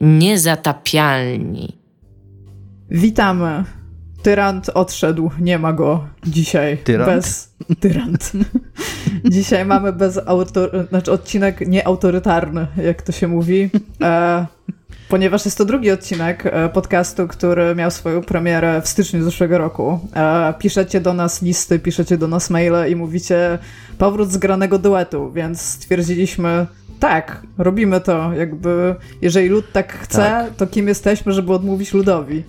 Niezatapialni. Witamy. Tyrant odszedł, nie ma go dzisiaj. Tyrant? Bez tyrant. dzisiaj mamy bez autor... znaczy odcinek nieautorytarny, jak to się mówi. E, ponieważ jest to drugi odcinek e, podcastu, który miał swoją premierę w styczniu zeszłego roku. E, piszecie do nas listy, piszecie do nas maile i mówicie powrót zgranego duetu, więc stwierdziliśmy, tak, robimy to. Jakby, jeżeli lud tak chce, Tak. to kim jesteśmy, żeby odmówić ludowi?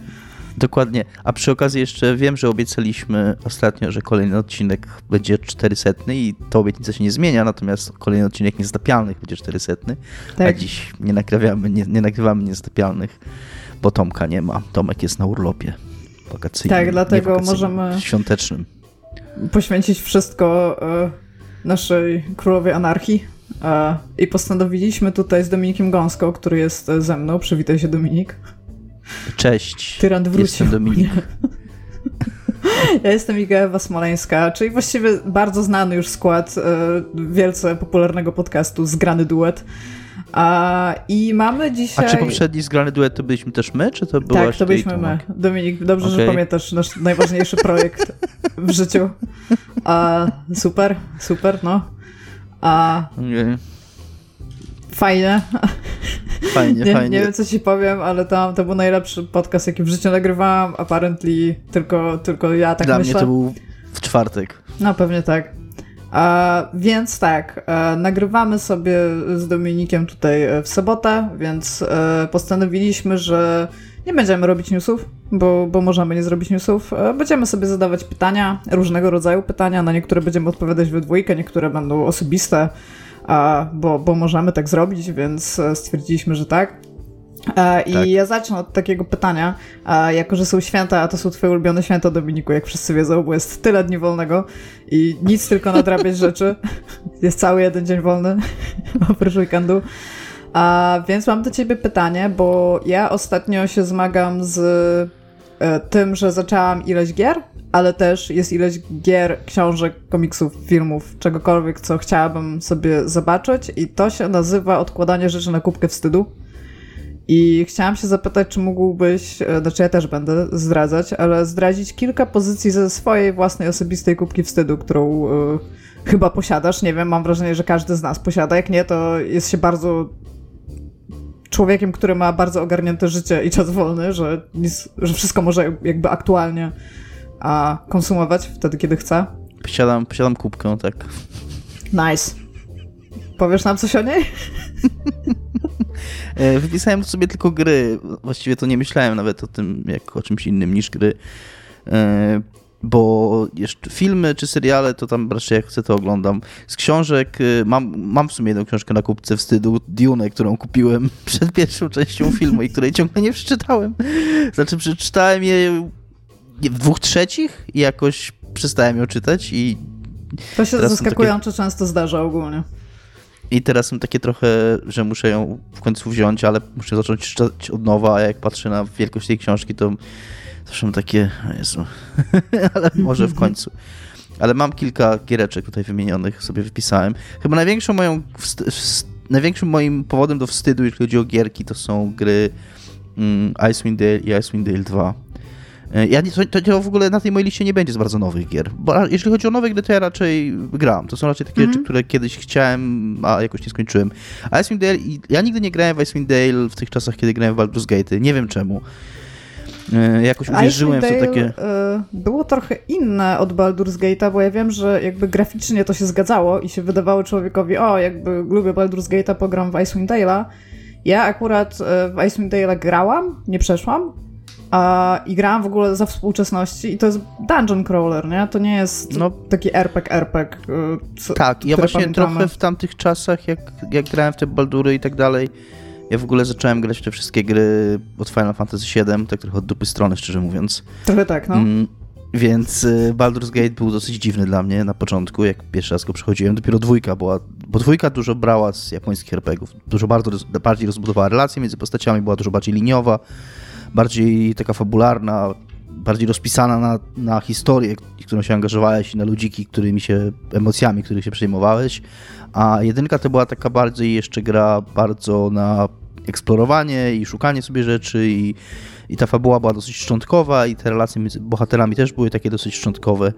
Dokładnie. A przy okazji jeszcze wiem, że obiecaliśmy ostatnio, że kolejny odcinek będzie 400 i ta obietnica się nie zmienia, natomiast kolejny odcinek niezatapialnych będzie 400, a Tak. dziś nie nagrywamy, nie, nie nagrywamy niezatapialnych, bo Tomka nie ma. Tomek jest na urlopie wakacyjnym. Tak, dlatego możemy- Świątecznym. poświęcić wszystko e, naszej królowej anarchii. E, I postanowiliśmy tutaj z Dominikiem Gąską, który jest e, ze mną. Przywitaj się, Dominik. Cześć. Tyrant wrócił. Jestem Dominik. Ja jestem Iga Ewa Smoleńska, czyli właściwie bardzo znany już skład e, wielce popularnego podcastu Zgrany Duet. A, I mamy A dzisiaj... czy poprzedni zgrany duet to byliśmy też my, czy to byłaś Tak, to byliśmy my. Dominik, dobrze, że Okej. pamiętasz nasz najważniejszy projekt w życiu. A, super, super, no. A, Nie, fajnie. Fajnie, Nie, fajnie. nie wiem, co ci powiem, ale tam to był najlepszy podcast, jaki w życiu nagrywałam. Apparently tylko, tylko ja tak Dla myślę. mnie to był w czwartek. No pewnie tak. A, więc tak, e, nagrywamy sobie z Dominikiem tutaj e, w sobotę, więc e, postanowiliśmy, że nie będziemy robić newsów, bo, bo możemy nie zrobić newsów. E, będziemy sobie zadawać pytania, różnego rodzaju pytania. Na niektóre będziemy odpowiadać we dwójkę, niektóre będą osobiste, bo, bo możemy tak zrobić, więc e, stwierdziliśmy, że tak. E, I Tak. ja zacznę od takiego pytania. Jako, że są święta, a to są twoje ulubione święta, Dominiku, jak wszyscy wiedzą, bo jest tyle dni wolnego i nic tylko nadrabiać rzeczy. Jest cały jeden dzień wolny, oprócz weekendu. A, więc mam do ciebie pytanie, bo ja ostatnio się zmagam z e, tym, że zaczęłam ileś gier, ale też jest ileś gier, książek, komiksów, filmów, czegokolwiek, co chciałabym sobie zobaczyć i to się nazywa odkładanie rzeczy na kubkę wstydu. I chciałam się zapytać, czy mógłbyś, e, znaczy ja też będę zdradzać, ale zdradzić kilka pozycji ze swojej własnej osobistej kubki wstydu, którą e, chyba posiadasz. Nie wiem, mam wrażenie, że każdy z nas posiada. Jak nie, to jest się bardzo człowiekiem, który ma bardzo ogarnięte życie i czas wolny, że, nic, że wszystko może jakby aktualnie a, konsumować wtedy, kiedy chce. Posiadam, posiadam kubkę, tak. Nice. Powiesz nam coś o niej? E, Wypisałem sobie tylko gry. Właściwie to nie myślałem nawet o tym, jak o czymś innym niż gry. Bo jeszcze filmy czy seriale, to tam raczej jak chcę, to oglądam. Z książek e, mam, mam w sumie jedną książkę na kupce wstydu, Dune, którą kupiłem przed pierwszą częścią filmu i której ciągle nie przeczytałem. Znaczy przeczytałem je w dwóch trzecich i jakoś przestałem ją czytać i To się zaskakująco często zdarza ogólnie. I teraz są takie trochę, że muszę ją w końcu wziąć, ale muszę zacząć czytać od nowa, a jak patrzę na wielkość tej książki, to zawsze mam takie, Jezu, ale może w końcu. Ale mam kilka giereczek tutaj wymienionych, sobie wypisałem. Chyba największą moją, największym moim powodem do wstydu, jeśli chodzi o gierki, to są gry mm, Icewind Dale i Icewind Dale 2. E, Ja nie, to, to w ogóle na tej mojej liście nie będzie za bardzo nowych gier. Bo jeśli chodzi o nowe gry, to ja raczej gram. To są raczej takie Mhm. rzeczy, które kiedyś chciałem, a jakoś nie skończyłem. A Icewind Dale, ja nigdy nie grałem w Icewind Dale w tych czasach, kiedy grałem w Baldur's Gate. Nie wiem czemu. E, Jakoś uwierzyłem w to takie... Y, było trochę inne od Baldur's Gate'a, bo ja wiem, że jakby graficznie to się zgadzało i się wydawało człowiekowi, o, jakby lubię Baldur's Gate'a, pogram w Icewind Dale'a. Ja akurat w Icewind Dale'a grałam, nie przeszłam, a, i grałam w ogóle za współczesności i to jest dungeon crawler, nie? To nie jest No. taki RPG, RPG. y, co- Tak, ja właśnie pamiętamy. trochę w tamtych czasach, jak, jak grałem w te Baldury i tak dalej, ja w ogóle zacząłem grać w te wszystkie gry od Final Fantasy VII, tak trochę od dupy strony, szczerze mówiąc. Trochę tak, no. Mm, więc y, Baldur's Gate był dosyć dziwny dla mnie na początku, jak pierwszy raz go przechodziłem. Dopiero dwójka była, bo dwójka dużo brała z japońskich RPGów. Dużo bardzo, bardziej rozbudowała relacje między postaciami, była dużo bardziej liniowa, bardziej taka fabularna, bardziej rozpisana na, na historię, którą się angażowałeś i na ludziki, którymi się, emocjami, których się przejmowałeś. A jedynka to była taka bardziej jeszcze gra bardzo na eksplorowanie i szukanie sobie rzeczy i, i ta fabuła była dosyć szczątkowa i te relacje między bohaterami też były takie dosyć szczątkowe.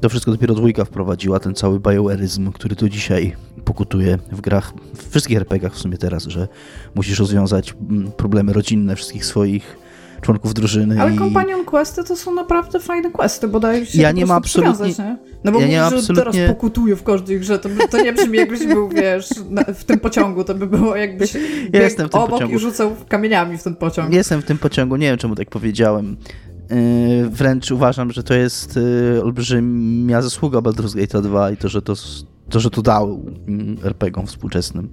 To wszystko dopiero dwójka wprowadziła, ten cały bioeryzm, który tu dzisiaj pokutuje w grach, w wszystkich RPGach w sumie teraz, że musisz rozwiązać mm, problemy rodzinne wszystkich swoich członków drużyny. Ale i... Companion Questy to są naprawdę fajne questy, bo dają się Ja nie mam absolutnie- nie? No bo ja ja mówisz, że absolutnie- teraz pokutuję w każdej grze, to, to nie brzmi jakbyś był, wiesz, na, w tym pociągu, to by było jakbyś biegł jestem w tym obok pociągu. i rzucał kamieniami w ten pociąg. Jestem w tym pociągu, nie wiem czemu tak powiedziałem. Yy, wręcz uważam, że to jest yy, olbrzymia zasługa Baldur's Gate 2 i to, że to, to, że to dał mm, RPG-om współczesnym.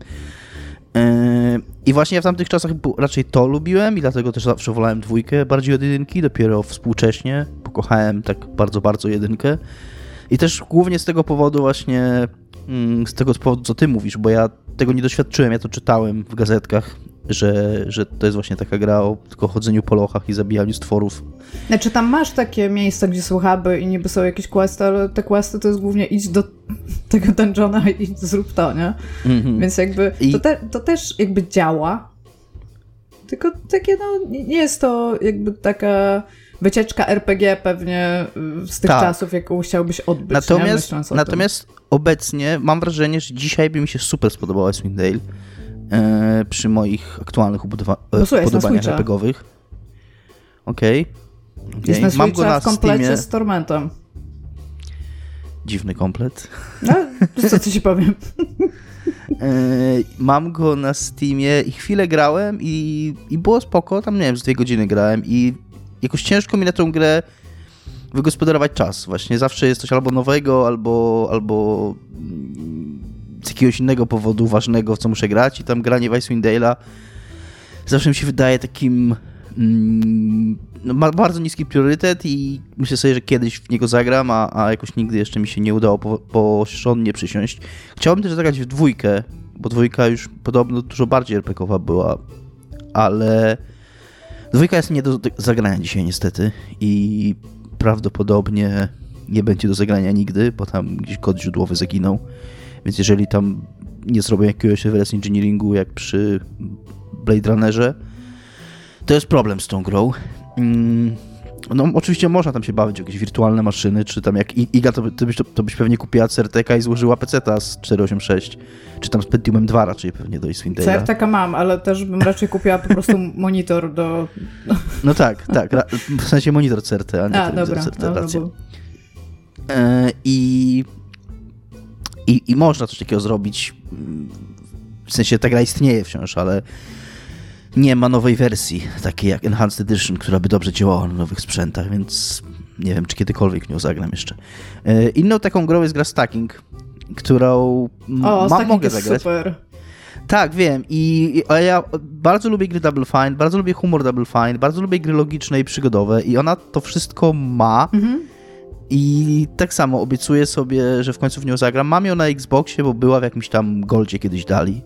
Yy, I właśnie ja w tamtych czasach raczej to lubiłem i dlatego też zawsze wolałem dwójkę bardziej od jedynki, dopiero współcześnie pokochałem tak bardzo, bardzo jedynkę. I też głównie z tego powodu właśnie, mm, z tego powodu, co ty mówisz, bo ja tego nie doświadczyłem, ja to czytałem w gazetkach, że, że to jest właśnie taka gra o tylko chodzeniu po lochach i zabijaniu stworów. Znaczy tam masz takie miejsca, gdzie są huby i niby są jakieś questy, ale te questy to jest głównie idź do tego dungeona i zrób to, nie? Mhm. Więc jakby to, te, to też jakby działa, tylko takie no nie jest to jakby taka wycieczka RPG pewnie y, z tych Tak. czasów, jaką chciałbyś odbyć? Natomiast, natomiast obecnie mam wrażenie, że dzisiaj by mi się super spodobała Icewind Dale e, przy moich aktualnych ubudowa- Bo słuchaj, jest na upodobaniach. RPGowych. Okej. tym. Okej. Jest na Mam go na w komplecie Steamie. z Tormentem. Dziwny komplet. No, co ci ci powiem. E, Mam go na Steamie i chwilę grałem i, i było spoko, tam nie wiem, z dwie godziny grałem i jakoś ciężko mi na tą grę wygospodarować czas. Właśnie zawsze jest coś albo nowego, albo, albo z jakiegoś innego powodu ważnego, w co muszę grać i tam granie w Icewind Dale'a zawsze mi się wydaje takim mm, no, ma bardzo niski priorytet i myślę sobie, że kiedyś w niego zagram, a, a jakoś nigdy jeszcze mi się nie udało po, porządnie przysiąść. Chciałbym też zagrać w dwójkę, bo dwójka już podobno dużo bardziej RPGowa była, ale dwójka jest nie do zagrania dzisiaj niestety i prawdopodobnie nie będzie do zagrania nigdy, bo tam gdzieś kod źródłowy zaginął, więc jeżeli tam nie zrobią jakiegoś reverse engineeringu jak przy Blade Runnerze, to jest problem z tą grą. Mm, No, oczywiście można tam się bawić jakieś wirtualne maszyny, czy tam jak Iga, to, to, byś, to byś pewnie kupiła CRTK i złożyła peceta z 486, czy tam z Pentiumem 2 raczej pewnie do Icewind Dale'a. CRTK mam, ale też bym raczej kupiła po prostu monitor do... No tak, tak, w sensie monitor CRT, a nie A, telewizor dobra, CRT, dobra, bo... E, I, i, I można coś takiego zrobić. W sensie ta gra istnieje wciąż, ale nie ma nowej wersji, takiej jak Enhanced Edition, która by dobrze działała na nowych sprzętach, więc nie wiem, czy kiedykolwiek nią zagram jeszcze. E, Inną taką grą jest gra Stacking, którą O, mam, Stacking mogę jest zagrać. super. Tak, wiem. I, i ale ja bardzo lubię gry Double Fine, bardzo lubię humor Double Fine, bardzo lubię gry logiczne i przygodowe i ona to wszystko ma. Mhm. I tak samo obiecuję sobie, że w końcu w nią zagram. Mam ją na Xboxie, bo była w jakimś tam Goldzie kiedyś dali.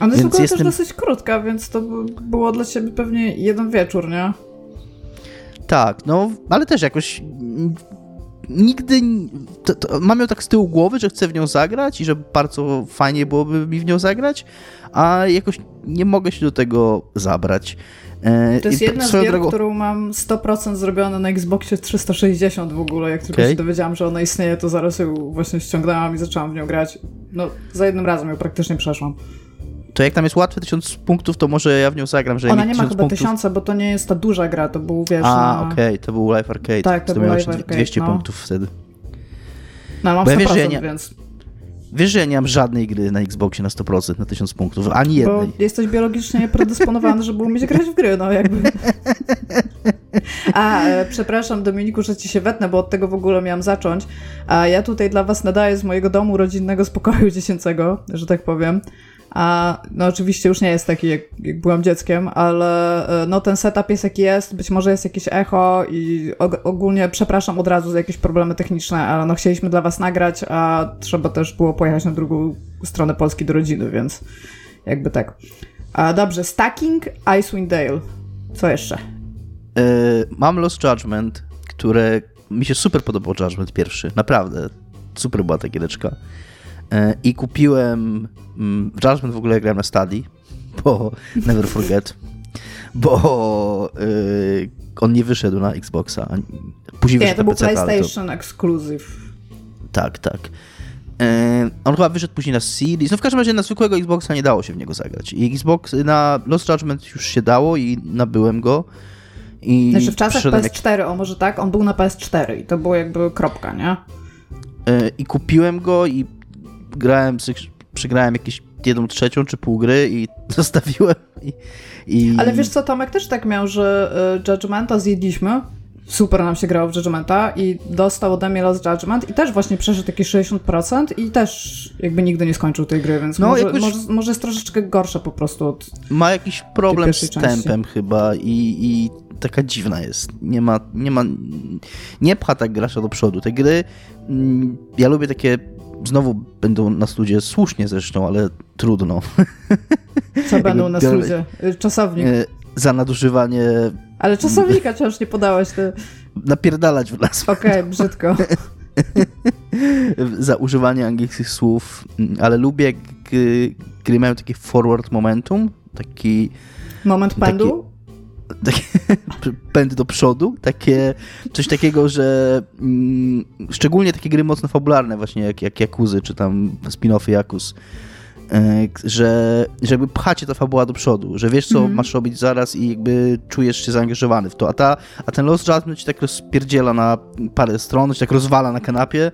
Ona jest Więc jestem- też dosyć krótka, więc to by było dla ciebie pewnie jeden wieczór, nie? Tak, no, ale też jakoś nigdy... To, to, mam ją tak z tyłu głowy, że chcę w nią zagrać i że bardzo fajnie byłoby mi w nią zagrać, a jakoś nie mogę się do tego zabrać. E, To jest i jedna z gier, drogą- którą mam 100% zrobione na Xboxie 360 w ogóle. Jak tylko Okej. się dowiedziałam, że ona istnieje, to zaraz ją właśnie ściągnęłam i zaczęłam w nią grać. No, za jednym razem ją praktycznie przeszłam. To jak tam jest łatwe 1000 punktów, to może ja w nią zagram, że Ona nie ma 1000 chyba punktów... tysiąca, bo to nie jest ta duża gra, to był, wiesz, A, na... okej, to był Live Arcade. Tak, to był miałem Live jeszcze Arcade, 200 no. punktów wtedy. No, mam Bo ja 100%, wiesz, że ja nie- więc... Wiesz, że ja nie mam żadnej gry na Xboxie na 100%, na 1000 punktów, ani Bo jednej. jesteś biologicznie predysponowany, żeby umieć grać w gry, no jakby. A, e, przepraszam Dominiku, że ci się wetnę, bo od tego w ogóle miałam zacząć. A ja tutaj dla was nadaję z mojego domu rodzinnego z pokoju dziecięcego, że tak powiem. A no oczywiście już nie jest taki, jak, jak byłam dzieckiem, ale e, no ten setup jest jaki jest, być może jest jakieś echo i og- ogólnie przepraszam od razu za jakieś problemy techniczne, ale no chcieliśmy dla was nagrać, a trzeba też było pojechać na drugą stronę Polski do rodziny, więc jakby tak. A dobrze, Stacking, Icewind Dale. Co jeszcze? E, mam Lost Judgment, które mi się super podobał Judgment pierwszy, naprawdę. Super była ta giereczka. E, I kupiłem mm, Judgment w ogóle grałem na Stadii, bo Never Forget, bo yy, on nie wyszedł na Xboxa. Później nie, to był PC, PlayStation to... Exclusive. Tak, tak. Yy, on chyba wyszedł później na Series. No w każdym razie na zwykłego Xboxa nie dało się w niego zagrać. I Xbox na Lost Judgment już się dało i nabyłem go. I znaczy w czasach PS4, jak... o może tak, on był na PS4 i to było jakby kropka, nie? Yy, I kupiłem go i grałem, przegrałem jakieś jedną trzecią czy pół gry i zostawiłem. I, i... Ale wiesz co, Tomek też tak miał, że y, Judgmenta zjedliśmy, super nam się grało w Judgmenta i dostał ode mnie Lost Judgment i też właśnie przeszedł jakieś 60% i też jakby nigdy nie skończył tej gry, więc no, może, jakoś... może, może, jest troszeczkę gorsza po prostu od Ma jakiś problem z tempem chyba i, i taka dziwna jest. Nie ma, nie ma, nie pcha tak gracza do przodu. Te gry, mm, ja lubię takie znowu będą na studzie słusznie zresztą, ale trudno. Co będą na studzie? Czasownik. E, za nadużywanie. Ale czasownika wciąż nie podałeś. Ty. Napierdalać w nas. Okej, okay, brzydko. za używanie angielskich słów, ale lubię, gry mają takie forward momentum, taki... Moment pędu? Takie pęd do przodu, takie, coś takiego, że mm, szczególnie takie gry mocno fabularne właśnie jak, jak Jakuzy, czy tam spin-offy Jakus, e, że żeby pchacie ta fabuła do przodu, że wiesz co mm -hmm. masz robić zaraz i jakby czujesz się zaangażowany w to, a, ta, a ten Lost Judgment ci tak rozpierdziela na parę stron, ci tak rozwala na kanapie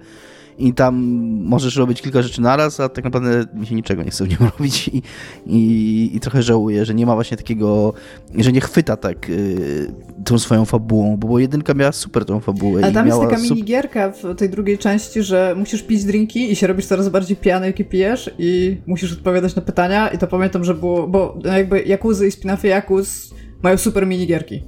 i tam możesz robić kilka rzeczy naraz, a tak naprawdę mi się niczego nie chce w nim robić i, i, i trochę żałuję, że nie ma właśnie takiego, że nie chwyta tak y, tą swoją fabułą, bo jedynka miała super tą fabułę. Ale tam jest taka minigierka w tej drugiej części, że musisz pić drinki i się robisz coraz bardziej pijany, jak pijesz i musisz odpowiadać na pytania i to pamiętam, że było, bo jakby Jakuzy i spin-offy Jakuz mają super minigierki.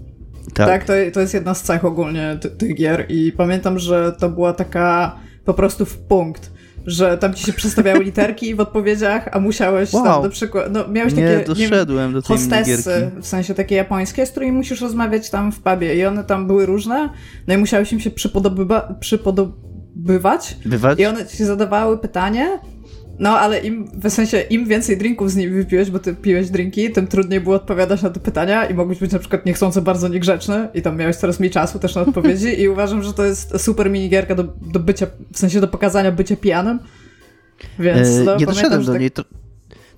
Tak, tak to, to jest jedna z cech ogólnie tych gier i pamiętam, że to była taka po prostu w punkt. Że tam ci się przestawiały literki w odpowiedziach, a musiałeś wow. tam na przykład. No, miałeś takie. Nie, doszedłem nie do tej hostessy, w sensie takie japońskie, z którymi musisz rozmawiać tam w pubie. I one tam były różne. No i musiałeś im się przypodobywa, przypodobywać. Bywać? I one ci zadawały pytanie, no, ale im, w sensie, im więcej drinków z nimi wypiłeś, bo ty piłeś drinki, tym trudniej było odpowiadać na te pytania i mogłeś być na przykład niechcący bardzo niegrzeczny i tam miałeś coraz mniej czasu też na odpowiedzi i uważam, że to jest super minigierka do, do bycia, w sensie do pokazania bycia pijanym. Więc e, no, nie doszedłem do tak... niej. To,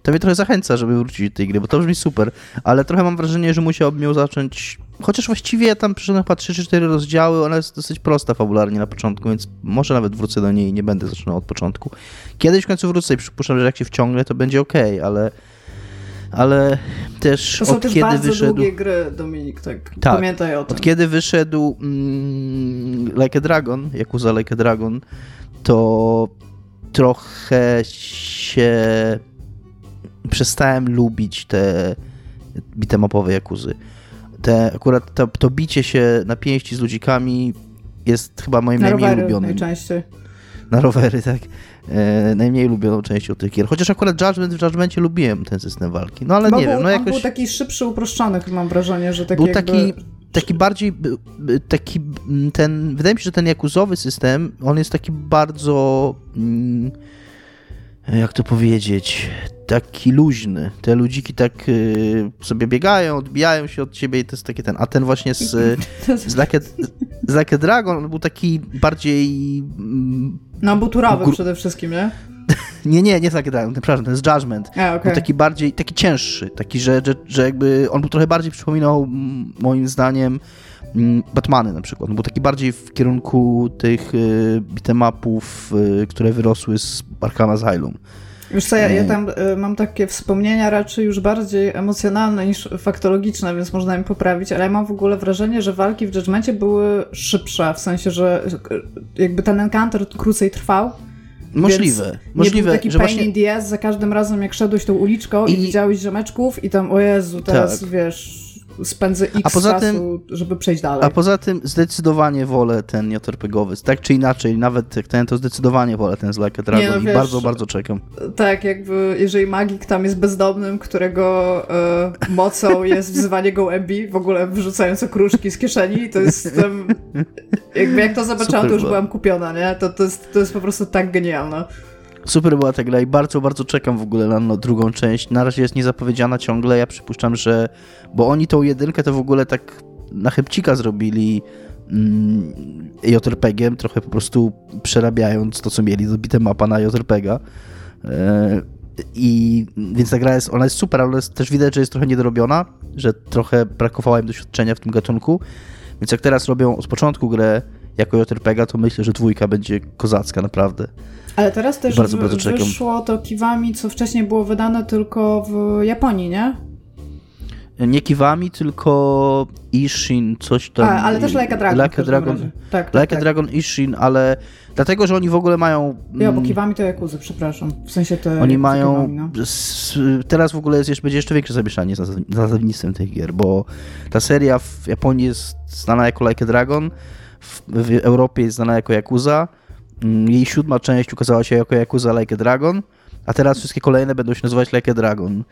to mnie trochę zachęca, żeby wrócić do tej gry, bo to brzmi super, ale trochę mam wrażenie, że musiałbym ją zacząć Chociaż właściwie tam przyszedłem chyba 3 czy 4 rozdziały, ona jest dosyć prosta fabularnie na początku, więc może nawet wrócę do niej i nie będę zaczynał od początku. Kiedyś w końcu wrócę i przypuszczam, że jak się wciągnę, to będzie ok, ale ale też to są od też kiedy bardzo wyszedł... długie gry, Dominik, tak. tak. Pamiętaj o tym. Od kiedy wyszedł mm, Like a Dragon, Yakuza Like a Dragon, to trochę się przestałem lubić te bitemapowe Jakuzy te, akurat to, to bicie się na pięści z ludzikami jest chyba moim na najmniej ulubionym. najczęściej. Na rowery, tak. E, najmniej ulubioną częścią tych gier. Chociaż akurat Judgment, w Judgmentie lubiłem ten system walki. No ale Bo nie był, wiem, no jakoś... był taki szybszy, uproszczony, mam wrażenie, że taki Był jakby... taki, taki bardziej, taki ten, wydaje mi się, że ten jakuzowy system, on jest taki bardzo... Mm, jak to powiedzieć, taki luźny. Te ludziki tak y, sobie biegają, odbijają się od ciebie i to jest takie ten. A ten właśnie z, z, a, z like a Dragon on był taki bardziej. Mm, no, był turowy przede wszystkim, nie? nie, nie, nie tak Dragon, przepraszam, ten jest Judgment. A, okay. Był taki bardziej, taki cięższy, taki, że, że, że jakby on był trochę bardziej przypominał moim zdaniem Batmany na przykład. był taki bardziej w kierunku tych y, beatemapów, y, które wyrosły z Arkham Asylum. Wiesz co, ja, ja tam y, mam takie wspomnienia raczej już bardziej emocjonalne niż faktologiczne, więc można im poprawić, ale ja mam w ogóle wrażenie, że walki w Judgmentie były szybsze, w sensie, że jakby ten encounter krócej trwał. Możliwe. Możliwe, nie był taki że pain właśnie... in the ass za każdym razem, jak szedłeś tą uliczką i, i widziałeś rzemeczków i tam, o Jezu, teraz tak. wiesz spędzę x a poza czasu, tym, żeby przejść dalej. A poza tym zdecydowanie wolę ten JRPGowy. Tak czy inaczej, nawet jak ten, to zdecydowanie wolę ten z Like a Dragon no, i wiesz, bardzo, bardzo czekam. Tak, jakby jeżeli magik tam jest bezdomnym, którego e, mocą jest wzywanie gołębi, w ogóle wyrzucając okruszki z kieszeni, to jest tam, jakby jak to zobaczyłam, Super to już byłam kupiona, nie? To, to, jest, to jest po prostu tak genialne. Super była ta gra i bardzo, bardzo czekam w ogóle na no, drugą część. Na razie jest niezapowiedziana ciągle. Ja przypuszczam, że. Bo oni tą jedynkę to w ogóle tak na chybcika zrobili mm, JRPG-iem, trochę po prostu przerabiając to, co mieli do bite mapa na JRPG-a. E, I więc ta gra jest, ona jest super, ale jest, też widać, że jest trochę niedorobiona, że trochę brakowało im doświadczenia w tym gatunku. Więc jak teraz robią od początku grę jako JRPG, to myślę, że dwójka będzie kozacka, naprawdę. Ale teraz też bardzo, bardzo wyszło to Kiwami, co wcześniej było wydane tylko w Japonii, nie? Nie Kiwami, tylko Ishin, coś tam. A, ale też Like a Dragon. Like a Dragon, tak, tak, like tak. a Dragon Ishin, ale dlatego, że oni w ogóle mają... Ja, bo mm, Kiwami to Jakuzy, przepraszam. W sensie te Oni mają... Kiwami, no. Teraz w ogóle jest, będzie jeszcze większe zamieszanie za nazewnictwem tych gier, bo ta seria w Japonii jest znana jako Like a Dragon, w, w Europie jest znana jako Yakuza, mm, jej siódma część ukazała się jako Yakuza Like a Dragon, a teraz wszystkie kolejne będą się nazywać Like a Dragon.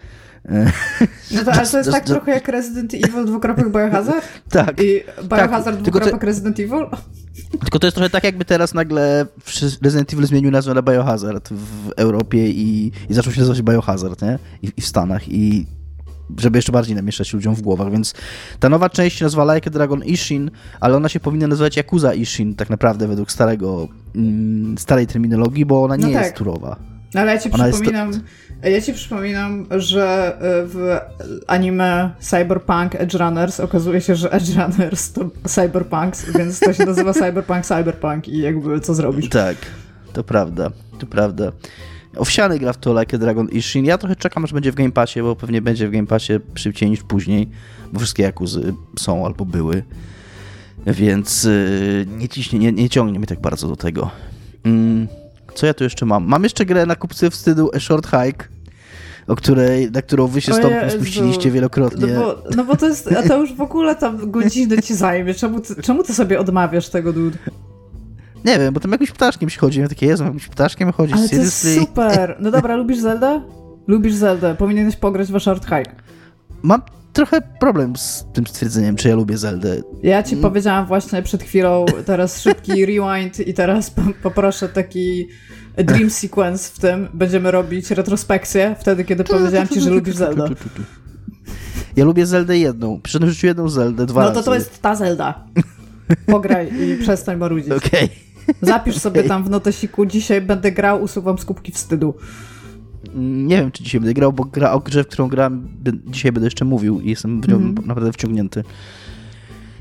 No to, ale to jest tak trochę jak Resident Evil dwukropek Biohazard? tak. I Biohazard tak, dwukropek to, Resident Evil? Tylko to jest trochę tak, jakby teraz nagle Resident Evil zmienił nazwę na Biohazard w Europie i, i zaczął się nazywać Biohazard, nie? I, I, w Stanach. I żeby jeszcze bardziej namieszać ludziom w głowach, więc ta nowa część się nazywa Like a Dragon Ishin, ale ona się powinna nazywać Yakuza Ishin, tak naprawdę według starego, mm, starej terminologii, bo ona nie no tak. jest turowa. Ale ja ci ona przypominam, ja ci przypominam, że e, w anime Cyberpunk Edge Runners okazuje się, że Edge Runners to Cyberpunks, więc to się nazywa Cyberpunk Cyberpunk i jakby co zrobisz. Tak, to prawda, to prawda. Owsiany gra w to Like a Dragon Ishin. Ja trochę czekam, aż będzie w Game Passie, bo pewnie będzie w Game Passie szybciej niż później, bo wszystkie Jakuzy są albo były. Więc yy, nie, ciśnie, nie, nie ciągnie mnie tak bardzo do tego. Mm, co ja tu jeszcze mam? Mam jeszcze grę na kupce wstydu A Short Hike, o której, na którą wy się stąd spuściliście wielokrotnie. No bo, no bo to jest, a to już w ogóle tam godzinę ci zajmie. Czemu ty, czemu ty sobie odmawiasz tego, dude? Nie wiem, bo tam jakimś ptaszkiem się chodzi. Ja takie, Jezu, jakimś ptaszkiem chodzi. Ale to jest super. No dobra, lubisz Zelda? Lubisz Zelda. Powinieneś pograć w Short Hike. Mam trochę problem z tym stwierdzeniem, czy ja lubię Zeldę. Ja ci mm. powiedziałam właśnie przed chwilą, teraz szybki rewind i teraz poproszę taki dream sequence w tym. Będziemy robić retrospekcję wtedy, kiedy powiedziałam ci, że lubisz Zeldę. Ja lubię Zeldę jedną. Przyszedłem w życiu jedną Zeldę, dwa No to razy. to jest ta Zelda. Pograj i przestań marudzić. Okej. Okay. Zapisz sobie tam w notesiku, dzisiaj będę grał, usuwam skupki wstydu. Nie wiem, czy dzisiaj będę grał, bo gra o grze, w którą grałem, dzisiaj będę jeszcze mówił i jestem w nią mm. naprawdę wciągnięty.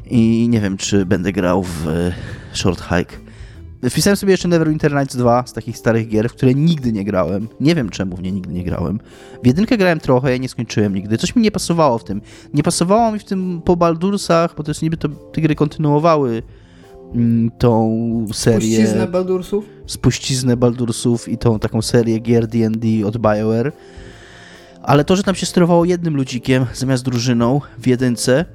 I nie wiem, czy będę grał w e, Short Hike. Wpisałem sobie jeszcze Neverwinter Nights 2 z takich starych gier, w które nigdy nie grałem. Nie wiem czemu w nie nigdy nie grałem. W jedynkę grałem trochę, ja nie skończyłem nigdy. Coś mi nie pasowało w tym. Nie pasowało mi w tym po Baldursach, bo to jest niby to, te gry kontynuowały tą serię... Spuściznę Baldursów? Spuściznę Baldursów i tą taką serię gier D&D od BioWare. Ale to, że tam się sterowało jednym ludzikiem zamiast drużyną w jedynce,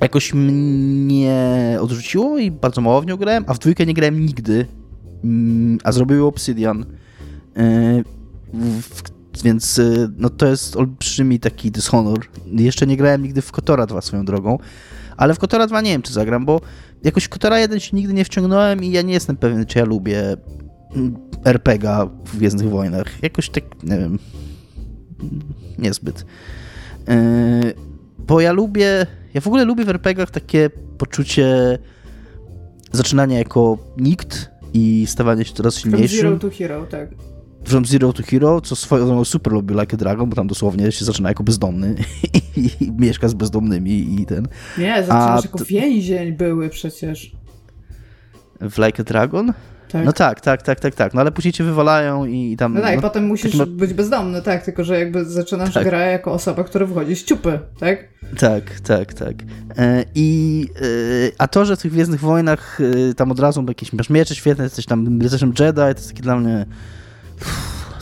jakoś mnie odrzuciło i bardzo mało w nią grałem, a w dwójkę nie grałem nigdy, mm, a zrobił Obsidian. E, więc e, no to jest olbrzymi taki dyshonor. Jeszcze nie grałem nigdy w Kotora 2 swoją drogą, ale w Kotora 2 nie wiem, czy zagram, bo jakoś w Kotora 1 się nigdy nie wciągnąłem i ja nie jestem pewien, czy ja lubię mm, RPGa w Gwiezdnych Wojnach. Jakoś tak, nie wiem, niezbyt. Yy, bo ja lubię, ja w ogóle lubię w RPGach takie poczucie zaczynania jako nikt i stawania się coraz silniejszym. From zero to hero, tak. From Zero to Hero, co swoją drogą super lubię Like a Dragon, bo tam dosłownie się zaczyna jako bezdomny i, i mieszka z bezdomnymi i ten. Nie, zaczynasz jako więzień były przecież. W Like a Dragon? Tak. No tak, tak, tak, tak, tak. No ale później cię wywalają i tam... No tak, no, i potem musisz ma... być bezdomny, tak, tylko że jakby zaczynasz tak. grę jako osoba, która wychodzi z ciupy, tak? Tak, tak, tak. E, I, e, a to, że w tych Gwiezdnych Wojnach e, tam od razu jakieś masz miecze świetne, jesteś tam rycerzem Jedi, to jest takie dla mnie...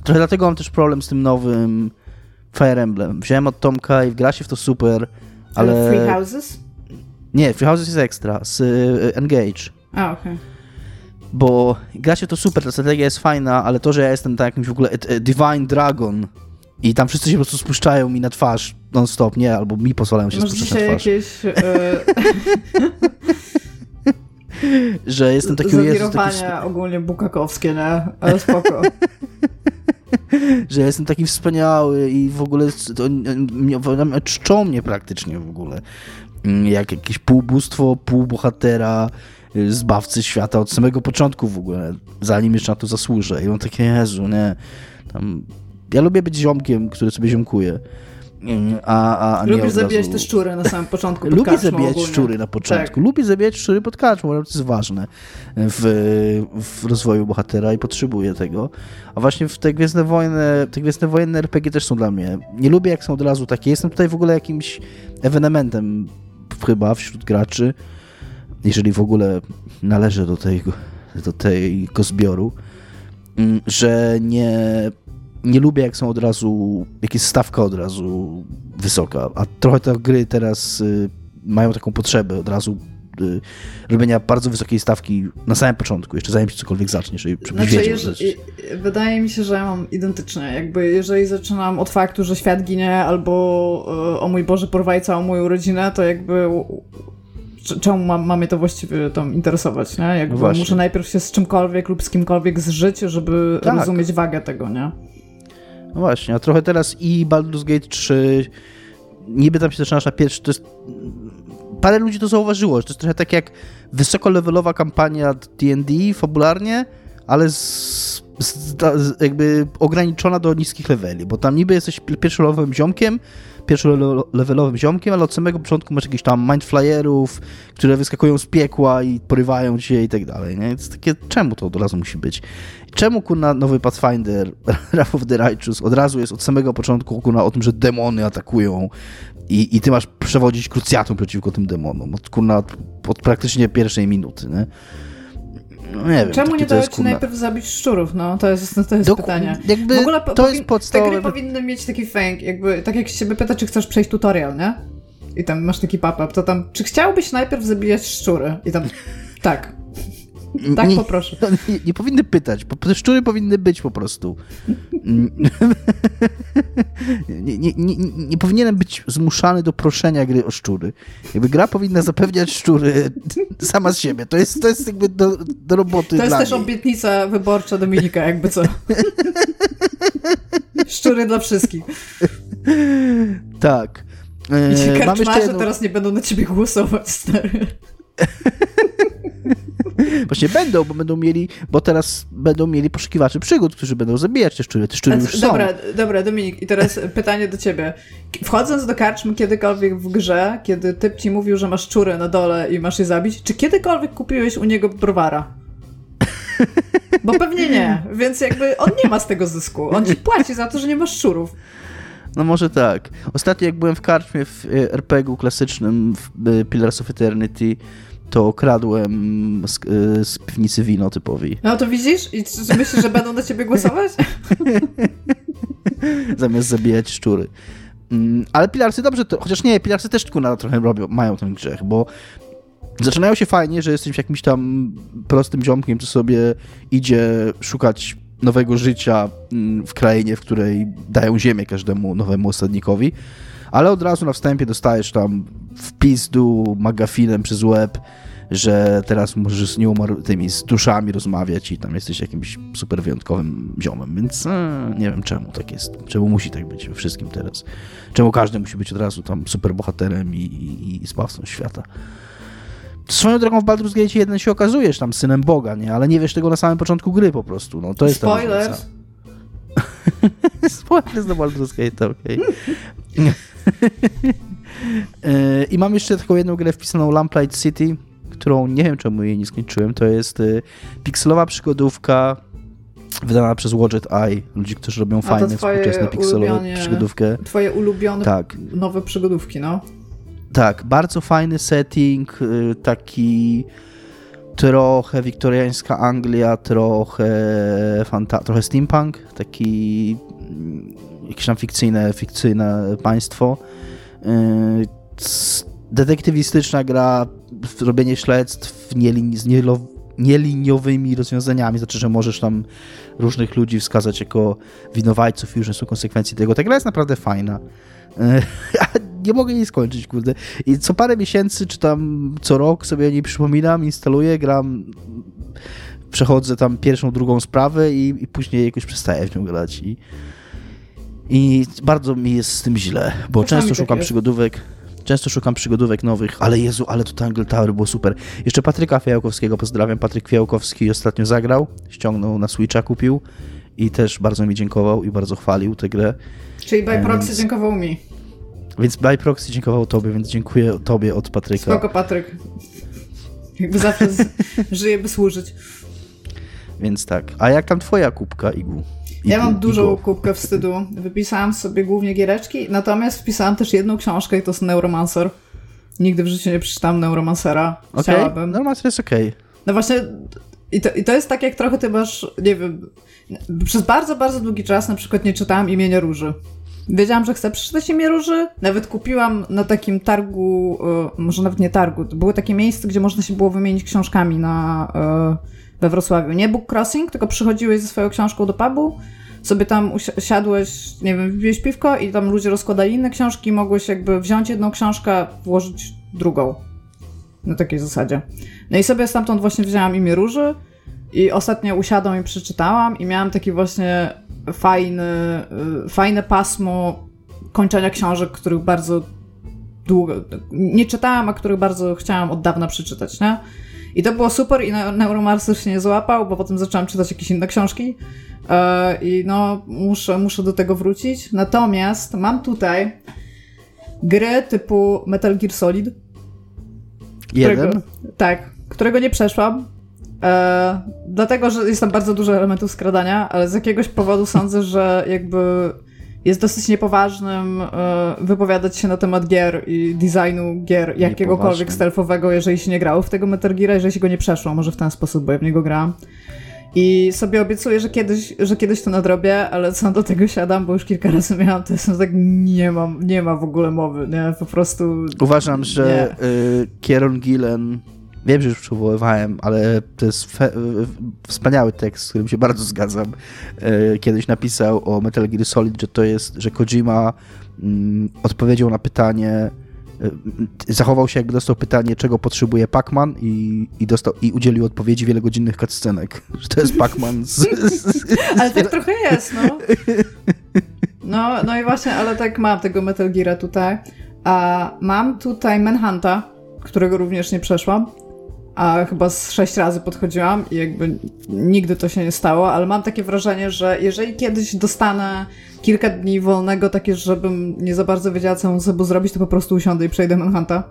Trochę dlatego mam też problem z tym nowym Fire Emblem. Wziąłem od Tomka i gra się w to super, ale... Free Houses? Nie, Free Houses jest ekstra, z Engage. A, okej. Okay bo gra się to super, ta strategia jest fajna, ale to, że ja jestem tak jakimś w ogóle e, e, Divine Dragon i tam wszyscy się po prostu spuszczają mi na twarz non-stop, nie, albo mi pozwalają się Masz spuszczać na twarz. jakieś... Yy... że jestem taki... Zawirowania taki... ogólnie bukakowskie, nie? Ale spoko. że jestem taki wspaniały i w ogóle to, to, czczą mnie praktycznie w ogóle. Mm, jak jakieś półbóstwo, półbohatera, y, zbawcy świata od samego początku w ogóle, zanim jeszcze na to zasłużę. I on takie, Jezu, nie. Tam, ja lubię być ziomkiem, który sobie ziomkuje. A, a, a Lubisz zabijać te szczury na samym początku pod Lubię zabijać ogólnie. szczury na początku. Tak. Lubię zabijać szczury pod karczmą, to jest ważne w, w rozwoju bohatera i potrzebuję tego. A właśnie w te Gwiezdne Wojny, te Gwiezdne Wojny RPG też są dla mnie. Nie lubię jak są od razu takie. Jestem tutaj w ogóle jakimś ewenementem chyba wśród graczy, jeżeli w ogóle należę do tego, do tego zbioru, mm, że nie nie lubię, jak są od razu, jak jest stawka od razu wysoka, a trochę te gry teraz y, mają taką potrzebę od razu y, robienia bardzo wysokiej stawki na samym początku, jeszcze zanim się cokolwiek zacznie, żeby, żeby znaczy, wiedział, jeżeli, Wydaje mi się, że ja mam identycznie. Jakby jeżeli zaczynam od faktu, że świat ginie albo y, o mój Boże, porwaj całą moją rodzinę, to jakby czemu ma, mamy to właściwie tam interesować, nie? Jakby no muszę najpierw się z czymkolwiek lub z kimkolwiek zżyć, żeby tak. rozumieć wagę tego, nie? No właśnie, a trochę teraz i Baldur's Gate 3 niby tam się zaczynasz na pierwszy, to jest parę ludzi to zauważyło, że to jest trochę tak jak wysokolevelowa kampania D&D fabularnie, ale z, z, z, jakby ograniczona do niskich leveli, bo tam niby jesteś pierwszolowym ziomkiem, pierwszolevelowym ziomkiem, ale od samego początku masz jakichś tam mindflyerów, które wyskakują z piekła i porywają cię i tak dalej, nie? Jest takie, czemu to od razu musi być? Czemu, kurna, nowy Pathfinder, Wrath of the Righteous od razu jest od samego początku, kurna, o tym, że demony atakują i, i ty masz przewodzić krucjatą przeciwko tym demonom, od, kurna, od, od praktycznie pierwszej minuty, nie? No nie wiem, Czemu nie kurna... najpierw zabić szczurów? No, to jest, to jest pytanie. Jakby w ogóle to jest podstawowe. Te gry powinny mieć taki fang, jakby, tak jak się pyta, czy chcesz przejść tutorial, nie? I tam masz taki pop-up, to tam, czy chciałbyś najpierw zabijać szczury? I tam, tak. Tak, nie, poproszę. Nie, nie, powinny pytać, te szczury powinny być po prostu. nie, nie, nie, nie, powinienem być zmuszany do proszenia gry o szczury. Jakby gra powinna zapewniać szczury sama z siebie. To jest, to jest jakby do, do roboty. To jest też niej. obietnica wyborcza Dominika, jakby co. szczury dla wszystkich. Tak. I ci e, karczmarze jedną... teraz nie będą na ciebie głosować, stary. Właśnie będą, bo będą mieli, bo teraz będą mieli poszukiwaczy przygód, którzy będą zabijać te szczury. Te szczury już dobra, są. Dobra, Dominik, i teraz pytanie do ciebie. Wchodząc do karczmy kiedykolwiek w grze, kiedy typ ci mówił, że masz szczury na dole i masz je zabić, czy kiedykolwiek kupiłeś u niego browara? Bo pewnie nie, więc jakby on nie ma z tego zysku. On ci płaci za to, że nie masz szczurów. No może tak. Ostatnio jak byłem w karczmie w e, RPG-u klasycznym w e, Pillars of Eternity, to okradłem z, y, z piwnicy wino typowi. No to widzisz? I myślisz, że będą na ciebie głosować? Zamiast zabijać szczury. Mm, ale Pilarsy dobrze, to, chociaż nie, Pilarsy też kurna trochę robią, mają ten grzech, bo zaczynają się fajnie, że jesteś jakimś tam prostym ziomkiem, co sobie idzie szukać nowego życia mm, w krainie, w której dają ziemię każdemu nowemu osadnikowi, ale od razu na wstępie dostajesz tam wpis du magafinem przez web, że teraz możesz z nieumarł, tymi z duszami rozmawiać i tam jesteś jakimś super wyjątkowym ziomem, więc e, nie wiem czemu tak jest. Czemu musi tak być we wszystkim teraz. Czemu każdy musi być od razu tam super bohaterem i, i, i zbawcą świata. Swoją drogą w Baldur's Gate 1 się okazujesz tam synem Boga, nie? Ale nie wiesz tego na samym początku gry po prostu. No, to jest Spoilers! Spoilers do Baldur's Gate, okej. Okay. E, I mam jeszcze taką jedną grę wpisaną Lamplight City, którą nie wiem czemu jej nie skończyłem. To jest e, pikselowa przygodówka wydana przez Watchet Eye, ludzi, którzy robią fajne, współczesne pikselowe przygodówkę. Twoje ulubione tak. nowe przygodówki, no? Tak, bardzo fajny setting, e, taki trochę wiktoriańska Anglia, trochę, fanta- trochę steampunk, taki mm, jakieś tam fikcyjne, fikcyjne państwo. Yy, detektywistyczna gra, robienie śledztw z nieliniowymi rozwiązaniami, znaczy, że możesz tam różnych ludzi wskazać jako winowajców i już są konsekwencje tego. Ta gra jest naprawdę fajna. Nie mogę jej skończyć, kurde. I co parę miesięcy, czy tam co rok sobie o niej przypominam, instaluję, gram przechodzę tam pierwszą, drugą sprawę i, i później jakoś przestaję w nią grać. I, I bardzo mi jest z tym źle, bo Czasami często tak szukam jest. przygodówek. Często szukam przygodówek nowych, ale Jezu, ale to Tangle Tower było super. Jeszcze Patryka Fiałkowskiego pozdrawiam. Patryk Fiałkowski ostatnio zagrał, ściągnął na Switcha, kupił i też bardzo mi dziękował i bardzo chwalił tę grę. Czyli by proxy Więc- dziękował mi. Więc by proxy dziękował tobie, więc dziękuję tobie od Patryka. Spoko, Patryk. Jakby zawsze z... żyje, by służyć. Więc tak. A jak tam twoja kubka, Igu? Ja mam dużą kubkę wstydu. Wypisałam sobie głównie giereczki, natomiast wpisałam też jedną książkę i to jest Neuromancer. Nigdy w życiu nie przeczytałam Neuromancera. Chciałabym. no Master jest okej. No właśnie, i to, i to jest tak, jak trochę ty masz, nie wiem, przez bardzo, bardzo długi czas na przykład nie czytałam imienia Róży. Wiedziałam, że chcę przeczytać imię Róży, nawet kupiłam na takim targu, e, może nawet nie targu, to było takie miejsce, gdzie można się było wymienić książkami na, e, we Wrocławiu. Nie Book Crossing, tylko przychodziłeś ze swoją książką do pubu, sobie tam usi- siadłeś, nie wiem, wypiłeś piwko i tam ludzie rozkładali inne książki, mogłeś jakby wziąć jedną książkę, włożyć drugą. Na takiej zasadzie. No i sobie stamtąd właśnie wzięłam imię Róży i ostatnio usiadłam i przeczytałam i miałam taki właśnie fajny, y, fajne pasmo kończenia książek, których bardzo długo nie czytałam, a których bardzo chciałam od dawna przeczytać, nie? I to było super i Neu- Neuromancer się nie złapał, bo potem zaczęłam czytać jakieś inne książki e, i no muszę, muszę do tego wrócić. Natomiast mam tutaj gry typu Metal Gear Solid, Jeden. którego, tak, którego nie przeszłam. E, dlatego, że jest tam bardzo dużo elementów skradania, ale z jakiegoś powodu sądzę, że jakby jest dosyć niepoważnym e, wypowiadać się na temat gier i designu gier jakiegokolwiek stealthowego, jeżeli się nie grało w tego Metal Geara, jeżeli się go nie przeszło, może w ten sposób, bo ja w niego grałam. I sobie obiecuję, że kiedyś, że kiedyś to nadrobię, ale co do tego siadam, bo już kilka razy miałam, to jestem tak, nie mam, nie ma w ogóle mowy, nie, po prostu... Uważam, że y, Kieron Gillen, wiem, że już przywoływałem, ale to jest wspaniały tekst, z którym się bardzo zgadzam. Y, kiedyś napisał o Metal Gear Solid, że to jest, że Kojima mm, odpowiedział na pytanie, y, zachował się jakby dostał pytanie, czego potrzebuje Pac-Man i, i, dostał, i udzielił odpowiedzi wielogodzinnych cutscenek, że to jest Pac-Man z, z, Ale tak trochę jest, no. No, no i właśnie, ale tak mam tego Metal Geara tutaj. A mam tutaj Manhunta, którego również nie przeszłam. A chyba z sześć razy podchodziłam i jakby nigdy to się nie stało, ale mam takie wrażenie, że jeżeli kiedyś dostanę kilka dni wolnego, takie, żebym nie za bardzo wiedziała, co mam ze sobą zrobić, to po prostu usiądę i przejdę Manhunta.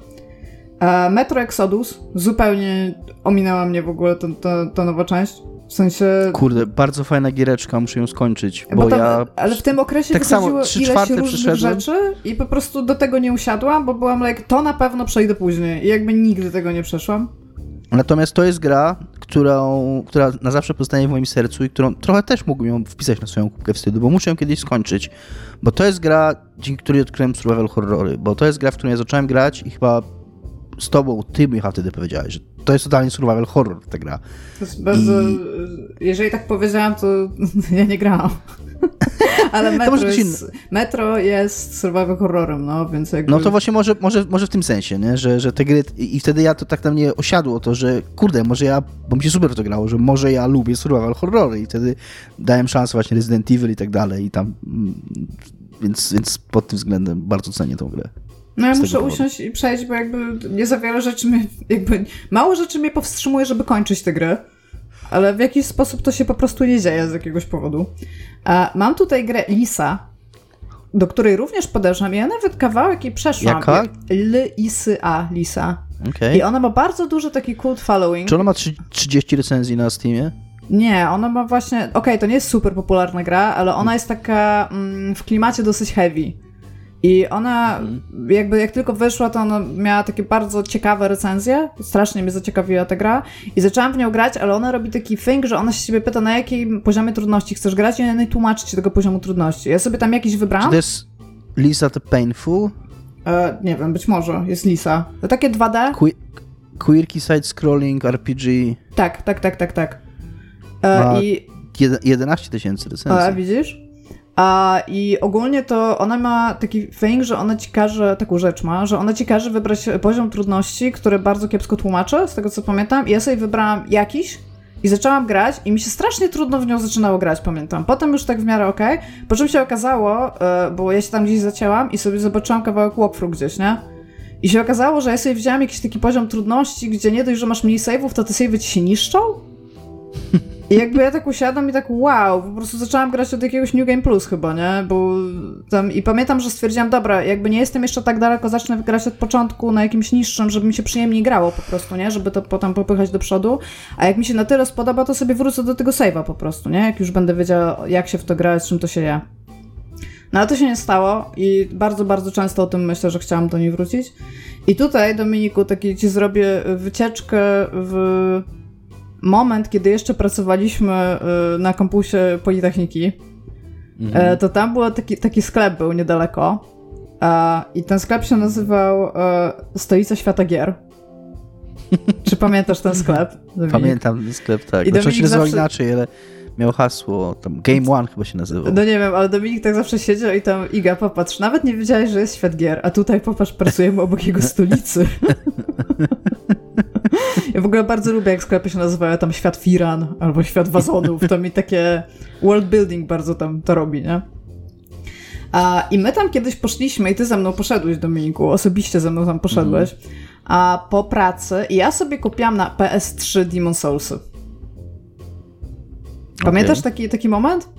E, Metro Exodus zupełnie ominęła mnie w ogóle ta, ta, ta nowa część. W sensie Kurde, bardzo fajna giereczka, muszę ją skończyć, bo, bo tam, ja... Ale w tym okresie tak samo, trzy ileś różnych rzeczy i po prostu do tego nie usiadłam, bo byłam like, to na pewno przejdę później. I jakby nigdy tego nie przeszłam. Natomiast to jest gra, którą, która na zawsze pozostanie w moim sercu i którą trochę też mógłbym ją wpisać na swoją kubkę wstydu, bo muszę ją kiedyś skończyć. Bo to jest gra, dzięki której odkryłem survival horrory, bo to jest gra, w której ja zacząłem grać i chyba z tobą, ty Michał wtedy powiedziałeś, że to jest totalnie survival horror ta gra. To jest bardzo... I- Jeżeli tak powiedziałam, to ja nie grałam. Ale Metro, ktoś jest, Metro jest survival horrorem, no, więc jakby... No to właśnie może, może, może w tym sensie, nie? Że, że te gry, i wtedy ja to tak na mnie osiadło to, że kurde, może ja, bo mi się super to grało, że może ja lubię survival horrory i wtedy dałem szansę właśnie Resident Evil i tak dalej i tam, mm, więc, więc pod tym względem bardzo cenię tą grę. No ja muszę usiąść i przejść, bo jakby nie za wiele rzeczy mnie, jakby mało rzeczy mnie powstrzymuje, żeby kończyć tę grę. Ale w jakiś sposób to się po prostu nie dzieje z jakiegoś powodu. A mam tutaj grę Lisa, do której również podeszłam. Ja nawet kawałek jej przeszłam. Jaka? L-I-S-A, Lisa. Okej. I ona ma bardzo duży taki cult following. Czy ona ma trzy- 30 recenzji na Steamie? Nie, ona ma właśnie. Okej, to nie jest super popularna gra, ale ona jest taka mm, w klimacie dosyć heavy. I ona, jakby jak tylko wyszła, to ona miała takie bardzo ciekawe recenzje. Strasznie mnie zaciekawiła ta gra. I zaczęłam w nią grać, ale ona robi taki thing, że ona się ciebie pyta, na jakim poziomie trudności chcesz grać, i ona nie tłumaczy ci tego poziomu trudności. Ja sobie tam jakiś Czy wybrałam. to jest Lisa the Painful? E, nie wiem, być może jest Lisa. To takie 2D? Que- Quirky side-scrolling RPG Tak, tak, tak, tak, tak. E, I jed- 11 tysięcy A, recenzji. widzisz? A, I ogólnie to ona ma taki thing, że ona ci każe, taką rzecz ma, że ona ci każe wybrać poziom trudności, który bardzo kiepsko tłumaczy, z tego co pamiętam. I ja sobie wybrałam jakiś I zaczęłam grać i mi się strasznie trudno w nią zaczynało grać, pamiętam. Potem już tak w miarę okej, okay, po czym się okazało, e, bo ja się tam gdzieś zacięłam i sobie zobaczyłam kawałek walkthrough gdzieś, nie? I się okazało, że ja sobie wziąłem jakiś taki poziom trudności, gdzie nie dość, że masz mniej save'ów, to te save'y ci się niszczą? I jakby ja tak usiadłam i tak wow, po prostu zaczęłam grać od jakiegoś New Game Plus chyba, nie? Bo tam i pamiętam, że stwierdziłam, dobra, jakby nie jestem jeszcze tak daleko, zacznę grać od początku na jakimś niższym, żeby mi się przyjemniej grało po prostu, nie? Żeby to potem popychać do przodu. A jak mi się na tyle spodoba, to sobie wrócę do tego save'a po prostu, nie? Jak już będę wiedziała, jak się w to gra, z czym to się je. No ale to się nie stało i bardzo, bardzo często o tym myślę, że chciałam do niej wrócić. I tutaj, Dominiku, taki ci zrobię wycieczkę w moment, kiedy jeszcze pracowaliśmy y, na kampusie Politechniki, mhm. E, to tam był taki, taki sklep był niedaleko i ten sklep się nazywał e, Stolica Świata Gier. Czy pamiętasz ten sklep? Dominik? Pamiętam ten sklep, tak. I znaczy się nazywał zawsze... inaczej, ale miał hasło, tam Game One chyba się nazywał. No nie wiem, ale Dominik tak zawsze siedział i tam, Iga, popatrz, nawet nie wiedziałeś, że jest świat gier, a tutaj popatrz, pracujemy obok jego stolicy. Ja w ogóle bardzo lubię, jak sklepy się nazywają tam świat firan albo świat wazonów. To mi takie world building bardzo tam to robi, nie? A, I my tam kiedyś poszliśmy i ty ze mną poszedłeś, Dominiku, osobiście ze mną tam poszedłeś. Mm. A po pracy i ja sobie kupiłam na PS3 Demon Soulsy. Pamiętasz okay. taki, taki moment?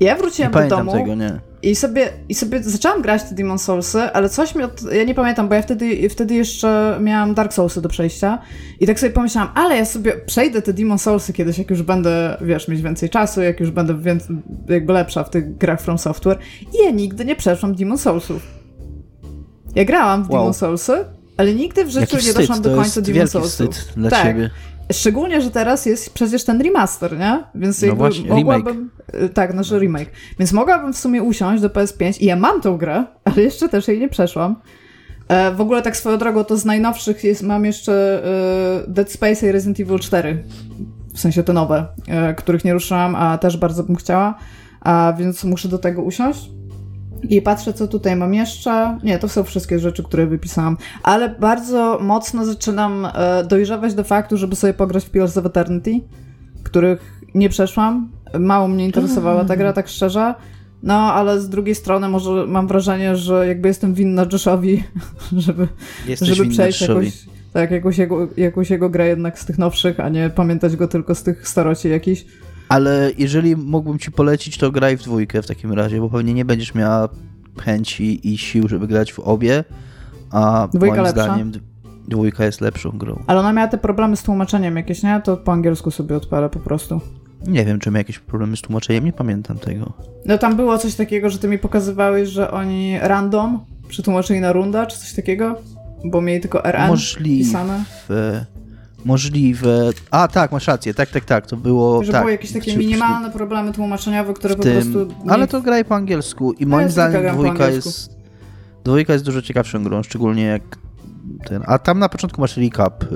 Ja wróciłam do domu. Tego, nie. I sobie, I sobie zaczęłam grać te Demon Soulsy, ale coś mi od... Ja nie pamiętam, bo ja wtedy, wtedy jeszcze miałam Dark Soulsy do przejścia. I tak sobie pomyślałam, ale ja sobie przejdę te Demon Soulsy kiedyś, jak już będę, wiesz, mieć więcej czasu, jak już będę więcej, jakby lepsza w tych grach From Software. I ja nigdy nie przeszłam Demon Soulsów. Ja grałam w wow. Demon Soulsy, ale nigdy w życiu nie doszłam do końca Demon Soulsów. Wstyd dla tak. ciebie. Szczególnie, że teraz jest przecież ten remaster, nie? Więc no właśnie, mogłabym. Remake. Tak, nasz no. remake. Więc mogłabym w sumie usiąść do PS5 i ja mam tą grę, ale jeszcze też jej nie przeszłam. E, w ogóle tak swoją drogą to z najnowszych jest, mam jeszcze e, Dead Space i Resident Evil 4. W sensie te nowe, e, których nie ruszyłam, a też bardzo bym chciała. A więc muszę do tego usiąść. I patrzę, co tutaj mam jeszcze. Nie, to są wszystkie rzeczy, które wypisałam. Ale bardzo mocno zaczynam e, dojrzewać do faktu, żeby sobie pograć w Pillars of Eternity, których nie przeszłam. Mało mnie interesowała ta gra, tak szczerze. No, ale z drugiej strony może mam wrażenie, że jakby jestem winna Joshowi, żeby, żeby przejść jakoś, tak, jakąś jego, jakąś jego grę jednak z tych nowszych, a nie pamiętać go tylko z tych staroci jakichś. Ale jeżeli mógłbym ci polecić, to graj w dwójkę w takim razie, bo pewnie nie będziesz miała chęci i sił, żeby grać w obie, a Dwójka moim lepsza. zdaniem dwójka jest lepszą grą. Ale ona miała te problemy z tłumaczeniem jakieś, nie? To po angielsku sobie odpalę po prostu. Nie wiem, czy miał jakieś problemy z tłumaczeniem, nie pamiętam tego. No tam było coś takiego, że ty mi pokazywałeś, że oni random przetłumaczyli na runda, czy coś takiego? Bo mieli tylko RN Możliwe. pisane. Możliwe. A tak, masz rację, tak, tak, tak. To było. Że tak, były jakieś takie minimalne problemy tłumaczeniowe, które po tym, prostu. Nie... Ale to graj po angielsku i moim ja zdaniem dwójka jest. Dwójka jest dużo ciekawszą grą, szczególnie jak ten. A tam na początku masz recap y,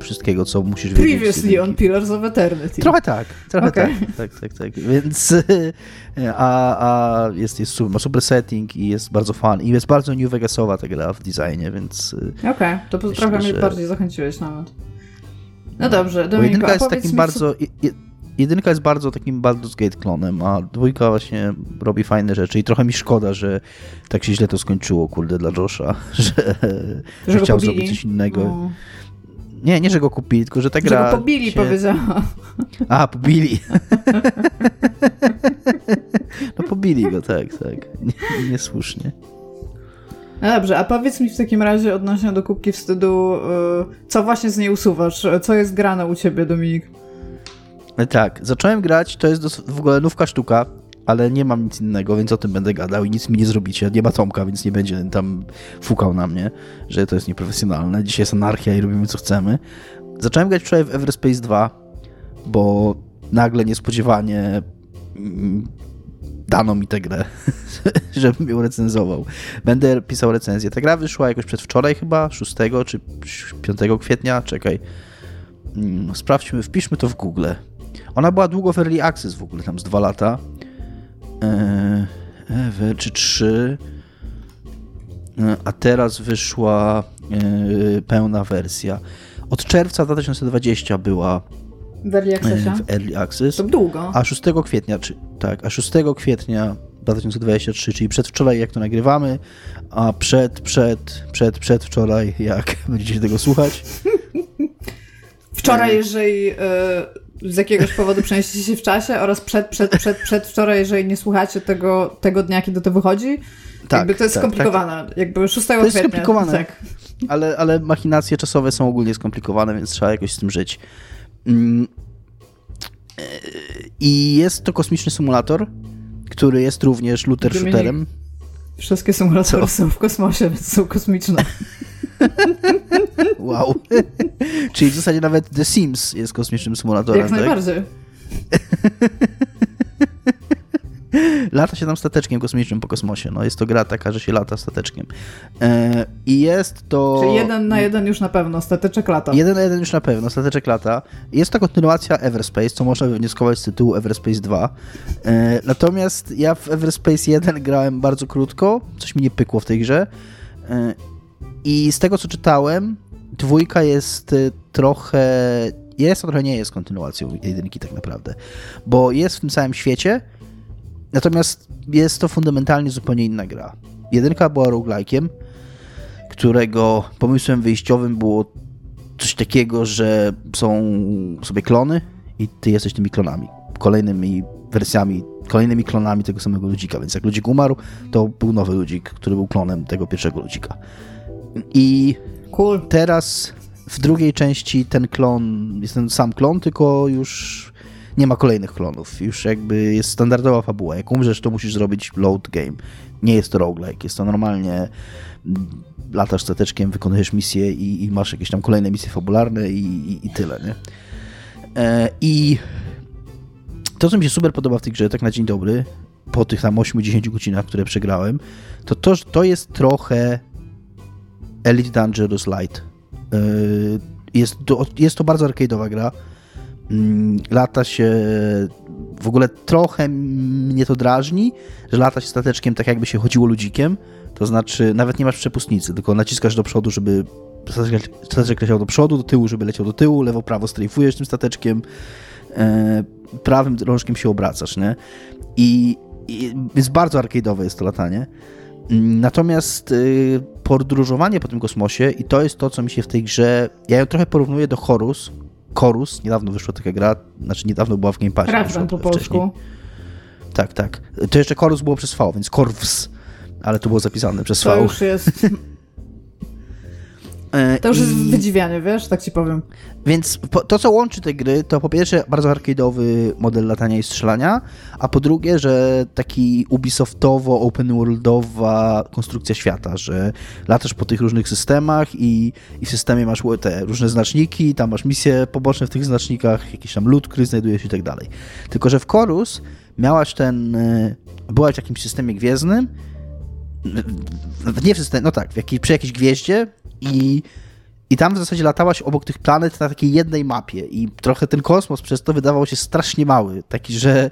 wszystkiego, co musisz wiedzieć. Previously on Pillars of Eternity. Trochę tak, trochę okay. tak, tak, tak, tak. Więc a, a jest, jest super, ma super setting i jest bardzo fun. I jest bardzo New Vegasowa ta gra w designie, więc. Y, Okej, okay. to trochę mnie bardziej zachęciłeś nawet. No dobrze, Dominiko, jedynka jest takim bardzo... jedynka jest bardzo takim Baldur's Gate klonem, a dwójka właśnie robi fajne rzeczy i trochę mi szkoda, że tak się źle to skończyło, kurde, dla Josha, że, że, że chciał pobili. zrobić coś innego. No. Nie, nie, że go kupili, tylko że ta gra... Że go pobili, się... powiedziała. A, pobili. no pobili go, tak, tak. Niesłusznie. No dobrze, a powiedz mi w takim razie odnośnie do kubki wstydu, yy, co właśnie z niej usuwasz? Co jest grane u ciebie, Dominik? Tak, zacząłem grać, to jest w ogóle nówka sztuka, ale nie mam nic innego, więc o tym będę gadał i nic mi nie zrobicie. Nie ma Tomka, więc nie będzie tam fukał na mnie, że to jest nieprofesjonalne. Dzisiaj jest anarchia i robimy co chcemy. Zacząłem grać wczoraj w Everspace 2, bo nagle niespodziewanie mm, dano mi tę grę, żebym ją recenzował. Będę pisał recenzję. Ta gra wyszła jakoś przedwczoraj chyba, 6 czy 5 kwietnia, czekaj. Mm, sprawdźmy, wpiszmy to w Google. Ona była długo w Early Access w ogóle, tam z 2 lata. Eee, czy 3. Eee, a teraz wyszła eee, pełna wersja. Od czerwca 2020 była W Early Accessie? W Early Access. To długo. A 6 kwietnia, czy, tak, a 6 kwietnia 2023, czyli przedwczoraj jak to nagrywamy, a przed, przed, przed, przedwczoraj jak będziecie tego słuchać. Wczoraj, jeżeli y, z jakiegoś powodu przenieśliście się w czasie oraz przed, przed, przed, przed wczoraj, jeżeli nie słuchacie tego, tego dnia, kiedy to wychodzi, tak, jakby to jest tak, skomplikowane. Tak. Jakby 6 to kwietnia. jest skomplikowane, tak. ale, ale machinacje czasowe są ogólnie skomplikowane, więc trzeba jakoś z tym żyć. I jest to kosmiczny symulator, który jest również looter shooterem. Wszystkie symulatory Co? są w kosmosie, więc są kosmiczne. wow. Czyli w zasadzie nawet The Sims jest kosmicznym symulatorem. Jak tak? lata się tam stateczkiem kosmicznym po kosmosie. No, jest to gra taka, że się lata stateczkiem. E, I jest to... Czyli jeden na jeden już na pewno, stateczek lata. Jeden na jeden już na pewno, stateczek lata. Jest to kontynuacja Everspace, co można wywnioskować z tytułu Everspace 2. E, natomiast ja w Everspace 1 grałem bardzo krótko, coś mi nie pykło w tej grze. E, I z tego, co czytałem, dwójka jest trochę jest, a trochę nie jest kontynuacją jedynki tak naprawdę, bo jest w tym samym świecie, Natomiast jest to fundamentalnie zupełnie inna gra. Jedynka była roguelike'iem, którego pomysłem wyjściowym było coś takiego, że są sobie klony i ty jesteś tymi klonami. Kolejnymi wersjami, kolejnymi klonami tego samego ludzika. Więc jak ludzik umarł, to był nowy ludzik, który był klonem tego pierwszego ludzika. I cool. teraz w drugiej części ten klon jest ten sam klon, tylko już nie ma kolejnych klonów. Już jakby jest standardowa fabuła. Jak umrzesz, to musisz zrobić load game. Nie jest to roguelike, jest to normalnie mm, latasz stateczkiem, wykonujesz misje i, i masz jakieś tam kolejne misje fabularne i, i, i tyle, nie? E, I to, co mi się super podoba w tej grze, tak na dzień dobry, po tych tam 8-10 godzinach, które przegrałem, to to, to jest trochę Elite Dangerous Light. E, jest to, jest to bardzo arcade'owa gra, lata się w ogóle trochę mnie to drażni, że lata się stateczkiem tak jakby się chodziło ludzikiem, to znaczy nawet nie masz przepustnicy, tylko naciskasz do przodu, żeby stateczek leciał do przodu, do tyłu, żeby leciał do tyłu, lewo, prawo strajfujesz tym stateczkiem, e, prawym rączkiem się obracasz, nie? I, i więc bardzo arcade'owe jest to latanie. Mm, natomiast y, podróżowanie po tym kosmosie i to jest to, co mi się w tej grze... Ja ją trochę porównuję do Horus, Chorus, niedawno wyszła taka gra, znaczy niedawno była w Game Passie. Razem po polsku. Tak, tak. To jeszcze Chorus było przez V, więc Corvs, ale to było zapisane przez to V. To już jest to już I... jest wydziwianie, wiesz, tak ci powiem. Więc to, co łączy te gry, to po pierwsze bardzo arcade'owy model latania i strzelania, a po drugie, że taki Ubisoftowo, open worldowa konstrukcja świata, że latasz po tych różnych systemach i, i w systemie masz te różne znaczniki, tam masz misje poboczne w tych znacznikach, jakiś tam lód, który znajduje się i tak dalej. Tylko, że w Chorus miałaś ten, e, byłaś w jakimś systemie gwiezdnym, nie w systemie, no tak, w jakiej, przy jakiejś gwieździe i, i tam w zasadzie latałaś obok tych planet na takiej jednej mapie i trochę ten kosmos przez to wydawał się strasznie mały, taki, że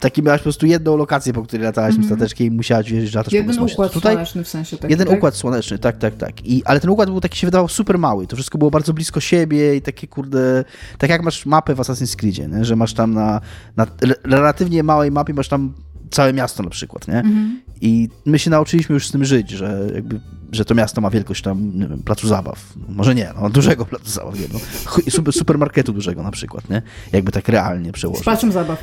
taki miałaś po prostu jedną lokację, po której latałaś mm stateczkiem i musiałaś że latasz jeden po kosmosie. układ Tutaj słoneczny w sensie taki, Jeden tak? układ słoneczny, tak, tak, tak. I, ale ten układ był taki, się wydawał super mały. To wszystko było bardzo blisko siebie i takie, kurde, tak jak masz mapę w Assassin's Creedzie, nie? że masz tam na, na relatywnie małej mapie masz tam całe miasto na przykład, nie? Mhm. I my się nauczyliśmy już z tym żyć, że jakby, że to miasto ma wielkość tam, nie wiem, placu zabaw. Może nie, no, dużego placu zabaw, nie, no. Super, supermarketu dużego na przykład, nie? Jakby tak realnie przełożyć. Z palcem zabaw.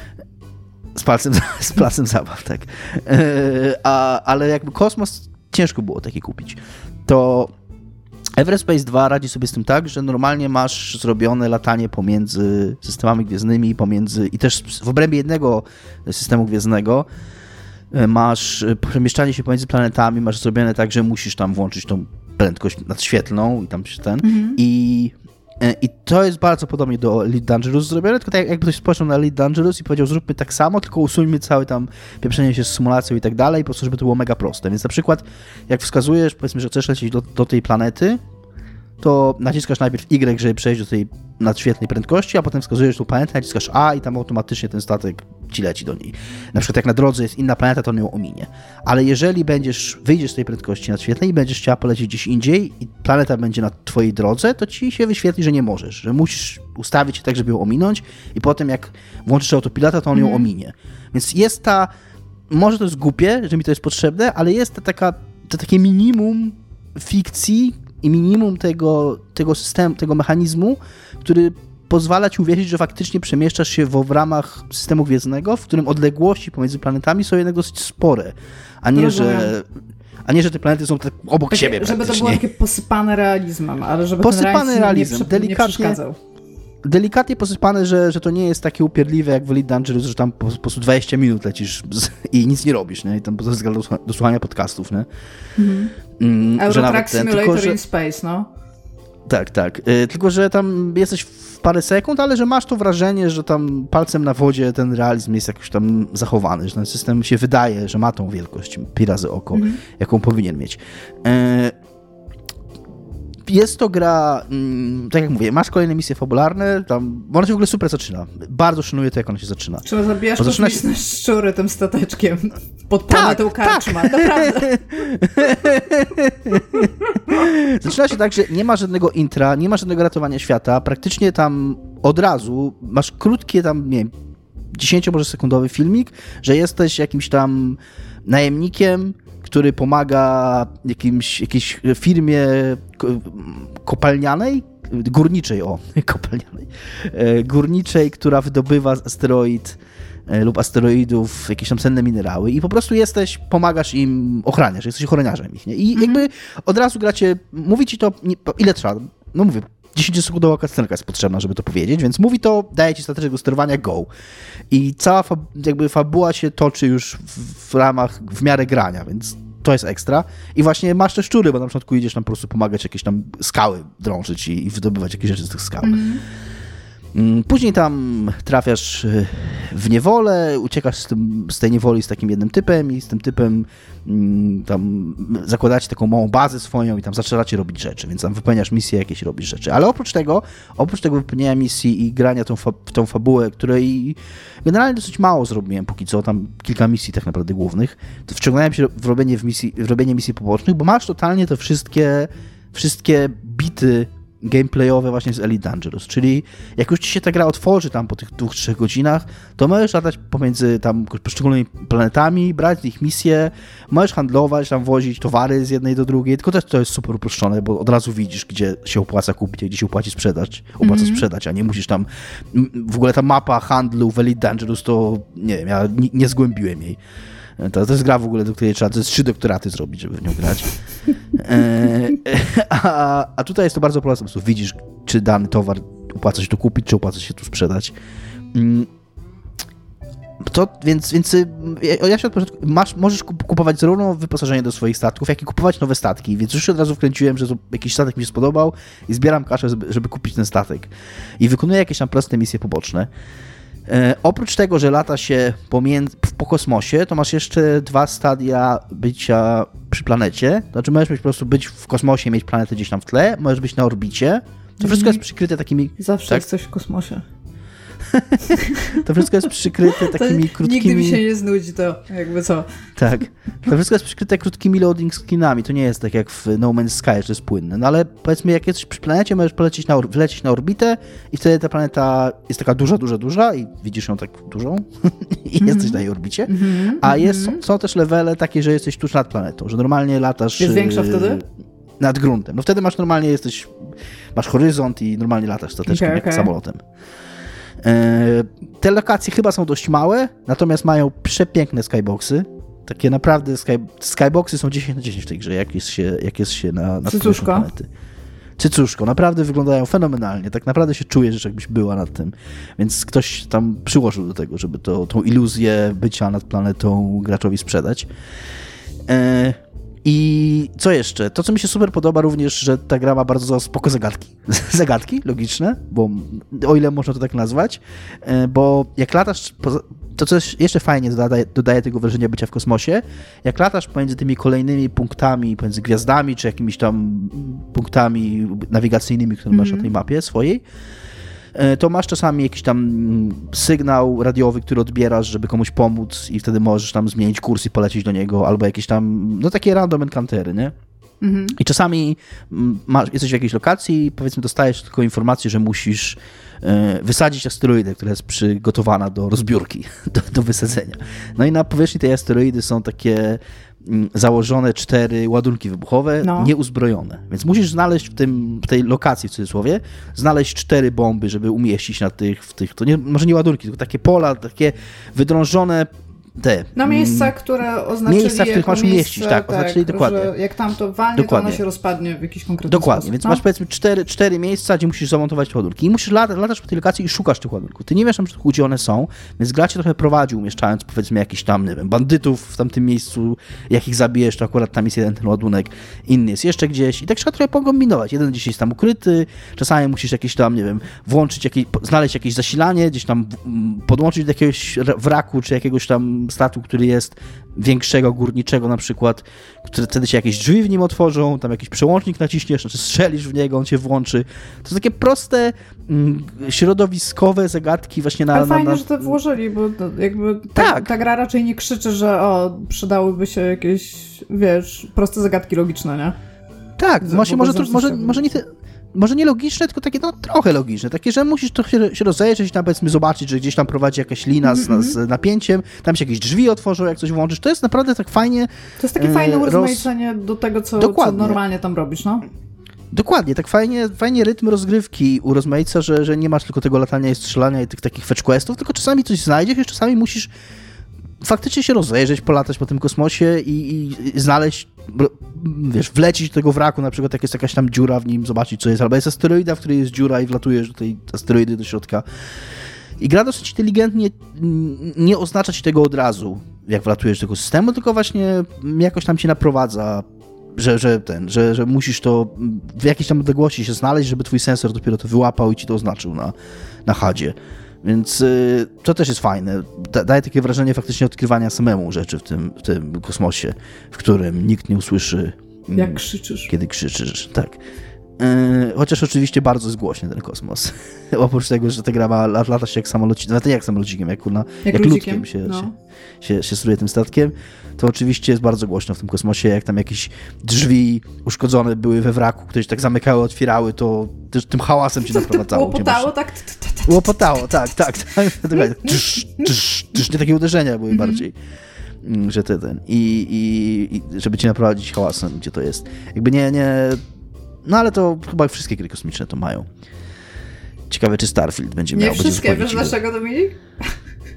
Z palcem, z placem zabaw, tak. E, a, ale jakby kosmos ciężko było taki kupić. To Everspace 2 radzi sobie z tym tak, że normalnie masz zrobione latanie pomiędzy systemami gwiezdnymi, pomiędzy i też w obrębie jednego systemu gwiezdnego e, masz e, przemieszczanie się pomiędzy planetami, masz zrobione tak, że musisz tam włączyć tą prędkość nadświetlną i tam się ten mhm. i i to jest bardzo podobnie do Elite Dangerous zrobione, tylko tak jakby ktoś spojrzał na Elite Dangerous i powiedział, zróbmy tak samo, tylko usuńmy całe tam pieprzenie się z symulacją i tak dalej, po prostu, żeby to było mega proste. Więc na przykład, jak wskazujesz, powiedzmy, że chcesz lecieć do, do tej planety, to naciskasz najpierw Y, żeby przejść do tej nadświetlnej prędkości, a potem wskazujesz tu planetę, naciskasz A i tam automatycznie ten statek ci leci do niej. Na przykład jak na drodze jest inna planeta, to on ją ominie. Ale jeżeli będziesz, wyjdziesz z tej prędkości nadświetlnej i będziesz chciała polecieć gdzieś indziej i planeta będzie na twojej drodze, to ci się wyświetli, że nie możesz, że musisz ustawić się tak, żeby ją ominąć i potem jak włączysz autopilota, to on ją Mhm. ominie. Więc jest ta, może to jest głupie, że mi to jest potrzebne, ale jest to, taka, to takie minimum fikcji i minimum tego, tego systemu, tego mechanizmu, który pozwala ci uwierzyć, że faktycznie przemieszczasz się w, w ramach systemu gwiezdnego, w którym odległości pomiędzy planetami są jednak dosyć spore, a nie, że, a nie, że te planety są tak obok Takie, siebie żeby to było takie posypane realizmem, ale żeby Posypane ten realizm realizmem, nie, przy, delikatnie- nie przeszkadzał. Delikatnie posypane, że, że to nie jest takie upierdliwe jak w Elite Dangerous, że tam po, po prostu 20 minut lecisz i nic nie robisz, nie? I tam względu do, do słuchania podcastów, nie? Mm, że ten, Simulator tylko, że, in Space, no. Tak, tak. Y, tylko, że tam jesteś w parę sekund, ale że masz to wrażenie, że tam palcem na wodzie ten realizm jest jakoś tam zachowany, że ten system się wydaje, że ma tą wielkość pi razy oko, jaką powinien mieć. Y, jest to gra, mm, tak jak mówię, masz kolejne misje fabularne, tam, ona się w ogóle super zaczyna. Bardzo szanuję to, jak ona się zaczyna. Trzeba zabijasz zaczyna kosmiczne szczury tym stateczkiem pod planetą tak. karczma. Naprawdę. Zaczyna się tak, że nie ma żadnego intra, nie ma żadnego ratowania świata. Praktycznie tam od razu masz krótkie tam, nie wiem, 10 może sekundowy filmik, że jesteś jakimś tam najemnikiem, który pomaga jakimś, jakiejś firmie ko- kopalnianej, górniczej, o, kopalnianej, e, górniczej, która wydobywa asteroid e, lub asteroidów jakieś tam cenne minerały i po prostu jesteś, pomagasz im, ochraniasz, jesteś ochroniarzem ich, nie? I jakby od razu gracie, mówi ci to, ile trzeba, no mówię, 10-sekundowa kastenka jest potrzebna, żeby to powiedzieć, więc mówi to, daje ci do sterowania, go. I cała jakby fabuła się toczy już w, w ramach, w miarę grania, więc to jest ekstra. I właśnie masz te szczury, bo na początku idziesz tam po prostu pomagać jakieś tam skały drążyć i, i wydobywać jakieś rzeczy z tych skał. Mm, Później tam trafiasz y, w niewolę, uciekasz z, tym, z tej niewoli z takim jednym typem i z tym typem mm, tam zakładacie taką małą bazę swoją i tam zaczynacie robić rzeczy, więc tam wypełniasz misje, jakieś robisz rzeczy. Ale oprócz tego, oprócz tego wypełniania misji i grania tą w tą fabułę, której generalnie dosyć mało zrobiłem póki co, tam kilka misji tak naprawdę głównych, to wciągnąłem się w robienie, w misji, w robienie misji pobocznych, bo masz totalnie te wszystkie, wszystkie bity gameplayowe właśnie z Elite Dangerous, czyli jak już ci się ta gra otworzy tam po tych dwóch, trzech godzinach, to możesz latać pomiędzy tam poszczególnymi planetami, brać z nich misje, możesz handlować, tam wozić towary z jednej do drugiej, tylko też to jest super uproszczone, bo od razu widzisz, gdzie się opłaca kupić, gdzie się opłaci sprzedać, opłaca sprzedać, a nie musisz tam, w ogóle ta mapa handlu w Elite Dangerous to, nie wiem, ja nie, nie zgłębiłem jej. To, to jest gra w ogóle, do której trzeba to jest trzy doktoraty zrobić, żeby w nią grać. E, a, a tutaj jest to bardzo proste. Po prostu widzisz, czy dany towar opłaca się tu kupić, czy opłaca się tu sprzedać. Mm. To, więc, więc y, ja- się od początku, masz, możesz kup- kupować zarówno wyposażenie do swoich statków, jak i kupować nowe statki, więc już się od razu wkręciłem, że jakiś statek mi się spodobał i zbieram kaszę, żeby, żeby kupić ten statek. I wykonuję jakieś tam proste misje poboczne. E, oprócz tego, że lata się pomiędzy, po kosmosie, to masz jeszcze dwa stadia bycia przy planecie. Znaczy możesz być po prostu być w kosmosie, mieć planetę gdzieś tam w tle, możesz być na orbicie. To wszystko jest przykryte takimi. Zawsze Tak? jest coś w kosmosie. To wszystko jest przykryte To takimi krótkimi. Nigdy mi się nie znudzi to, jakby co. Tak. To wszystko jest przykryte krótkimi loading screenami. To nie jest tak jak w No Man's Sky, że to jest płynne. No ale powiedzmy, jak jesteś przy planecie, możesz polecieć na, wlecieć na orbitę i wtedy ta planeta jest taka duża, duża, duża i widzisz ją tak dużą i jesteś na jej orbicie. A jest, są, są też levele takie, że jesteś tuż nad planetą, że normalnie latasz... Jest większa yy, wtedy? Nad gruntem. No wtedy masz normalnie, jesteś, masz horyzont i normalnie latasz stateczkiem Okej, jak okej. samolotem. E, Te lokacje chyba są dość małe, natomiast mają przepiękne skyboxy. Takie naprawdę sky, skyboxy są 10 na 10 w tej grze, jak jest się, jak jest się na, na Cycuszko. planety. Cycuszko, naprawdę wyglądają fenomenalnie. Tak naprawdę się czujesz, jakbyś była nad tym. Więc ktoś tam przyłożył do tego, żeby to, tą iluzję bycia nad planetą graczowi sprzedać. E, I co jeszcze? To, co mi się super podoba również, że ta gra ma bardzo spoko zagadki. zagadki logiczne, bo o ile można to tak nazwać, e, bo jak latasz, to coś jeszcze fajnie dodaje, dodaje tego wrażenia bycia w kosmosie, jak latasz pomiędzy tymi kolejnymi punktami, pomiędzy gwiazdami, czy jakimiś tam punktami nawigacyjnymi, które mm -hmm. masz na tej mapie swojej, to masz czasami jakiś tam mm, sygnał radiowy, który odbierasz, żeby komuś pomóc i wtedy możesz tam zmienić kurs i polecieć do niego, albo jakieś tam, no takie random encountery, nie? Mhm. I czasami mm, masz, jesteś w jakiejś lokacji i powiedzmy dostajesz tylko informację, że musisz e, wysadzić asteroidę, która jest przygotowana do rozbiórki, do, do wysadzenia. No i na powierzchni tej asteroidy są takie założone cztery ładunki wybuchowe, no. nieuzbrojone. Więc musisz znaleźć w, tym, w tej lokacji, w cudzysłowie, znaleźć cztery bomby, żeby umieścić na tych, w tych, to nie, może nie ładunki, tylko takie pola, takie wydrążone te. Na miejsca, mm, które oznaczyli Miejsca, w których masz umieścić, tak, tak oznaczyli dokładnie. jak tam to walnie, dokładnie. to ona się rozpadnie w jakiś konkretny Dokładnie, sposób, więc no? masz powiedzmy cztery, cztery miejsca, gdzie musisz zamontować ładunki i musisz latać, latasz po tej lokacji i szukasz tych ładunków. Ty nie wiesz, gdzie one są, więc gra cię trochę prowadzi, umieszczając powiedzmy jakiś tam, nie wiem, bandytów w tamtym miejscu, jak ich zabijesz, to akurat tam jest jeden ten ładunek, inny jest jeszcze gdzieś i tak trzeba trochę pokombinować. Jeden gdzieś jest tam ukryty, czasami musisz jakieś tam, nie wiem, włączyć, jakieś, znaleźć jakieś zasilanie, gdzieś tam podłączyć do jakiegoś wraku, czy jakiegoś tam statku, który jest większego, górniczego na przykład, które wtedy się jakieś drzwi w nim otworzą, tam jakiś przełącznik naciśniesz, znaczy strzelisz w niego, on się włączy. To są takie proste, mm, środowiskowe zagadki właśnie na... Ale na, fajnie, na... że to włożyli, bo jakby ta, tak. ta gra raczej nie krzyczy, że o, przydałyby się jakieś, wiesz, proste zagadki logiczne, nie? Tak, właśnie może, może, może nie, te, może nie logiczne, tylko takie no, trochę logiczne. Takie, że musisz trochę się rozejrzeć, tam powiedzmy zobaczyć, że gdzieś tam prowadzi jakaś lina z, mm -hmm. z napięciem, tam się jakieś drzwi otworzą, jak coś włączysz. To jest naprawdę tak fajnie. To jest takie fajne e, urozmaicenie roz... do tego, co, co normalnie tam robisz, no? Dokładnie, tak fajnie, fajnie rytm rozgrywki urozmaica, że, że nie masz tylko tego latania i strzelania i tych takich fetch questów, tylko czasami coś znajdziesz i czasami musisz faktycznie się rozejrzeć, polatać po tym kosmosie i, i, znaleźć, wiesz, wlecić do tego wraku, na przykład jak jest jakaś tam dziura w nim, zobaczyć co jest, albo jest asteroida, w której jest dziura i wlatujesz do tej asteroidy do środka. I gra dosyć inteligentnie nie oznacza ci tego od razu, jak wlatujesz do tego systemu, tylko właśnie jakoś tam ci naprowadza, że, że ten, że, że musisz to w jakiejś tam odległości się znaleźć, żeby twój sensor dopiero to wyłapał i ci to oznaczył na, na hadzie. Więc y, to też jest fajne. Da, daje takie wrażenie faktycznie odkrywania samemu rzeczy w tym, w tym kosmosie, w którym nikt nie usłyszy. Mm, Jak krzyczysz. Kiedy krzyczysz, tak. Y, chociaż oczywiście bardzo zgłośnie ten kosmos. Oprócz tego, że ta gra ma lata się jak samolocikiem, nawet jak samolocikiem, jak, na, jak, jak ludkiem się, no. się, się, się tym statkiem, to oczywiście jest bardzo głośno w tym kosmosie, jak tam jakieś drzwi uszkodzone były we wraku, które się tak zamykały, otwierały, to też tym hałasem cię naprowadzało. Łopotało, tak? Łopotało, tak, tak. Nie takie uderzenia były mhm. bardziej mm, że ty ten. I, i, I, żeby cię naprowadzić hałasem, gdzie to jest. Jakby nie, nie. No ale to chyba wszystkie gry kosmiczne to mają. Ciekawe, czy Starfield będzie miał. Nie wszystkie, wiesz dlaczego, Dominik?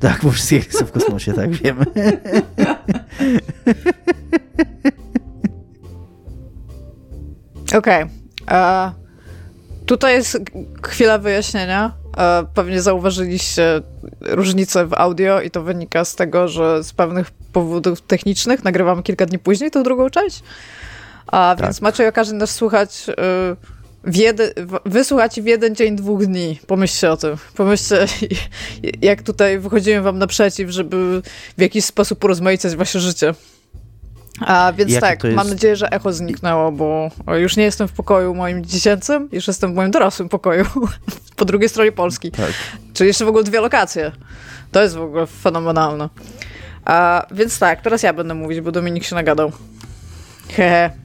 Tak, bo wszystkie są w kosmosie, tak, wiemy. Okej. Okay. Tutaj jest chwila wyjaśnienia. E, pewnie zauważyliście różnicę w audio i to wynika z tego, że z pewnych powodów technicznych nagrywamy kilka dni później tą drugą część. A tak. więc macie okazję nas słuchać y, w jeden, wysłuchać w jeden dzień, dwóch dni. Pomyślcie o tym. Pomyślcie, jak tutaj wychodziłem wam naprzeciw, żeby w jakiś sposób urozmaicać wasze życie. A więc tak, jest... mam nadzieję, że echo zniknęło, bo już nie jestem w pokoju moim dziecięcym, już jestem w moim dorosłym pokoju, po drugiej stronie Polski. Tak. Czyli jeszcze w ogóle dwie lokacje. To jest w ogóle fenomenalne. A, więc tak, teraz ja będę mówić, bo Dominik się nagadał. Hehe.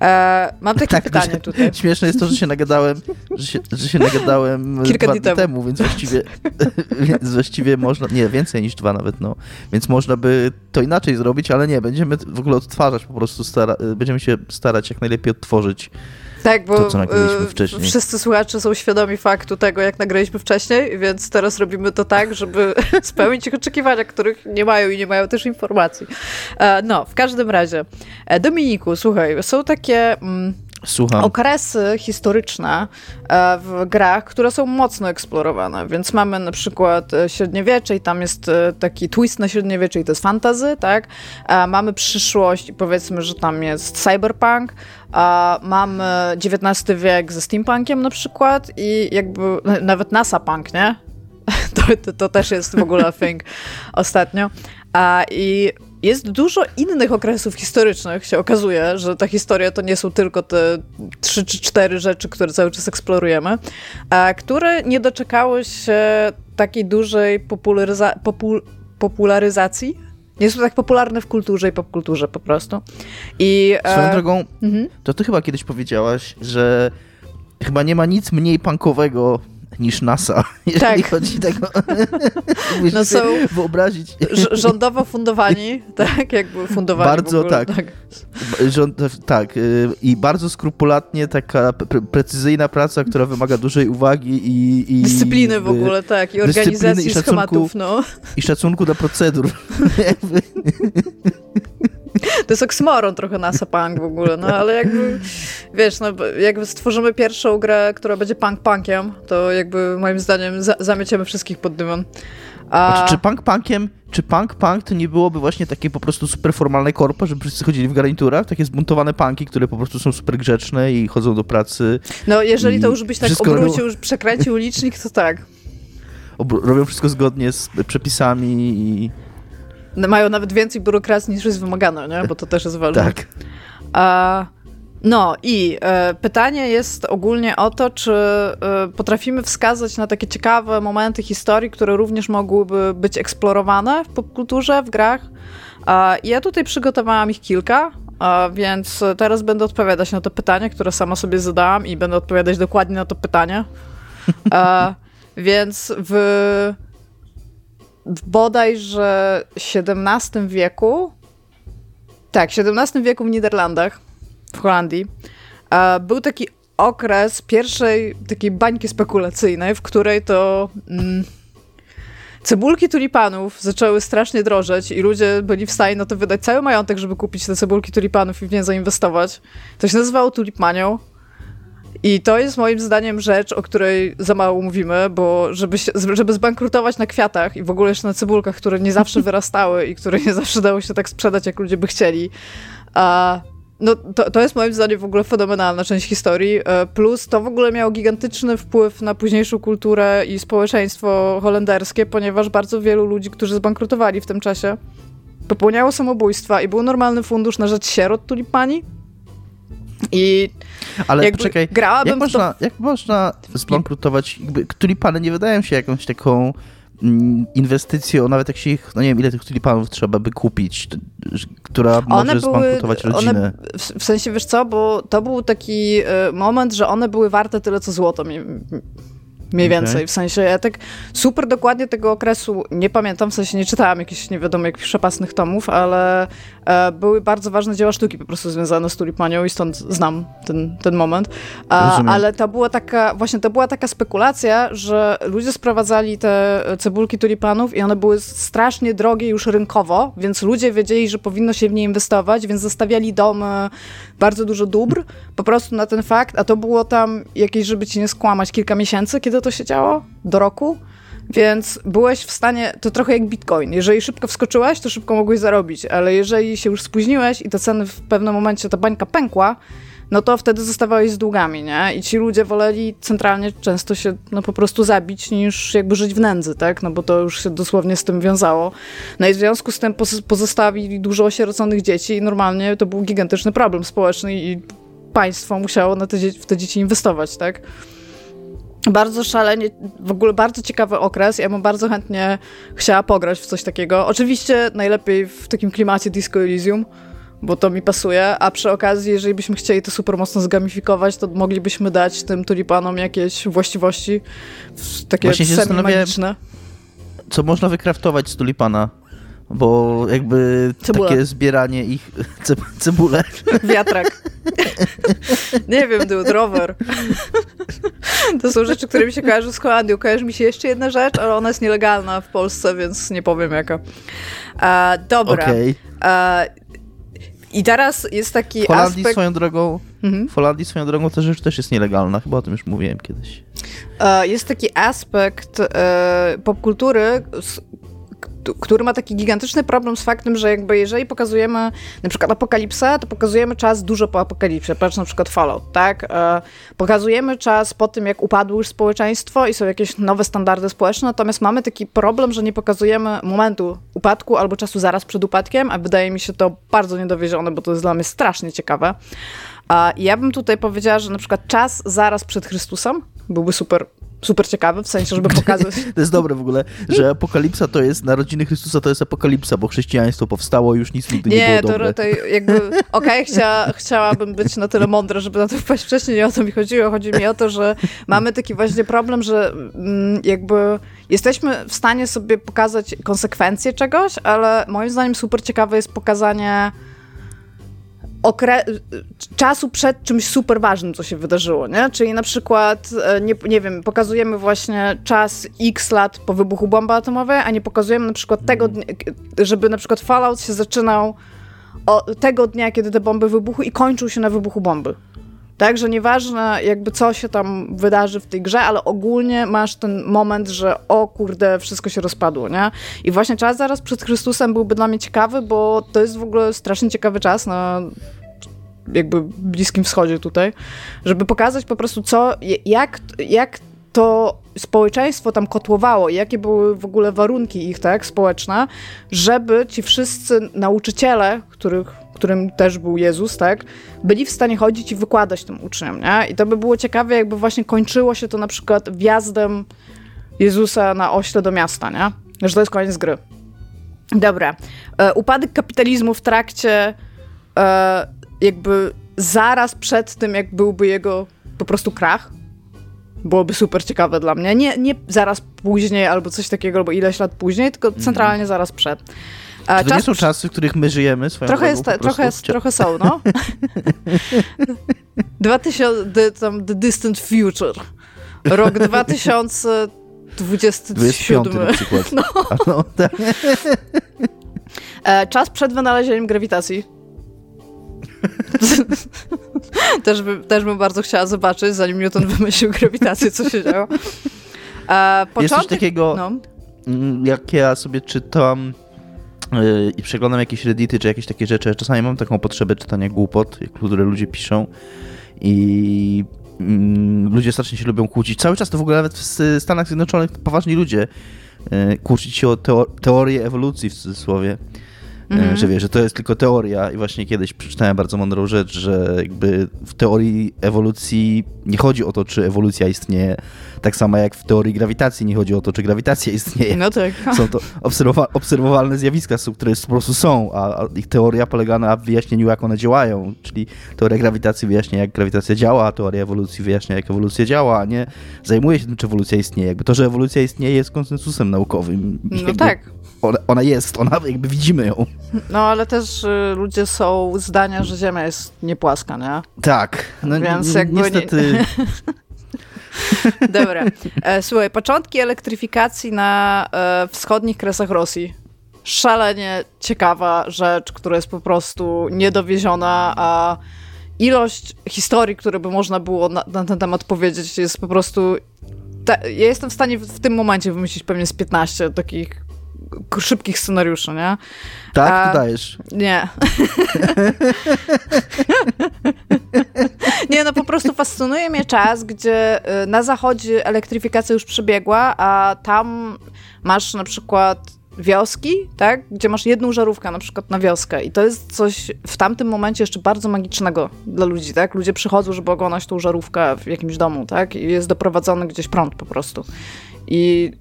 E, mam takie tak, pytanie tutaj. Śmieszne jest to, że się nagadałem, że się, że się nagadałem Kilka dwa dni temu. temu, więc właściwie, więc właściwie można, nie, więcej niż dwa nawet, no. Więc można by to inaczej zrobić, ale nie, będziemy w ogóle odtwarzać po prostu, stara, będziemy się starać jak najlepiej odtworzyć tak, bo to, co nagraliśmy y, wcześniej. wszyscy słuchacze są świadomi faktu tego, jak nagraliśmy wcześniej, więc teraz robimy to tak, żeby spełnić ich oczekiwania, których nie mają i nie mają też informacji. E, no, w każdym razie. E, Dominiku, słuchaj, są takie... Słucham. okresy historyczne e, w grach, które są mocno eksplorowane. Więc mamy na przykład e, średniowiecze i tam jest e, taki twist na średniowiecze i to jest fantazy, tak? Mamy przyszłość i powiedzmy, że tam jest cyberpunk, mamy XIX wiek ze steampunkiem na przykład i jakby nawet NASA punk, nie? To, to, to też jest w ogóle thing ostatnio. I jest dużo innych okresów historycznych, się okazuje, że ta historia to nie są tylko te trzy czy cztery rzeczy, które cały czas eksplorujemy, a które nie doczekały się takiej dużej popularyza popul popularyzacji. Nie są tak popularne w kulturze i popkulturze po prostu. I, e, Swoją e... drogą, mhm. to ty chyba kiedyś powiedziałaś, że chyba nie ma nic mniej punkowego niż NASA, jeżeli tak. chodzi tego. no są wyobrazić. Rządowo fundowani, tak? Jakby fundowani Bardzo tak. Tak. Rząd, tak. Y, I bardzo skrupulatnie taka pre precyzyjna praca, która wymaga dużej uwagi i. i dyscypliny w ogóle, tak. I organizacji i szacunku, schematów, no. I szacunku do procedur. To jest oksymoron trochę NASA punk w ogóle, no ale jakby, wiesz, no jakby stworzymy pierwszą grę, która będzie punk-punkiem, to jakby moim zdaniem za zamieciemy wszystkich pod dywan. A... Znaczy, czy punk punkiem, czy punk punk to nie byłoby właśnie takie po prostu super formalne korpo, żeby wszyscy chodzili w garniturach? Takie zbuntowane punki, które po prostu są super grzeczne i chodzą do pracy. No jeżeli to już byś tak obrócił, robią... przekręcił licznik, to tak. robią wszystko zgodnie z przepisami i mają nawet więcej biurokracji niż jest wymagane, nie? bo to też jest ważne. Tak. A, no i e, pytanie jest ogólnie o to, czy e, potrafimy wskazać na takie ciekawe momenty historii, które również mogłyby być eksplorowane w popkulturze, w grach. A, ja tutaj przygotowałam ich kilka, więc teraz będę odpowiadać na to pytanie, które sama sobie zadałam i będę odpowiadać dokładnie na to pytanie. Więc w w bodajże XVII wieku, tak, w XVII wieku w Niderlandach, w Holandii, był taki okres pierwszej takiej bańki spekulacyjnej, w której to mm, cebulki tulipanów zaczęły strasznie drożeć i ludzie byli w stanie na to wydać cały majątek, żeby kupić te cebulki tulipanów i w nie zainwestować. To się nazywało tulipanią. I to jest moim zdaniem rzecz, o której za mało mówimy, bo żeby, się, żeby zbankrutować na kwiatach i w ogóle jeszcze na cebulkach, które nie zawsze wyrastały i które nie zawsze dało się tak sprzedać, jak ludzie by chcieli, a no, to, to jest moim zdaniem w ogóle fenomenalna część historii. E, plus to w ogóle miało gigantyczny wpływ na późniejszą kulturę i społeczeństwo holenderskie, ponieważ bardzo wielu ludzi, którzy zbankrutowali w tym czasie, popełniało samobójstwa i był normalny fundusz na rzecz sierot tulipani. I ale poczekaj, grałabym jak można, to... jak można zbankrutować? Jakby, tulipany nie wydają się jakąś taką mm, inwestycją, nawet jak się ich, no nie wiem, ile tych tulipanów trzeba by kupić, która one może były, zbankrutować rodzinę. One, w, sensie, wiesz co, bo to był taki y, moment, że one były warte tyle, co złoto. Mniej okay. więcej, w sensie ja tak super dokładnie tego okresu nie pamiętam, w sensie nie czytałam jakichś nie wiadomo jakichś przepasnych tomów, ale e, były bardzo ważne dzieła sztuki po prostu związane z tulipanią i stąd znam ten, ten moment. A, ale to była taka, właśnie to była taka spekulacja, że ludzie sprowadzali te cebulki tulipanów i one były strasznie drogie już rynkowo, więc ludzie wiedzieli, że powinno się w nie inwestować, więc zostawiali domy, bardzo dużo dóbr po prostu na ten fakt, a to było tam jakieś, żeby ci nie skłamać, kilka miesięcy, kiedy to się działo? Do roku? Więc byłeś w stanie, to trochę jak bitcoin. Jeżeli szybko wskoczyłeś, to szybko mogłeś zarobić, ale jeżeli się już spóźniłeś i te ceny w pewnym momencie, ta bańka pękła, no to wtedy zostawałeś z długami, nie? I ci ludzie woleli centralnie często się no, po prostu zabić, niż jakby żyć w nędzy, tak? No bo to już się dosłownie z tym wiązało. No i w związku z tym pozostawili dużo osieroconych dzieci i normalnie to był gigantyczny problem społeczny i państwo musiało na te, w te dzieci inwestować, tak? Bardzo szalenie, w ogóle bardzo ciekawy okres. Ja bym bardzo chętnie chciała pograć w coś takiego. Oczywiście najlepiej w takim klimacie Disco Elysium, bo to mi pasuje, a przy okazji, jeżeli byśmy chcieli to super mocno zgamifikować, to moglibyśmy dać tym tulipanom jakieś właściwości takie semi-magiczne. Co można wykraftować z tulipana? bo jakby Cebula. takie zbieranie ich ce, cebule. Wiatrak. Nie wiem, dude, rower. To są rzeczy, które mi się kojarzą z Holandią. Kojarzy mi się jeszcze jedna rzecz, ale ona jest nielegalna w Polsce, więc nie powiem jaka. dobra. Okay. I teraz jest taki w Holandii aspekt... swoją drogą Mhm. W Holandii swoją drogą ta rzecz też jest nielegalna, chyba o tym już mówiłem kiedyś. E, jest taki aspekt e, popkultury, który ma taki gigantyczny problem z faktem, że jakby jeżeli pokazujemy na przykład apokalipsę, to pokazujemy czas dużo po apokalipsie, patrz na przykład Fallout, tak? E, pokazujemy czas po tym, jak upadło już społeczeństwo i są jakieś nowe standardy społeczne, natomiast mamy taki problem, że nie pokazujemy momentu upadku albo czasu zaraz przed upadkiem, a wydaje mi się to bardzo niedowiezione, bo to jest dla mnie strasznie ciekawe. A ja bym tutaj powiedziała, że na przykład czas zaraz przed Chrystusem byłby super super ciekawy, w sensie, żeby pokazać... to jest dobre w ogóle, że apokalipsa to jest, narodziny Chrystusa to jest apokalipsa, bo chrześcijaństwo powstało, już nic nigdy nie, nie było dobre. Nie, to, to jakby, okej, okay, chcia, chciałabym być na tyle mądra, żeby na to wpaść wcześniej, nie o to mi chodziło, chodzi mi o to, że mamy taki właśnie problem, że mm, jakby jesteśmy w stanie sobie pokazać konsekwencje czegoś, ale moim zdaniem super ciekawe jest pokazanie czasu przed czymś super ważnym, co się wydarzyło, nie? Czyli na przykład, e, nie, nie wiem, pokazujemy właśnie czas x lat po wybuchu bomby atomowej, a nie pokazujemy na przykład tego dnia, żeby na przykład Fallout się zaczynał tego dnia, kiedy te bomby wybuchły i kończył się na wybuchu bomby. Tak, że nieważne jakby co się tam wydarzy w tej grze, ale ogólnie masz ten moment, że o kurde, wszystko się rozpadło, nie? I właśnie czas zaraz przed Chrystusem byłby dla mnie ciekawy, bo to jest w ogóle strasznie ciekawy czas na jakby Bliskim Wschodzie tutaj, żeby pokazać po prostu co, jak, jak to społeczeństwo tam kotłowało jakie były w ogóle warunki ich, tak, społeczne, żeby ci wszyscy nauczyciele, których którym też był Jezus, tak, byli w stanie chodzić i wykładać tym uczniom, nie? I to by było ciekawe, jakby właśnie kończyło się to na przykład wjazdem Jezusa na ośle do miasta, nie? Że to jest koniec gry. Dobra. E, upadek kapitalizmu w trakcie e, jakby zaraz przed tym, jak byłby jego po prostu krach, byłoby super ciekawe dla mnie. Nie, nie zaraz później albo coś takiego, albo ileś lat później, tylko centralnie mm. zaraz przed. Czy to czas... nie są czasy, w których my żyjemy swoją trochę, jest, trochę, jest, trochę są, no. 2000, the, tam, the Distant Future. Rok 2027. na przykład. No. no tak. E, czas przed wynalezieniem grawitacji. też, by, też bym bardzo chciała zobaczyć, zanim Newton wymyślił grawitację, co się działo. E, początek... Jest coś takiego, no. Mm, jak ja sobie czytam Yy, i przeglądam jakieś reddity czy jakieś takie rzeczy. Czasami mam taką potrzebę czytania głupot, które ludzie piszą i mm, ludzie strasznie się lubią kłócić. Cały czas to w ogóle nawet w Stanach Zjednoczonych poważni ludzie yy, kłócić się o teorię ewolucji w cudzysłowie. Mm -hmm. Że wiesz, że to jest tylko teoria i właśnie kiedyś przeczytałem bardzo mądrą rzecz, że jakby w teorii ewolucji nie chodzi o to, czy ewolucja istnieje, tak samo jak w teorii grawitacji nie chodzi o to, czy grawitacja istnieje. No tak. Są to obserwowa obserwowalne zjawiska, które po prostu są, a, ich teoria polega na wyjaśnieniu, jak one działają, czyli teoria grawitacji wyjaśnia, jak grawitacja działa, a teoria ewolucji wyjaśnia, jak ewolucja działa, a nie zajmuje się tym, czy ewolucja istnieje. Jakby to, że ewolucja istnieje jest konsensusem naukowym. No jakby tak. Ona, jest, ona jakby widzimy ją. No ale też y, ludzie są zdania, że Ziemia jest niepłaska, nie? Tak. No, Więc jakby niestety... Nie... Dobra. E, słuchaj, początki elektryfikacji na e, wschodnich kresach Rosji. Szalenie ciekawa rzecz, która jest po prostu niedowieziona, a ilość historii, które by można było na, na ten temat powiedzieć, jest po prostu. Ta, ja jestem w stanie w, w, tym momencie wymyślić pewnie z 15 takich szybkich scenariuszy, nie? Tak, A, dajesz. Nie. nie, no po prostu fascynuje mnie czas, gdzie y, na zachodzie elektryfikacja już przebiegła, a tam masz na przykład wioski, tak? Gdzie masz jedną żarówkę na przykład na wioskę i to jest coś w tamtym momencie jeszcze bardzo magicznego dla ludzi, tak? Ludzie przychodzą, żeby oglądać tą żarówkę w jakimś domu, tak? I jest doprowadzony gdzieś prąd po prostu. I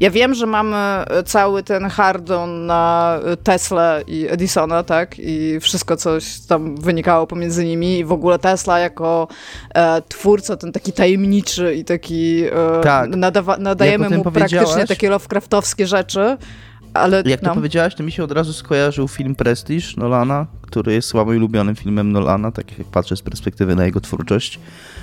ja wiem, że mamy cały ten hardon na Tesla i Edisona, tak? I wszystko, coś tam wynikało pomiędzy nimi i w ogóle Tesla jako e, twórca, ten taki tajemniczy i taki... E, tak. Nadawa, nadajemy mu praktycznie takie Lovecraftowskie rzeczy. Ale, Jak no. to powiedziałaś, to mi się od razu skojarzył film Prestige Nolana, który jest słabo ulubionym filmem Nolana, tak jak patrzę z perspektywy na jego twórczość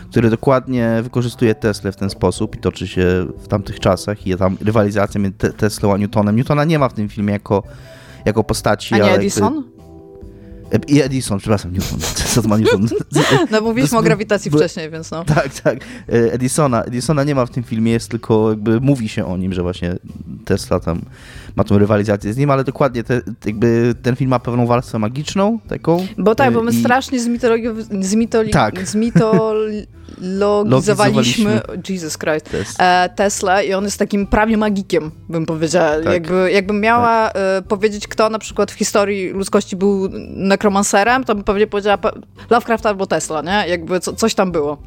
który dokładnie wykorzystuje Tesla w ten sposób i toczy się w tamtych czasach i tam rywalizacja między Teslą a Newtonem. Newtona nie ma w tym filmie jako, jako postaci. A nie Edison? I Edison, przepraszam, Newton. Co to ma Newton? No mówiliśmy o grawitacji wcześniej, więc no. Tak, tak. Edisona. Edisona nie ma w tym filmie, jest tylko jakby mówi się o nim, że właśnie Tesla tam ma tą rywalizację z nim, ale dokładnie te, jakby ten film ma pewną warstwę magiczną taką. Bo tak, bo my i... strasznie zmitologizowaliśmy zmitoli... tak. zmitologizowaliśmy Jesus Christ, e, Tesla i on jest takim prawie magikiem, bym powiedziała. Tak. Jakby, jakbym miała tak. e, powiedzieć, kto na przykład w historii ludzkości był nekromancerem, to bym pewnie powiedziała Lovecraft albo Tesla, nie? Jakby co, coś tam było.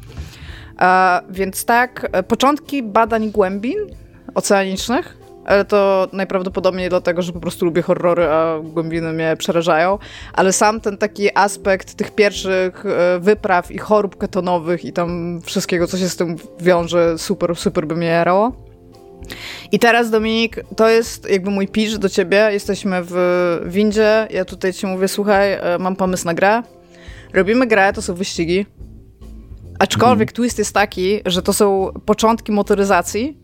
E, więc tak, e, początki badań głębin oceanicznych ale to najprawdopodobniej dlatego, że po prostu lubię horrory, a głębiny mnie przerażają. Ale sam ten taki aspekt tych pierwszych e, wypraw i chorób ketonowych i tam wszystkiego, co się z tym wiąże, super, super by mnie jarało. I teraz, Dominik, to jest jakby mój pitch do ciebie. Jesteśmy w windzie. Ja tutaj ci mówię, słuchaj, e, mam pomysł na grę. Robimy grę, to są wyścigi. Aczkolwiek mhm. twist jest taki, że to są początki motoryzacji,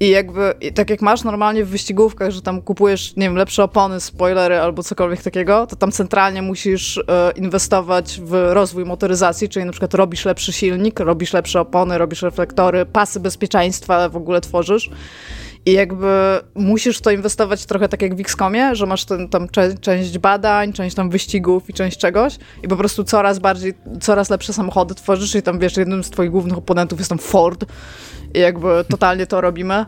i jakby, i tak jak masz normalnie w wyścigówkach, że tam kupujesz, nie wiem, lepsze opony, spoilery albo cokolwiek takiego, to tam centralnie musisz e, inwestować w rozwój motoryzacji, czyli na przykład robisz lepszy silnik, robisz lepsze opony, robisz reflektory, pasy bezpieczeństwa w ogóle tworzysz. I jakby musisz w to inwestować trochę tak jak w XCOMie, że masz ten, tam cze część badań, część tam wyścigów i część czegoś i po prostu coraz bardziej, coraz lepsze samochody tworzysz i tam wiesz, jednym z twoich głównych oponentów jest tam Ford i jakby totalnie to robimy.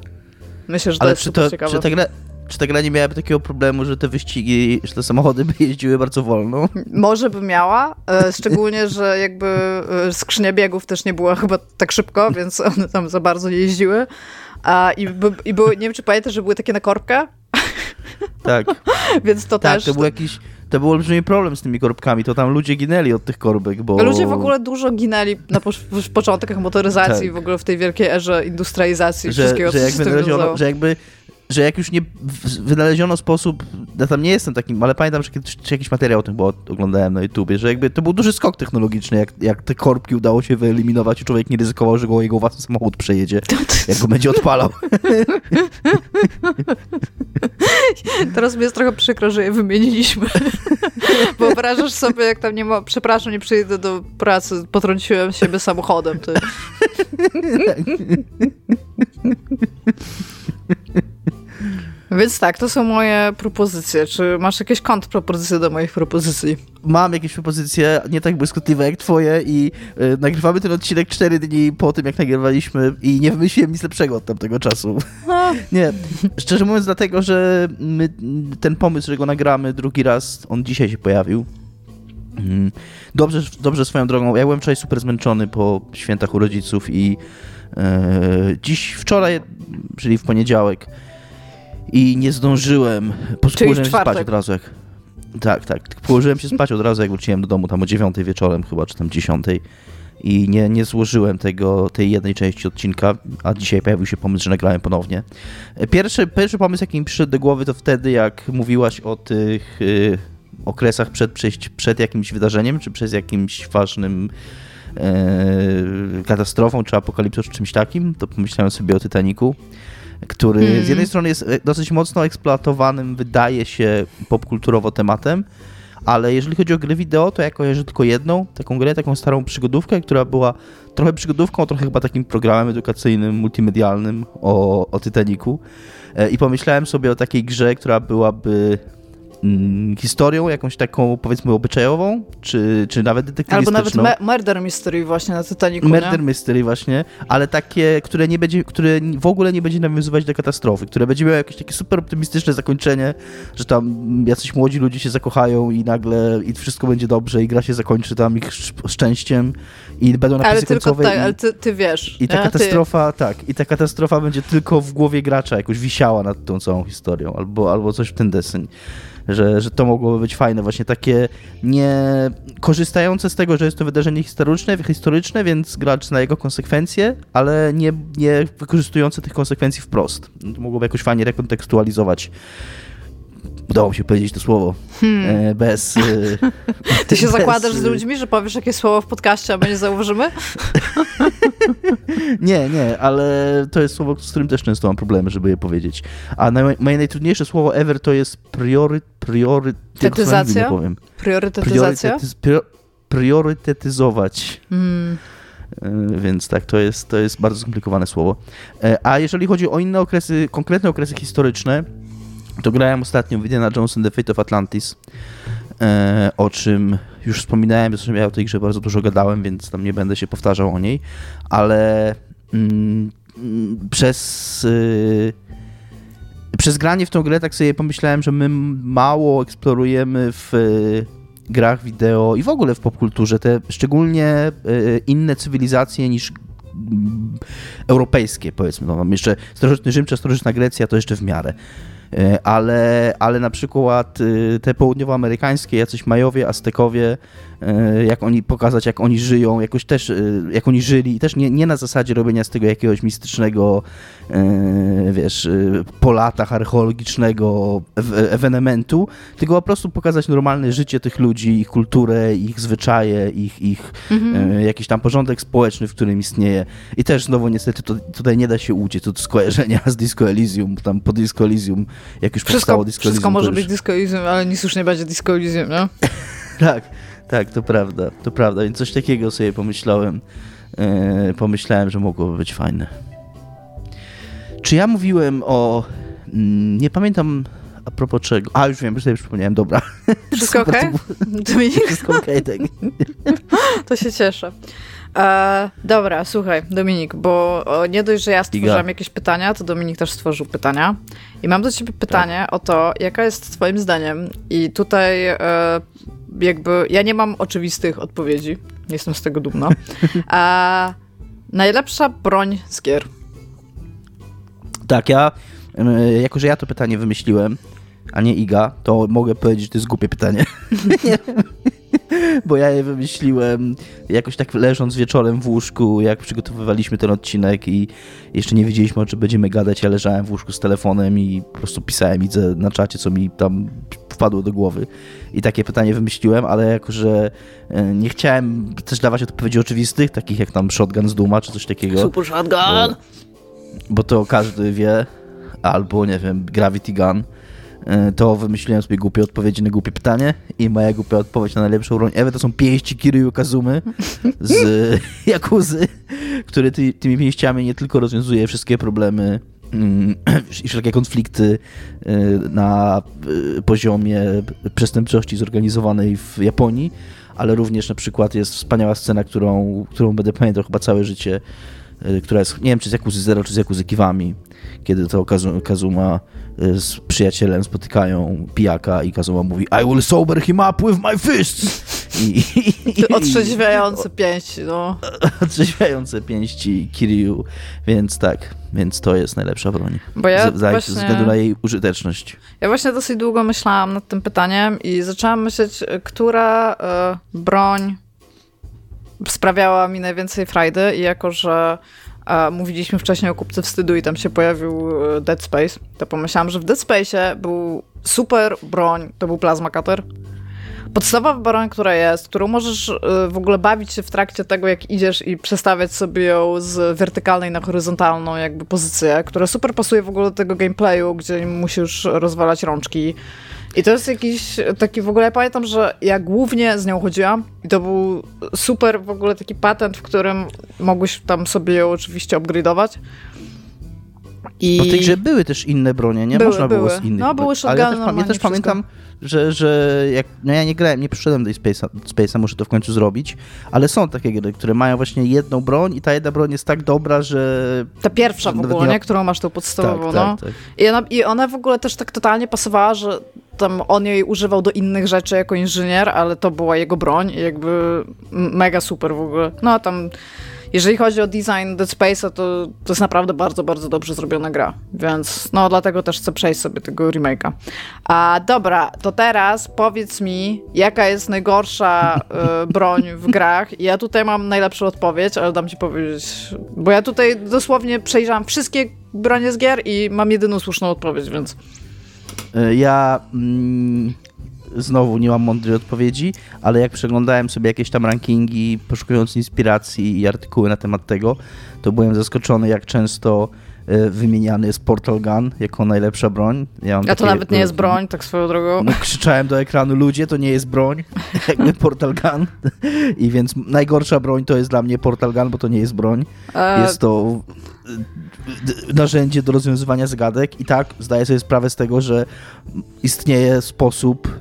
Myślę, że to Ale jest czy to, ciekawe. Czy ta, gra, czy ta gra nie miałaby takiego problemu, że te wyścigi, że te samochody by jeździły bardzo wolno? Może by miała, e, szczególnie, że jakby e, skrzynia biegów też nie była chyba tak szybko, więc one tam za bardzo nie jeździły. A, i, by, I były, nie wiem czy pamiętasz, że były takie na korbkę? Tak. więc to tak, też... to był jakiś to był olbrzymi problem z tymi korbkami, to tam ludzie ginęli od tych korbek, bo... Ludzie w ogóle dużo ginęli na po, w początkach motoryzacji, tak. w ogóle w tej wielkiej erze industrializacji że, wszystkiego, że, co jak że jakby że jak już nie wynaleziono sposób, ja tam nie jestem takim, ale pamiętam, że kiedyś jakiś materiał o tym było, oglądałem na YouTubie, że jakby to był duży skok technologiczny, jak, jak te korbki udało się wyeliminować i człowiek nie ryzykował, że go jego własny samochód przejedzie, jak go będzie odpalał. Teraz mi jest trochę przykro, że je wymieniliśmy. Wyobrażasz sobie, jak tam nie ma, przepraszam, nie przyjdę do pracy, potrąciłem siebie samochodem. Ty. Więc tak, to są moje propozycje. Czy masz jakieś kontrpropozycje do moich propozycji? Mam jakieś propozycje, nie tak błyskotliwe jak twoje i y, nagrywamy ten odcinek 4 dni po tym, jak nagrywaliśmy i nie wymyśliłem nic lepszego od tamtego czasu. nie, szczerze mówiąc dlatego, że my, ten pomysł, że go nagramy drugi raz, on dzisiaj się pojawił. Mm. Dobrze, dobrze swoją drogą. Ja byłem wczoraj super zmęczony po świętach u rodziców i e, dziś, wczoraj, czyli w poniedziałek, i nie zdążyłem. Położyłem się spać od razu jak... Tak, tak. Położyłem się spać od razu, jak wróciłem do domu, tam o dziewiątej wieczorem chyba, czy tam dziesiątej. I nie, nie złożyłem tego, tej jednej części odcinka, a dzisiaj pojawił się pomysł, że nagrałem ponownie. Pierwszy, pierwszy pomysł, jaki mi przyszedł do głowy, to wtedy, jak mówiłaś o tych y, okresach przed, przed, przed jakimś wydarzeniem, czy przez jakimś ważnym y, katastrofą, czy apokalipsą, czy czymś takim, to pomyślałem sobie o Titaniku który hmm. z jednej strony jest e, dosyć mocno eksploatowanym, wydaje się, popkulturowo tematem, ale jeżeli chodzi o gry wideo, to ja kojarzę tylko jedną, taką grę, taką starą przygodówkę, która była trochę przygodówką, trochę chyba takim programem edukacyjnym, multimedialnym o, o Titaniku. E, I pomyślałem sobie o takiej grze, która byłaby mm, historią jakąś taką, powiedzmy, obyczajową, czy, czy nawet detektywistyczną. Albo nawet murder mystery właśnie na Titanicu, Murder nie? mystery właśnie, ale takie, które, nie będzie, które w ogóle nie będzie nawiązywać do katastrofy, które będzie miało jakieś takie super optymistyczne zakończenie, że tam jacyś młodzi ludzie się zakochają i nagle i wszystko będzie dobrze i gra się zakończy tam ich szczęściem i będą napisy ale tylko. Tak, i, ale ty, ty wiesz. I ta nie? katastrofa, ty. tak, i ta katastrofa będzie tylko w głowie gracza jakoś wisiała nad tą całą historią, albo, albo coś w ten deseń że, że to mogłoby być fajne, właśnie takie nie korzystające z tego, że jest to wydarzenie historyczne, historyczne więc gracz zna jego konsekwencje, ale nie, nie wykorzystujące tych konsekwencji wprost. To mogłoby jakoś fajnie rekontekstualizować udało mi się powiedzieć to słowo hmm. E, bez... E, Ty się bez... zakładasz z ludźmi, że powiesz jakieś słowo w podcaście, a my nie zauważymy? nie, nie, ale to jest słowo, z którym też często mam problemy, żeby je powiedzieć. A naj, moje najtrudniejsze słowo ever to jest priory... priory Tetyzacja? Nie powiem. Priorytetyzacja? priorytetyzować. Hmm. E, więc tak, to jest, to jest bardzo skomplikowane słowo. A jeżeli chodzi o inne okresy, konkretne okresy historyczne, to grałem ostatnio w Indiana Jones the Fate of Atlantis, e, o czym już wspominałem, zresztą ja o tej grze bardzo dużo gadałem, więc tam nie będę się powtarzał o niej, ale mm, przez... Y, przez granie w tą grę tak sobie pomyślałem, że my mało eksplorujemy w y, grach wideo i w ogóle w popkulturze te szczególnie inne cywilizacje niż mm, europejskie, powiedzmy. No, jeszcze starożytny Rzym czy starożytna Grecja, to jeszcze w miarę. E, ale, ale na przykład y, te południowoamerykańskie, jacyś Majowie, Aztekowie, jak oni pokazać, jak oni żyją, jakoś też, y, jak oni żyli, też nie, nie na zasadzie robienia z tego jakiegoś mistycznego, e, wiesz, po latach archeologicznego ewenementu, tylko po prostu pokazać normalne życie tych ludzi, ich kulturę, ich zwyczaje, ich, ich mhm. jakiś tam porządek społeczny, w którym istnieje. I też znowu niestety to, tutaj nie da się uciec od skojarzenia z Disco Elysium, tam po Disco Elysium jak już wszystko, powstało Disco Wszystko może być Disco Elysium, ale nic już nie będzie Disco Elysium, no? tak, tak, to prawda, to prawda, więc coś takiego sobie pomyślałem, yy, pomyślałem, że mogłoby być fajne. Czy ja mówiłem o... Mm, nie pamiętam a propos czego. A, już wiem, już sobie przypomniałem, dobra. Wszystko? Okay? Wszystko okej, okay, tak. to się cieszę. E, dobra, słuchaj, Dominik, bo nie dość, że ja stworzyłam jakieś pytania, to Dominik też stworzył pytania. I mam do ciebie pytanie tak. o to, jaka jest twoim zdaniem, i tutaj e, jakby ja nie mam oczywistych odpowiedzi, nie jestem z tego dumna. E, najlepsza broń z gier. Tak, ja, jako że ja to pytanie wymyśliłem, a nie Iga, to mogę powiedzieć, że to jest głupie pytanie. bo ja je wymyśliłem jakoś tak leżąc wieczorem w łóżku, jak przygotowywaliśmy ten odcinek i jeszcze nie wiedzieliśmy, o czym będziemy gadać. Ja leżałem w łóżku z telefonem i po prostu pisałem widzę na czacie, co mi tam wpadło do głowy. I takie pytanie wymyśliłem, ale jako, że e, nie chciałem też dawać odpowiedzi oczywistych, takich jak tam shotgun z Duma czy coś takiego. Super shotgun! Bo, bo to każdy wie, albo nie wiem, Gravity Gun to wymyśliłem sobie głupie odpowiedzi na głupie pytanie i moja głupia odpowiedź na najlepszą broń Ewy to są pięści Kiryu Kazumy z Jakuzy, który ty, tymi pięściami nie tylko rozwiązuje wszystkie problemy mm, i wszelkie konflikty e, na e, poziomie przestępczości zorganizowanej w Japonii, ale również na przykład jest wspaniała scena, którą, którą będę pamiętał chyba całe życie, która jest, nie wiem czy z Jakuzy Zero, czy z Jakuzy Kiwami, kiedy to Kazuma y, z przyjacielem spotykają pijaka i Kazuma mówi I will sober him up with my fists. I, i, Otrzeźwiające pięści, no. Otrzeźwiające pięści Kiryu, więc tak, więc to jest najlepsza broń. Bo ja z, właśnie, ze względu na jej użyteczność. Ja właśnie dosyć długo myślałam nad tym pytaniem i zaczęłam myśleć, która y, broń sprawiała mi najwięcej frajdy i jako, że a mówiliśmy wcześniej o kupce wstydu i tam się pojawił e, Dead Space, to pomyślałam, że w Dead Space był super broń, to był Plasma Cutter. Podstawowa broń, która jest, którą możesz e, w ogóle bawić się w trakcie tego, jak idziesz i przestawiać sobie ją z wertykalnej na horyzontalną jakby pozycję, która super pasuje w ogóle do tego gameplayu, gdzie musisz rozwalać rączki. I to jest jakiś taki w ogóle, ja pamiętam, że ja głównie z nią chodziłam i to był super w ogóle taki patent, w którym mogłeś tam sobie ją oczywiście upgrade'ować. I... W tej grze były też inne bronie, nie? Były, Można były. było z innych. No, były Ale ja też, ja też pamiętam, że, że jak, no ja nie grałem, nie przyszedłem do Space'a, Space'a, muszę to w końcu zrobić, ale są takie gry, które mają właśnie jedną broń i ta jedna broń jest tak dobra, że... Ta pierwsza w ogóle, nie? Którą masz tą podstawową, tak, no. Tak, tak. I, ona, I ona w ogóle też tak totalnie pasowała, że tam on jej używał do innych rzeczy jako inżynier, ale to była jego broń i jakby mega super w ogóle. No tam jeżeli chodzi o design Dead Space'a, to, to jest naprawdę bardzo, bardzo dobrze zrobiona gra. Więc no dlatego też chcę przejść sobie tego remake'a. A dobra, to teraz powiedz mi, jaka jest najgorsza y, broń w grach. I ja tutaj mam najlepszą odpowiedź, ale dam ci powiedzieć, bo ja tutaj dosłownie przejrzałam wszystkie bronie z gier i mam jedyną słuszną odpowiedź, więc... E, ja mm, znowu nie mam mądrej odpowiedzi, ale jak przeglądałem sobie jakieś tam rankingi, poszukując inspiracji i artykuły na temat tego, to byłem zaskoczony, jak często e, wymieniany jest Portal Gun jako najlepsza broń. Ja A to takie, nawet nie jest broń, tak swoją drogą. No, krzyczałem do ekranu, ludzie, to nie jest broń, jakby Portal Gun. I więc najgorsza broń to jest dla mnie Portal Gun, bo to nie jest broń. E... Jest to narzędzie do rozwiązywania zagadek i tak zdaję sobie sprawę z tego, że istnieje sposób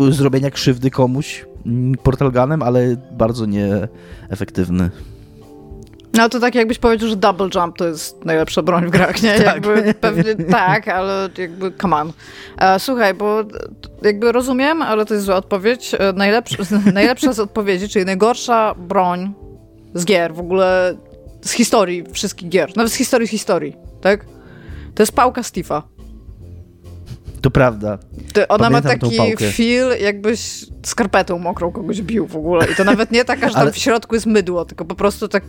y, zrobienia krzywdy komuś mm, portalganem, ale bardzo nieefektywny. No to tak jakbyś powiedział, że double jump to jest najlepsza broń w grach, nie? Tak. Jakby pewnie tak, ale jakby come on. E, słuchaj, bo jakby rozumiem, ale to jest zła odpowiedź. E, najlepsza, najlepsza z odpowiedzi, czyli najgorsza broń z gier w ogóle z historii wszystkich gier, nawet z historii historii, tak? To jest pałka Steve'a. To prawda. Ona Pamiętam ma taki feel, jakbyś skarpetą mokrą kogoś bił w ogóle. I to nawet nie taka, że tam Ale... w środku jest mydło, tylko po prostu tak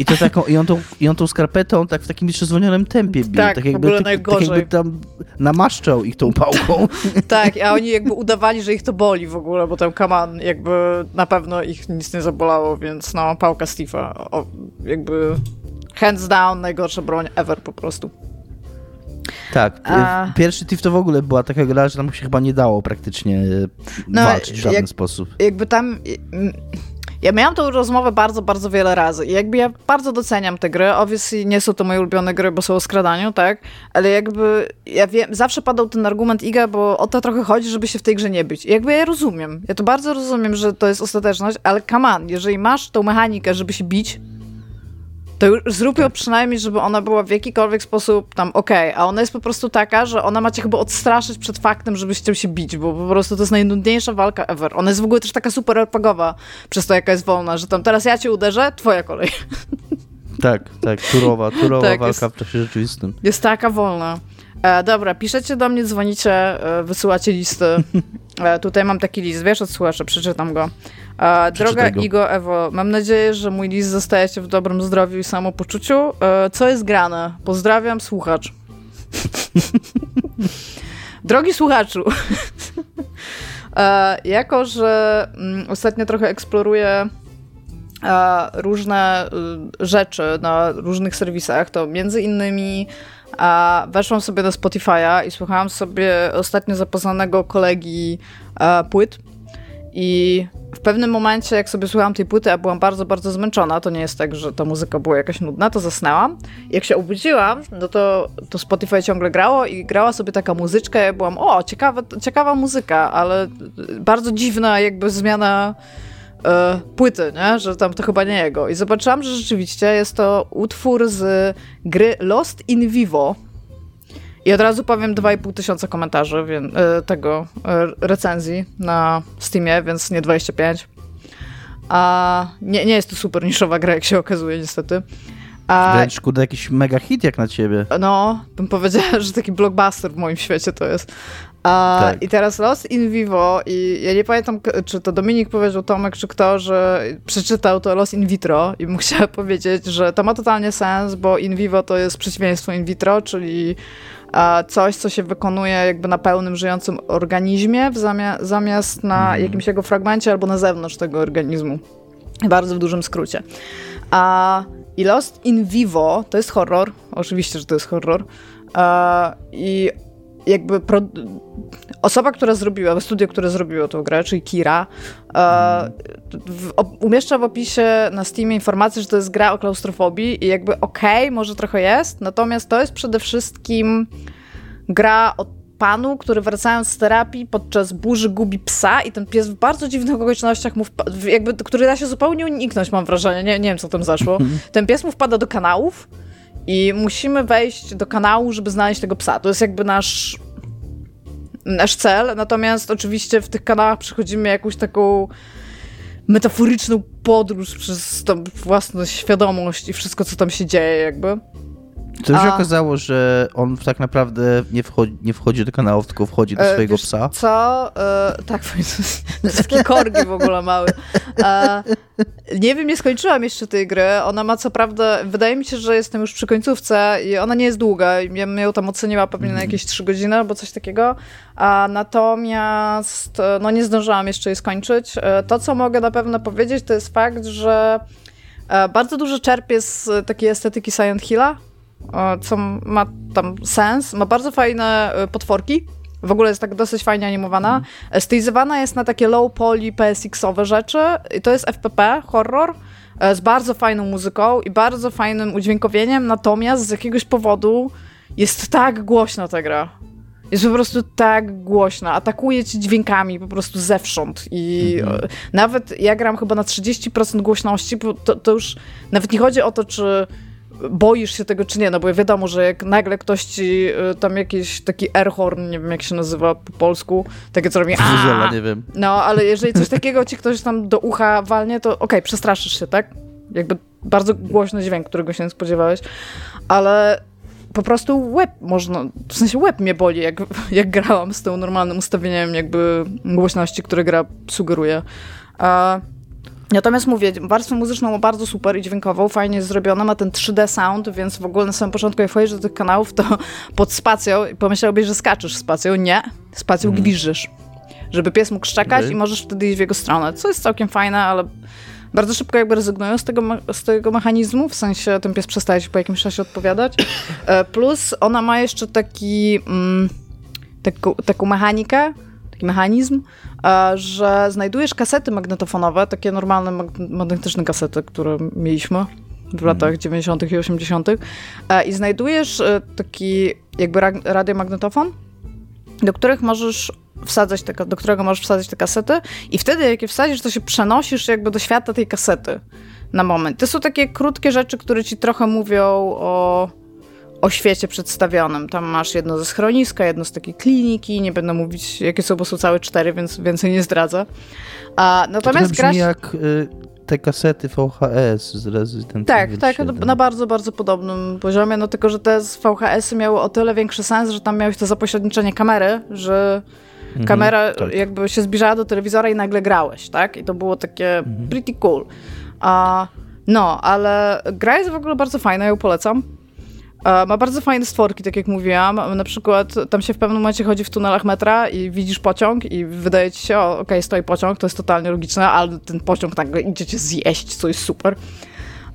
i to taką, i on tą, i on tą skarpetą tak w takim przyzwolnionym tempie bił. Tak, tak jakby, w ogóle tak, najgorzej. Tak jakby tam namaszczał ich tą pałką. tak, a oni jakby udawali, że ich to boli w ogóle, bo tam kaman jakby na pewno ich nic nie zabolało, więc no, pałka Steve'a. Jakby hands down najgorsza broń ever po prostu. Tak. A... Pierwszy Thief to w ogóle była taka gra, że tam się chyba nie dało praktycznie no, walczyć w żaden jak, sposób. Jakby tam ja miałam tą rozmowę bardzo, bardzo wiele razy i jakby ja bardzo doceniam te gry. Obviously nie są to moje ulubione gry, bo są o skradaniu, tak? Ale jakby ja wiem, zawsze padał ten argument Iga, bo o to trochę chodzi, żeby się w tej grze nie być. I jakby ja rozumiem. Ja to bardzo rozumiem, że to jest ostateczność, ale come on, jeżeli masz tą mechanikę, żeby się bić, to już zrób ją tak. przynajmniej, żeby ona była w jakikolwiek sposób tam okej, okay. a ona jest po prostu taka, że ona macie chyba odstraszyć przed faktem, żebyś chciał się bić, bo po prostu to jest najnudniejsza walka ever. Ona jest w ogóle też taka super RPGowa przez to, jaka jest wolna, że tam teraz ja cię uderzę, twoja kolej. Tak, tak, turowa, turowa tak, walka jest, w czasie rzeczywistym. Jest taka wolna. E, dobra, piszecie do mnie, dzwonicie, e, wysyłacie listy. E, tutaj mam taki list, wiesz, od słuchacza, przeczytam go. Droga Igo, Ewo, mam nadzieję, że mój list zostajecie w dobrym zdrowiu i samopoczuciu. E, co jest grane? Pozdrawiam, słuchacz. Drogi słuchaczu, e, jako że mm, ostatnio trochę eksploruję e, różne y, rzeczy na różnych serwisach, to między innymi a weszłam sobie do Spotify'a i słuchałam sobie ostatnio zapoznanego kolegi płyt. I w pewnym momencie, jak sobie słuchałam tej płyty, a byłam bardzo, bardzo zmęczona, to nie jest tak, że ta muzyka była jakaś nudna, to zasnęłam. Jak się obudziłam, no to, to Spotify ciągle grało i grała sobie taka muzyczka. Ja byłam, o, ciekawa, ciekawa muzyka, ale bardzo dziwna jakby zmiana e, płyty, nie? że tam to chyba nie jego. I zobaczyłam, że rzeczywiście jest to utwór z gry Lost in Vivo. I od razu powiem 2,5 tysiąca komentarzy więc, e, tego e, recenzji na Steamie, więc nie 25. A nie, nie jest to super niszowa gra, jak się okazuje, niestety. A, Wręcz kurde jakiś mega hit jak na ciebie. No, bym powiedziała, że taki blockbuster w moim świecie to jest. A, tak. I teraz Lost in Vivo i ja nie pamiętam, czy to Dominik powiedział, Tomek, czy kto, że przeczytał to Lost in Vitro i mu chciała powiedzieć, że to ma totalnie sens, bo in vivo to jest przeciwieństwo in vitro, czyli coś, co się wykonuje jakby na pełnym, żyjącym organizmie zamiast, zamiast na mhm. jakimś jego fragmencie albo na zewnątrz tego organizmu. Bardzo w dużym skrócie. A i Lost in Vivo to jest horror. Oczywiście, że to jest horror. I jakby pro... osoba, która zrobiła, studio, które zrobiło tą grę, czyli Kira, e, w, umieszcza w opisie na Steamie informację, że to jest gra o klaustrofobii i jakby okej, okay, może trochę jest, natomiast to jest przede wszystkim gra o panu, który wracając z terapii podczas burzy gubi psa i ten pies w bardzo dziwnych okolicznościach mu jakby, który da się zupełnie uniknąć, mam wrażenie, nie, nie wiem co tam zaszło. Ten pies mu wpada do kanałów i musimy wejść do kanału, żeby znaleźć tego psa. To jest jakby nasz nasz cel, natomiast oczywiście w tych kanałach przechodzimy jakąś taką metaforyczną podróż przez tą własną świadomość i wszystko, co tam się dzieje jakby. To się okazało, że on tak naprawdę nie wchodzi, nie wchodzi do kanałów, tylko wchodzi do e, swojego psa. Co? E, tak, taki korgi w ogóle mały. E, nie wiem, nie skończyłam jeszcze tej gry. Ona ma co prawda, wydaje mi się, że jestem już przy końcówce i ona nie jest długa. Ja bym ją tam oceniła pewnie na mhm. jakieś 3 godziny albo coś takiego. A natomiast e, no nie zdążyłam jeszcze jej skończyć. E, to, co mogę na pewno powiedzieć, to jest fakt, że bardzo dużo czerpię z takiej estetyki Silent Hilla co ma tam sens. Ma bardzo fajne y, potworki. W ogóle jest tak dosyć fajnie animowana. Mm. Stylizowana jest na takie low poly PSX-owe rzeczy. I to jest FPP, horror, e, z bardzo fajną muzyką i bardzo fajnym udźwiękowieniem, natomiast z jakiegoś powodu jest tak głośna ta gra. Jest po prostu tak głośna, atakuje ci dźwiękami po prostu zewsząd i -hmm. nawet ja gram chyba na 30% głośności, bo to, to już nawet nie chodzi o to, czy boisz się tego czy nie, no bo wiadomo, że jak nagle ktoś ci y, tam jakiś taki airhorn, nie wiem jak się nazywa po polsku, takie co robi Fuzela, nie wiem. No, ale jeżeli coś takiego ci ktoś tam do ucha walnie, to okej, okay, przestraszysz się, tak? Jakby bardzo głośny dźwięk, którego się nie spodziewałeś, ale po prostu łeb można, w sensie łeb mnie boli, jak, jak grałam z tym normalnym ustawieniem jakby głośności, które gra sugeruje. A Natomiast mówię, warstwę muzyczną ma bardzo super i dźwiękową, fajnie zrobiona, ma ten 3D sound, więc w ogóle na samym początku jak wchodzisz do tych kanałów, to pod spacją pomyślałbyś, że skaczesz spacją. Nie, spacją mm. gwiżdżysz. Żeby pies mógł szczekać okay. i możesz wtedy iść w jego stronę, co jest całkiem fajne, ale bardzo szybko jakby rezygnują z tego, z tego mechanizmu, w sensie ten pies przestaje się po jakimś czasie odpowiadać. E, plus ona ma jeszcze taki, mm, taką, taką mechanikę, taki mechanizm, e, że znajdujesz kasety magnetofonowe, takie normalne magnetyczne kasety, które mieliśmy w latach 90. Mhm. i 80. E, i znajdujesz e, taki jakby radiomagnetofon, do których możesz wsadzać te, do którego możesz wsadzić te kasety i wtedy jak je wsadzisz, to się przenosisz jakby do świata tej kasety na moment. To są takie krótkie rzeczy, które ci trochę mówią o o świecie przedstawionym. Tam masz jedno ze schroniska, jedno z takiej kliniki, nie będę mówić jakie są, bo są całe cztery, więc więcej nie zdradzę. A, natomiast to grasz... jak y, te kasety VHS z Resident Tak, tak, na bardzo, bardzo podobnym poziomie, no tylko, że te z VHS-y miały o tyle większy sens, że tam miałeś to zapośredniczenie kamery, że mhm, kamera tak. jakby się zbliżała do telewizora i nagle grałeś, tak? I to było takie mhm. pretty cool. A, no, ale gra jest w ogóle bardzo fajna, ja ją polecam. Ma bardzo fajne stworki, tak jak mówiłam. Na przykład tam się w pewnym momencie chodzi w tunelach metra i widzisz pociąg i wydaje ci się, o, okej, okay, stoi pociąg, to jest totalnie logiczne, ale ten pociąg nagle idzie cię zjeść, co jest super.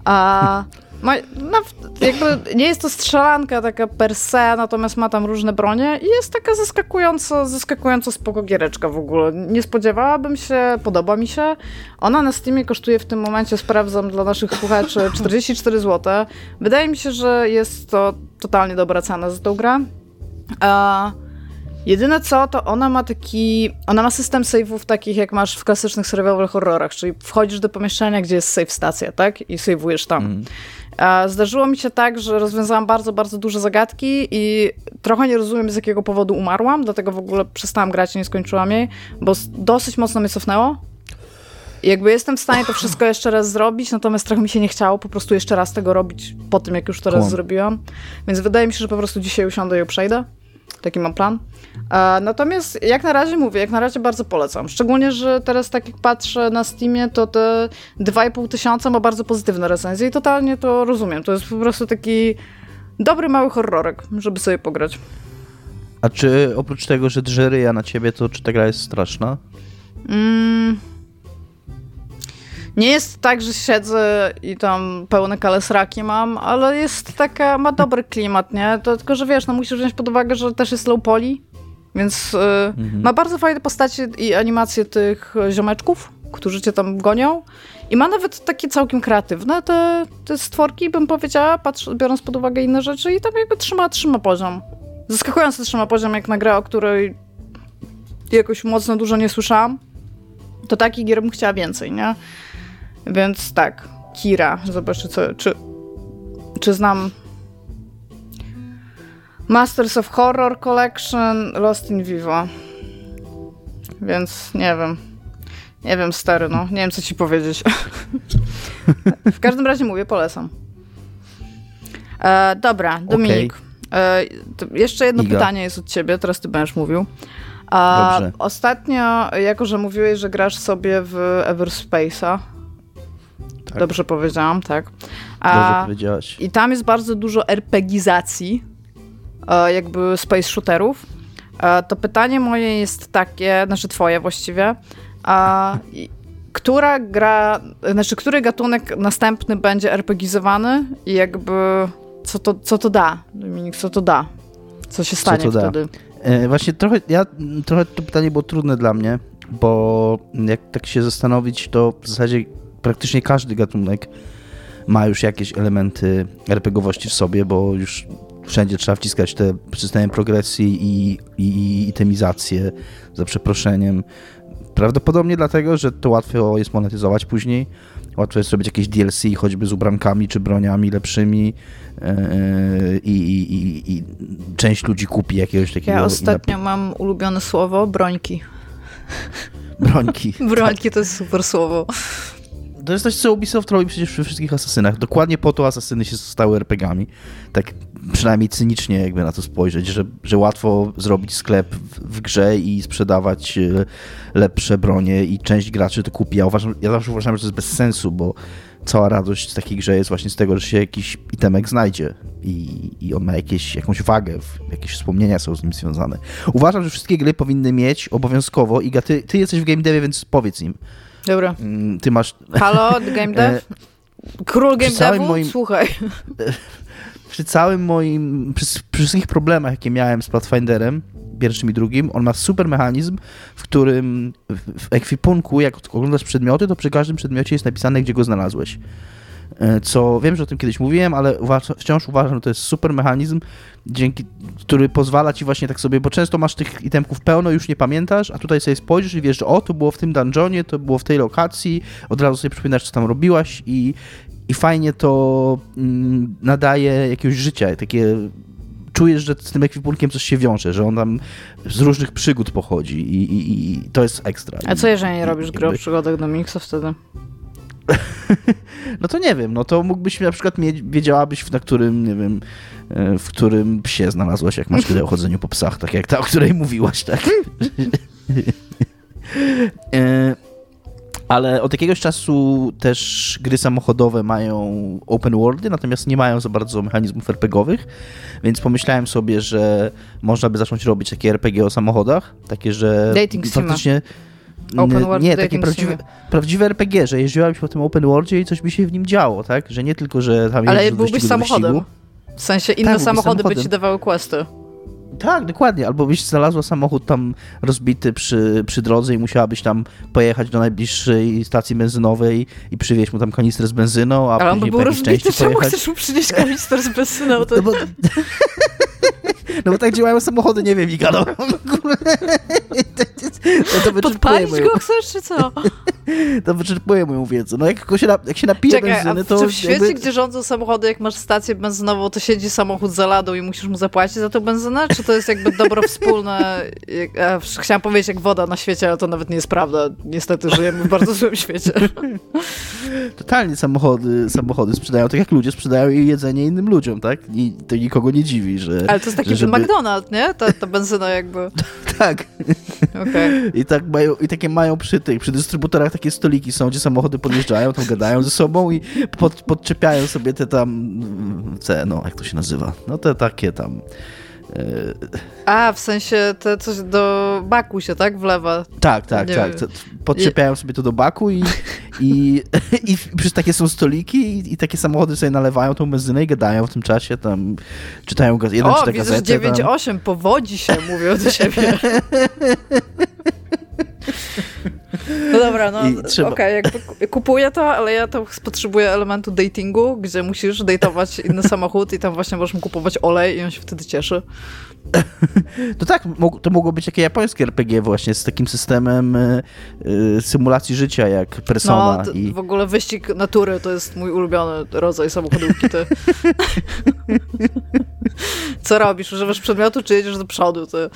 A ma, no, jakby nie jest to strzelanka taka per se, natomiast ma tam różne bronie i jest taka zaskakująco, zaskakująco spoko giereczka w ogóle. Nie spodziewałabym się, podoba mi się. Ona na Steamie kosztuje w tym momencie, sprawdzam dla naszych słuchaczy, 44 zł. Wydaje mi się, że jest to totalnie dobra cena za tą grę. A Jedyne co, to ona ma taki. Ona ma system save'ów takich, jak masz w klasycznych survival horrorach, czyli wchodzisz do pomieszczenia, gdzie jest save stacja, tak? I save'ujesz tam. Mm. Zdarzyło mi się tak, że rozwiązałam bardzo, bardzo duże zagadki i trochę nie rozumiem, z jakiego powodu umarłam, dlatego w ogóle przestałam grać i nie skończyłam jej, bo dosyć mocno mnie cofnęło. I jakby jestem w stanie to wszystko jeszcze raz zrobić, natomiast trochę mi się nie chciało po prostu jeszcze raz tego robić po tym, jak już to raz zrobiłam. Więc wydaje mi się, że po prostu dzisiaj usiądę i przejdę. Taki mam plan. Natomiast jak na razie mówię, jak na razie bardzo polecam. Szczególnie, że teraz tak jak patrzę na Steamie, to te 2,5 tysiąca ma bardzo pozytywne recenzje i totalnie to rozumiem. To jest po prostu taki dobry mały horrorek, żeby sobie pograć. A czy oprócz tego, że drże ryja na ciebie, to czy ta gra jest straszna? Mm. Nie jest tak, że siedzę i tam pełne kalesraki mam, ale jest taka, ma dobry klimat, nie? To tylko, że wiesz, no musisz wziąć pod uwagę, że też jest low poly, więc y, mhm. ma bardzo fajne postacie i animacje tych ziomeczków, którzy cię tam gonią. I ma nawet takie całkiem kreatywne te, te stworki, bym powiedziała, patrz, biorąc pod uwagę inne rzeczy i tam jakby trzyma, trzyma poziom. Zaskakująco trzyma poziom, jak na grę, o której jakoś mocno dużo nie słyszałam. To takich gier bym chciała więcej, nie? Więc tak, Kira, zobaczę co, czy, czy znam Masters of Horror Collection, Lost in Vivo. Więc nie wiem. Nie wiem, stary, no. Nie wiem, co ci powiedzieć. w każdym razie mówię, polecam. E, dobra, Dominik. Okay. E, jeszcze jedno Iga. pytanie jest od ciebie, teraz ty będziesz mówił. A Dobrze. Ostatnio, jako że mówiłeś, że grasz sobie w Everspace'a, tak. Dobrze powiedziałam, tak. A, Dobrze powiedziałaś. I tam jest bardzo dużo RPGizacji, jakby space shooterów. E, to pytanie moje jest takie, znaczy twoje właściwie. A, która gra, znaczy który gatunek następny będzie RPGizowany i jakby co to, co to da, Dominik, co to da? Co się stanie co wtedy? E, właśnie trochę, ja, trochę to pytanie było trudne dla mnie, bo jak tak się zastanowić, to w zasadzie praktycznie każdy gatunek ma już jakieś elementy RPGowości w sobie, bo już wszędzie trzeba wciskać te systemy progresji i, i, i itemizację, za przeproszeniem. Prawdopodobnie dlatego, że to łatwo jest monetyzować później. Łatwo jest zrobić jakieś DLC, choćby z ubrankami czy broniami lepszymi yy, i, i, i część ludzi kupi jakiegoś takiego. Ja ostatnio mam ulubione słowo brońki. Brońki. brońki to jest super słowo to jest coś, co Ubisoft robi przecież we wszystkich Asasynach. Dokładnie po to Asasyny się stały RPGami. Tak przynajmniej cynicznie jakby na to spojrzeć, że, że łatwo zrobić sklep w, w grze i sprzedawać e, lepsze bronie i część graczy to kupi. Ja, uważam, ja zawsze uważam, że to jest bez sensu, bo cała radość z takiej grze jest właśnie z tego, że się jakiś itemek znajdzie i, i on ma jakieś, jakąś wagę, jakieś wspomnienia są z nim związane. Uważam, że wszystkie gry powinny mieć obowiązkowo, Iga, ty, ty jesteś w game devie, więc powiedz im, Dobra. Mm, ty masz... Halo, game dev? Król game devu? Moim... Słuchaj. Przy całym moim... Przy, przy wszystkich problemach, jakie miałem z Pathfinderem, pierwszym i drugim, on ma super mechanizm, w którym w ekwipunku, jak oglądasz przedmioty, to przy każdym przedmiocie jest napisane, gdzie go znalazłeś. E, co wiem, że o tym kiedyś mówiłem, ale wciąż uważam, że to jest super mechanizm, dzięki, który pozwala ci właśnie tak sobie, bo często masz tych itemków pełno, już nie pamiętasz, a tutaj sobie spojrzysz i wiesz, że o, to było w tym dungeonie, to było w tej lokacji, od razu sobie przypominasz, co tam robiłaś i, i fajnie to mm, nadaje jakiegoś życia, takie czujesz, że z tym ekwipunkiem coś się wiąże, że on tam z różnych przygód pochodzi i, i, i to jest ekstra. A co jeżeli nie robisz gry o przygodach do Mixa wtedy? no to nie wiem, no to mógłbyś na przykład mieć, wiedziałabyś, na którym, nie wiem, e, w którym psie znalazłaś, jak masz tyle o chodzeniu po psach, tak jak ta, o której mówiłaś, tak? E, ale od jakiegoś czasu też gry samochodowe mają open worldy, natomiast nie mają za bardzo mechanizmów RPGowych, więc pomyślałem sobie, że można by zacząć robić takie RPG o samochodach, takie, że Dating faktycznie... Sima Open world nie, takie prawdziwe, prawdziwe RPG, że jeździłabyś po tym open worldzie i coś by się w nim działo, tak? Że nie tylko, że tam Ale byłbyś samochodem. W sensie inne tak, samochody by ci dawały questy. Tak, dokładnie. Albo byś znalazła samochód tam rozbity przy, przy drodze i musiałabyś tam pojechać do najbliższej stacji benzynowej i przywieźć mu tam kanister z benzyną, a Ale później on by był rozbity, czemu pojechać... chcesz mu przynieść kanister z benzyną? To... No bo... No bo tak działają samochody, nie wiem, Iga, no. To, to Podpalić moją... go chcesz, czy co? To wyczerpuje moją wiedzę. No jak się, na, jak się napije Czekaj, benzyny, to... czy w świecie, jakby... gdzie rządzą samochody, jak masz stację benzynową, to siedzi samochód za ladą i musisz mu zapłacić za tę benzynę? Czy to jest jakby dobro wspólne? Ja chciałam powiedzieć jak woda na świecie, ale to nawet nie jest prawda. Niestety żyjemy w bardzo złym świecie. Totalnie samochody, samochody sprzedają, tak jak ludzie sprzedają jedzenie innym ludziom, tak? I to nikogo nie dziwi, że... Ale to jest taki żeby... McDonald's, nie? Ta, ta benzyna jakby. tak. Okay. I, tak mają, I takie mają przy tych, przy dystrybutorach takie stoliki są, gdzie samochody podjeżdżają, tam gadają ze sobą i pod, podczepiają sobie te tam, te, no jak to się nazywa, no te takie tam a, w sensie te coś do baku się, tak? Wlewa. Tak, tak, Nie tak. Wiem. Podczepiają sobie to do baku i, i, i przez takie są stoliki i, i, takie samochody sobie nalewają tą benzynę i gadają w tym czasie, tam czytają gaz jeden o, czyta widzę, gazetę. 9-8, powodzi się, mówią do siebie. No dobra, no okej, okay, jakby kupuję to, ale ja to potrzebuję elementu datingu, gdzie musisz datować inny samochód i tam właśnie możesz mu kupować olej i on się wtedy cieszy. To tak, to mogło być takie japońskie RPG właśnie z takim systemem y, y, symulacji życia jak Persona. No, i... w ogóle wyścig natury to jest mój ulubiony rodzaj samochodówki. Ty. Co robisz? Używasz przedmiotu, czy jedziesz do przodu? Ty?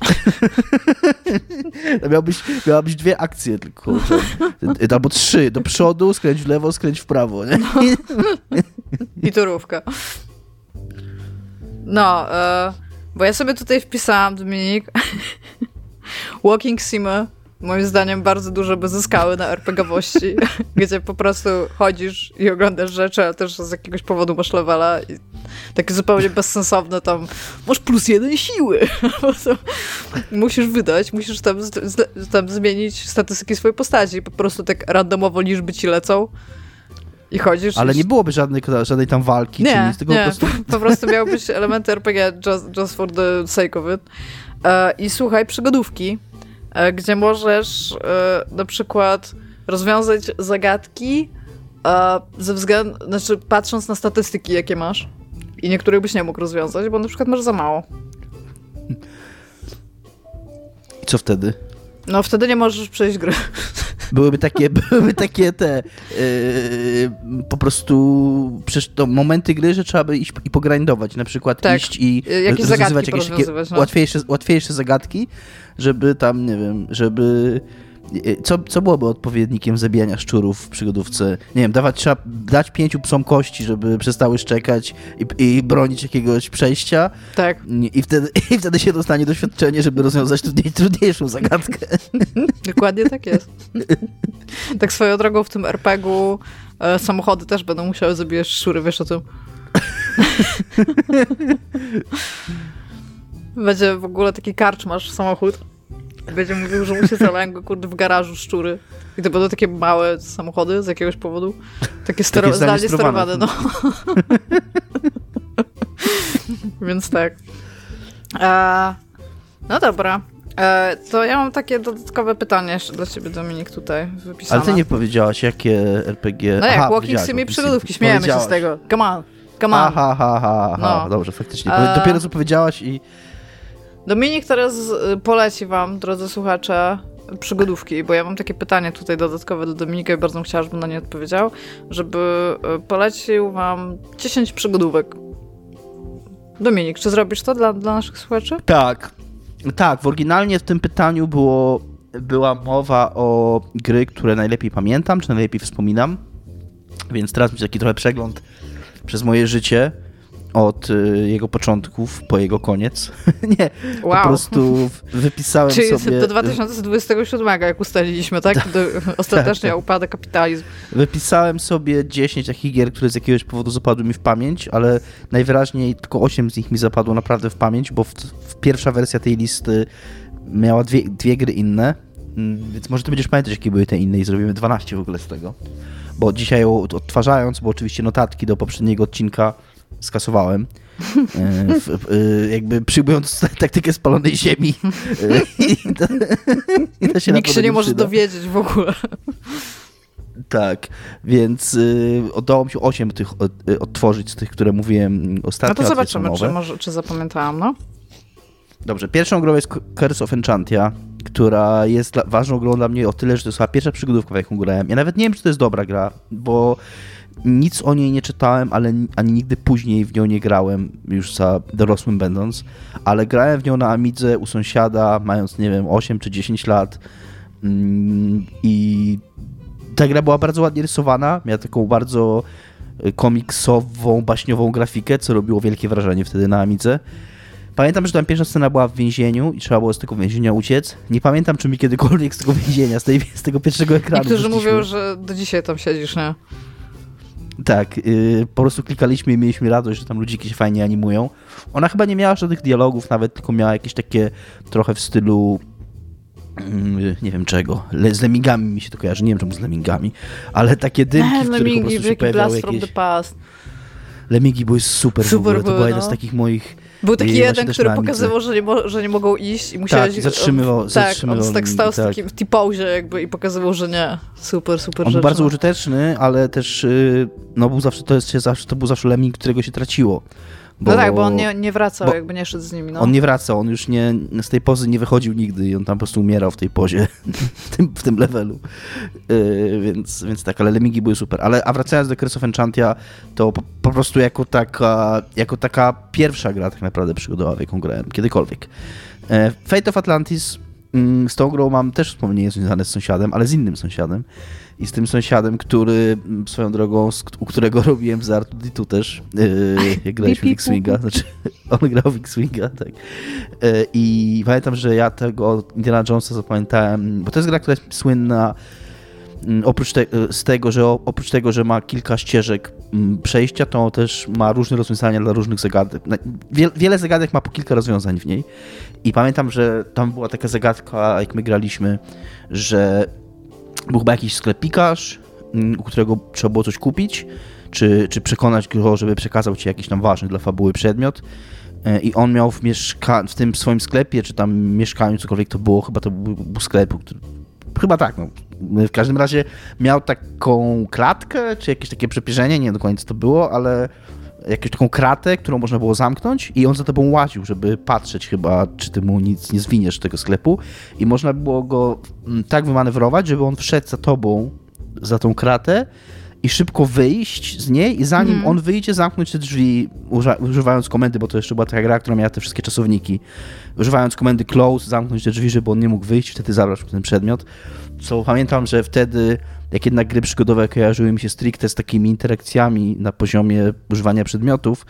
No miałbyś, miałabyś dwie akcje tylko. Albo trzy. Do przodu, skręć w lewo, skręć w prawo. Nie? I torówka. No, e, bo ja sobie tutaj wpisałam, Dominik, Walking Simy, moim zdaniem bardzo dużo by zyskały na RPGowości, gdzie po prostu chodzisz i oglądasz rzeczy, ale też z jakiegoś powodu masz levela i takie zupełnie bezsensowne tam, masz plus jeden siły, musisz wydać, musisz tam, tam zmienić statystyki swojej postaci po prostu tak randomowo liczby ci lecą i chodzisz. Ale i... nie byłoby żadnej, żadnej tam walki, nie, czy nic, tylko nie. po prostu... po prostu miały być elementy RPG just, just for the sake of it. E, I słuchaj, przygodówki, gdzie możesz e, na przykład rozwiązać zagadki e, ze względu, znaczy patrząc na statystyki, jakie masz. I niektórych byś nie mógł rozwiązać, bo na przykład masz za mało. I co wtedy? No wtedy nie możesz przejść gry. Byłyby takie, byłyby takie te yy, po prostu przecież to momenty gry, że trzeba by iść i pogrindować, na przykład tak. iść i jakieś rozwiązywać jakieś takie no. łatwiejsze, łatwiejsze zagadki, żeby tam, nie wiem, żeby co, co byłoby odpowiednikiem zabijania szczurów w przygodówce? Nie wiem, dawać, trzeba dać pięciu psom kości, żeby przestały szczekać i, i bronić jakiegoś przejścia. Tak. I wtedy, I wtedy się dostanie doświadczenie, żeby rozwiązać trudniej, trudniejszą zagadkę. Dokładnie tak jest. tak swoją drogą w tym RPG-u e, samochody też będą musiały zabijać szczury, wiesz o tym? Będzie w ogóle taki karcz masz samochód będzie mówił, że mu się zalęgły, kurde, w garażu szczury. I to będą takie małe samochody z jakiegoś powodu. Takie, stero- takie zdalnie sterowane, no. Więc tak. E, no dobra. E, to ja mam takie dodatkowe pytanie jeszcze dla ciebie, Dominik, tutaj wypisane. Ale ty nie powiedziałaś, jakie RPG... No jak, Aha, Walking Sim i przygodówki, śmiejemy się z tego. Come on, come on. Aha, aha, aha, no. dobrze, faktycznie. E... Dopiero co powiedziałaś i Dominik teraz y, poleci wam, drodzy słuchacze, przygodówki, bo ja mam takie pytanie tutaj dodatkowe do Dominika i bardzo bym chciała, żeby na nie odpowiedział, żeby y, polecił wam 10 przygodówek. Dominik, czy zrobisz to dla, dla naszych słuchaczy? Tak. Tak, w oryginalnie w tym pytaniu było, była mowa o gry, które najlepiej pamiętam, czy najlepiej wspominam. Więc teraz mi taki trochę przegląd przez moje życie od y, jego początków po jego koniec. nie, wow. po prostu wypisałem Czyli sobie... do 2027, jak ustaliliśmy, tak? Do, ostatecznie tak, upada kapitalizm. Wypisałem sobie 10 takich gier, które z jakiegoś powodu zapadły mi w pamięć, ale najwyraźniej tylko 8 z nich mi zapadło naprawdę w pamięć, bo w, w pierwsza wersja tej listy miała dwie, dwie gry inne, mm, więc może ty będziesz pamiętać, jakie były te inne i zrobimy 12 w ogóle z tego. Bo dzisiaj odtwarzając, bo oczywiście notatki do poprzedniego odcinka skasowałem. E, w, e, jakby przyjmując taktykę spalonej ziemi. E, I to, i to się Nikt się nie może dowiedzieć w ogóle. Tak, więc y, udało mi się 8 tych odtworzyć z tych, które mówiłem ostatnio. No to zobaczymy, czy, może, czy zapamiętałam, no. Dobrze, pierwszą grą jest Curse of Enchantia, która jest dla, ważną grą dla mnie o tyle, że to jest chyba pierwsza przygodówka, w jaką grałem. Ja nawet nie wiem, czy to jest dobra gra, bo nic o niej nie czytałem, ale ani nigdy później w nią nie grałem, już za dorosłym będąc, ale grałem w nią na Amidze u sąsiada, mając, nie wiem, 8 czy 10 lat mm, i ta gra była bardzo ładnie rysowana, miała taką bardzo e, komiksową, baśniową grafikę, co robiło wielkie wrażenie wtedy na Amidze. Pamiętam, że tam pierwsza scena była w więzieniu i trzeba było z tego więzienia uciec. Nie pamiętam, czy mi kiedykolwiek z tego więzienia, z, tej, z tego pierwszego ekranu Niektórzy mówią, że do dzisiaj tam siedzisz, nie? Tak, yy, po prostu klikaliśmy i mieliśmy radość, że tam ludziki się fajnie animują. Ona chyba nie miała żadnych dialogów nawet, tylko miała jakieś takie trochę w stylu yy, nie wiem czego, Le, z Lemmingami mi się to kojarzy, nie wiem czemu z Lemmingami, ale takie dymki, w których po prostu się pojawiały jakieś... Lemmingi były super, super ogóle, to była jedna z no. takich moich był taki jeden, który pokazywał, że nie, mo- że nie mogą iść i musiałeś... Tak, zatrzymywał, tak, zatrzymywał on tak stał w tak. takim t jakby i pokazywał, że nie. Super, super On rzecz, był bardzo no. użyteczny, ale też y, no był zawsze, to, jest, zawsze, to był zawsze lemming, którego się traciło. Bo, no tak, bo on nie, nie wracał, jakby nie szedł z nimi. No. On nie wracał, on już nie, z tej pozy nie wychodził nigdy i on tam po prostu umierał w tej pozie, w tym, w tym levelu. Yy, więc, więc tak, ale Lemingi były super. Ale, a wracając do Curse of Enchantia, to po, po, prostu jako taka, jako taka pierwsza gra tak naprawdę przygodowa, w jaką grałem kiedykolwiek. Yy, Fate of Atlantis mm, z tą grą mam też wspomnienie związane z sąsiadem, ale z innym sąsiadem. I z tym sąsiadem, który mm, swoją drogą, u którego robiłem z Artuditu też, yy, jak graliśmy w X-Winga, znaczy on grał w X-Winga, tak. Yy, I pamiętam, że ja tego Indiana Jonesa zapamiętałem, bo to jest gra, która jest słynna Mm, oprócz te, z tego, że oprócz tego, że ma kilka ścieżek mm, przejścia, to też ma różne rozwiązania dla różnych zagadek. Wiele zagadek ma po kilka rozwiązań w niej. I pamiętam, że tam była taka zagadka, jak my graliśmy, że był chyba jakiś sklepikarz, mm, u którego trzeba było coś kupić, czy, czy przekonać go, żeby przekazał ci jakiś tam ważny dla fabuły przedmiot. E, I on miał w, mieszka- w tym swoim sklepie, czy tam mieszkaniu, cokolwiek to było, chyba to był, sklep, który Chyba tak, no. W każdym razie miał taką klatkę, czy jakieś takie przepierzenie, nie dokładnie co to było, ale jakąś taką kratę, którą można było zamknąć i on za tobą łaził, żeby patrzeć chyba, czy ty mu nic nie zwiniesz tego sklepu. I można było go mm, tak wymanewrować, żeby on wszedł za tobą, za tą kratę i szybko wyjść z niej i zanim mm. on wyjdzie, zamknąć te drzwi używając komendy, bo to jeszcze była taka gra, która miała te wszystkie czasowniki. Używając komendy close, zamknąć te drzwi, żeby on nie mógł wyjść, wtedy zabrać ten przedmiot. Co pamiętam, że wtedy, jak jednak gry przygodowe kojarzyły mi się stricte z takimi interakcjami na poziomie używania przedmiotów,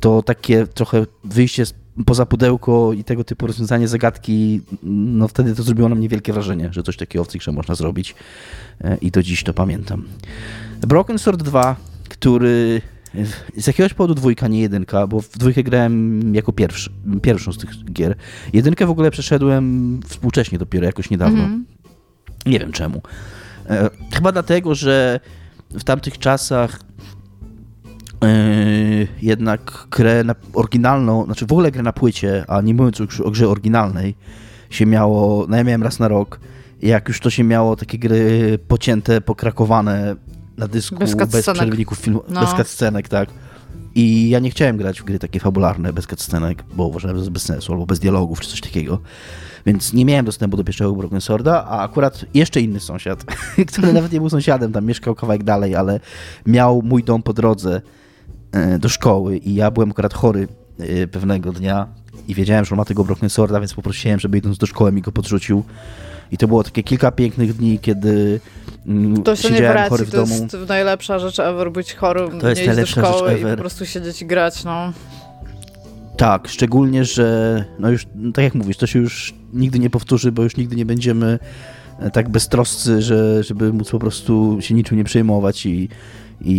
to takie trochę wyjście poza pudełko i tego typu rozwiązanie zagadki, no wtedy to zrobiło na mnie wielkie wrażenie, że coś takiego w grze można zrobić e, i do dziś to pamiętam. Broken Sword 2, który z jakiegoś powodu dwójka, nie jedynka, bo w dwójkę grałem jako pierwszy, pierwszą z tych gier. Jedynkę w ogóle przeszedłem współcześnie dopiero, jakoś niedawno. Mm -hmm. Nie wiem czemu. E, chyba dlatego, że w tamtych czasach e, jednak grę na, oryginalną, znaczy w ogóle grę na płycie, a nie mówiąc już o grze oryginalnej, się miało, no ja miałem raz na rok, jak już to się miało takie gry pocięte, pokrakowane na dysku, bez, bez przerywników filmu, no. bez cutscenek, tak. I ja nie chciałem grać w gry takie fabularne, bez cutscenek, bo uważałem, że to jest bez sensu, albo bez dialogów, czy coś takiego. Więc nie miałem dostępu do pierwszego Broken Sworda, a akurat jeszcze inny sąsiad, który nawet nie był sąsiadem, tam mieszkał kawałek dalej, ale miał mój dom po drodze e, do szkoły i ja byłem akurat chory e, pewnego dnia i wiedziałem, że on ma tego Broken Sworda, więc poprosiłem, żeby idąc do szkoły mi go podrzucił. I to było takie kilka pięknych dni, kiedy mm, to się siedziałem nie chory w domu. To jest najlepsza rzecz ever, być chorym, to jest nie iść do szkoły i po prostu siedzieć i grać, no. Tak, szczególnie, że no już, no tak jak mówisz, to się już nigdy nie powtórzy, bo już nigdy nie będziemy e, tak beztroscy, że, żeby móc po prostu się niczym nie przejmować i, i,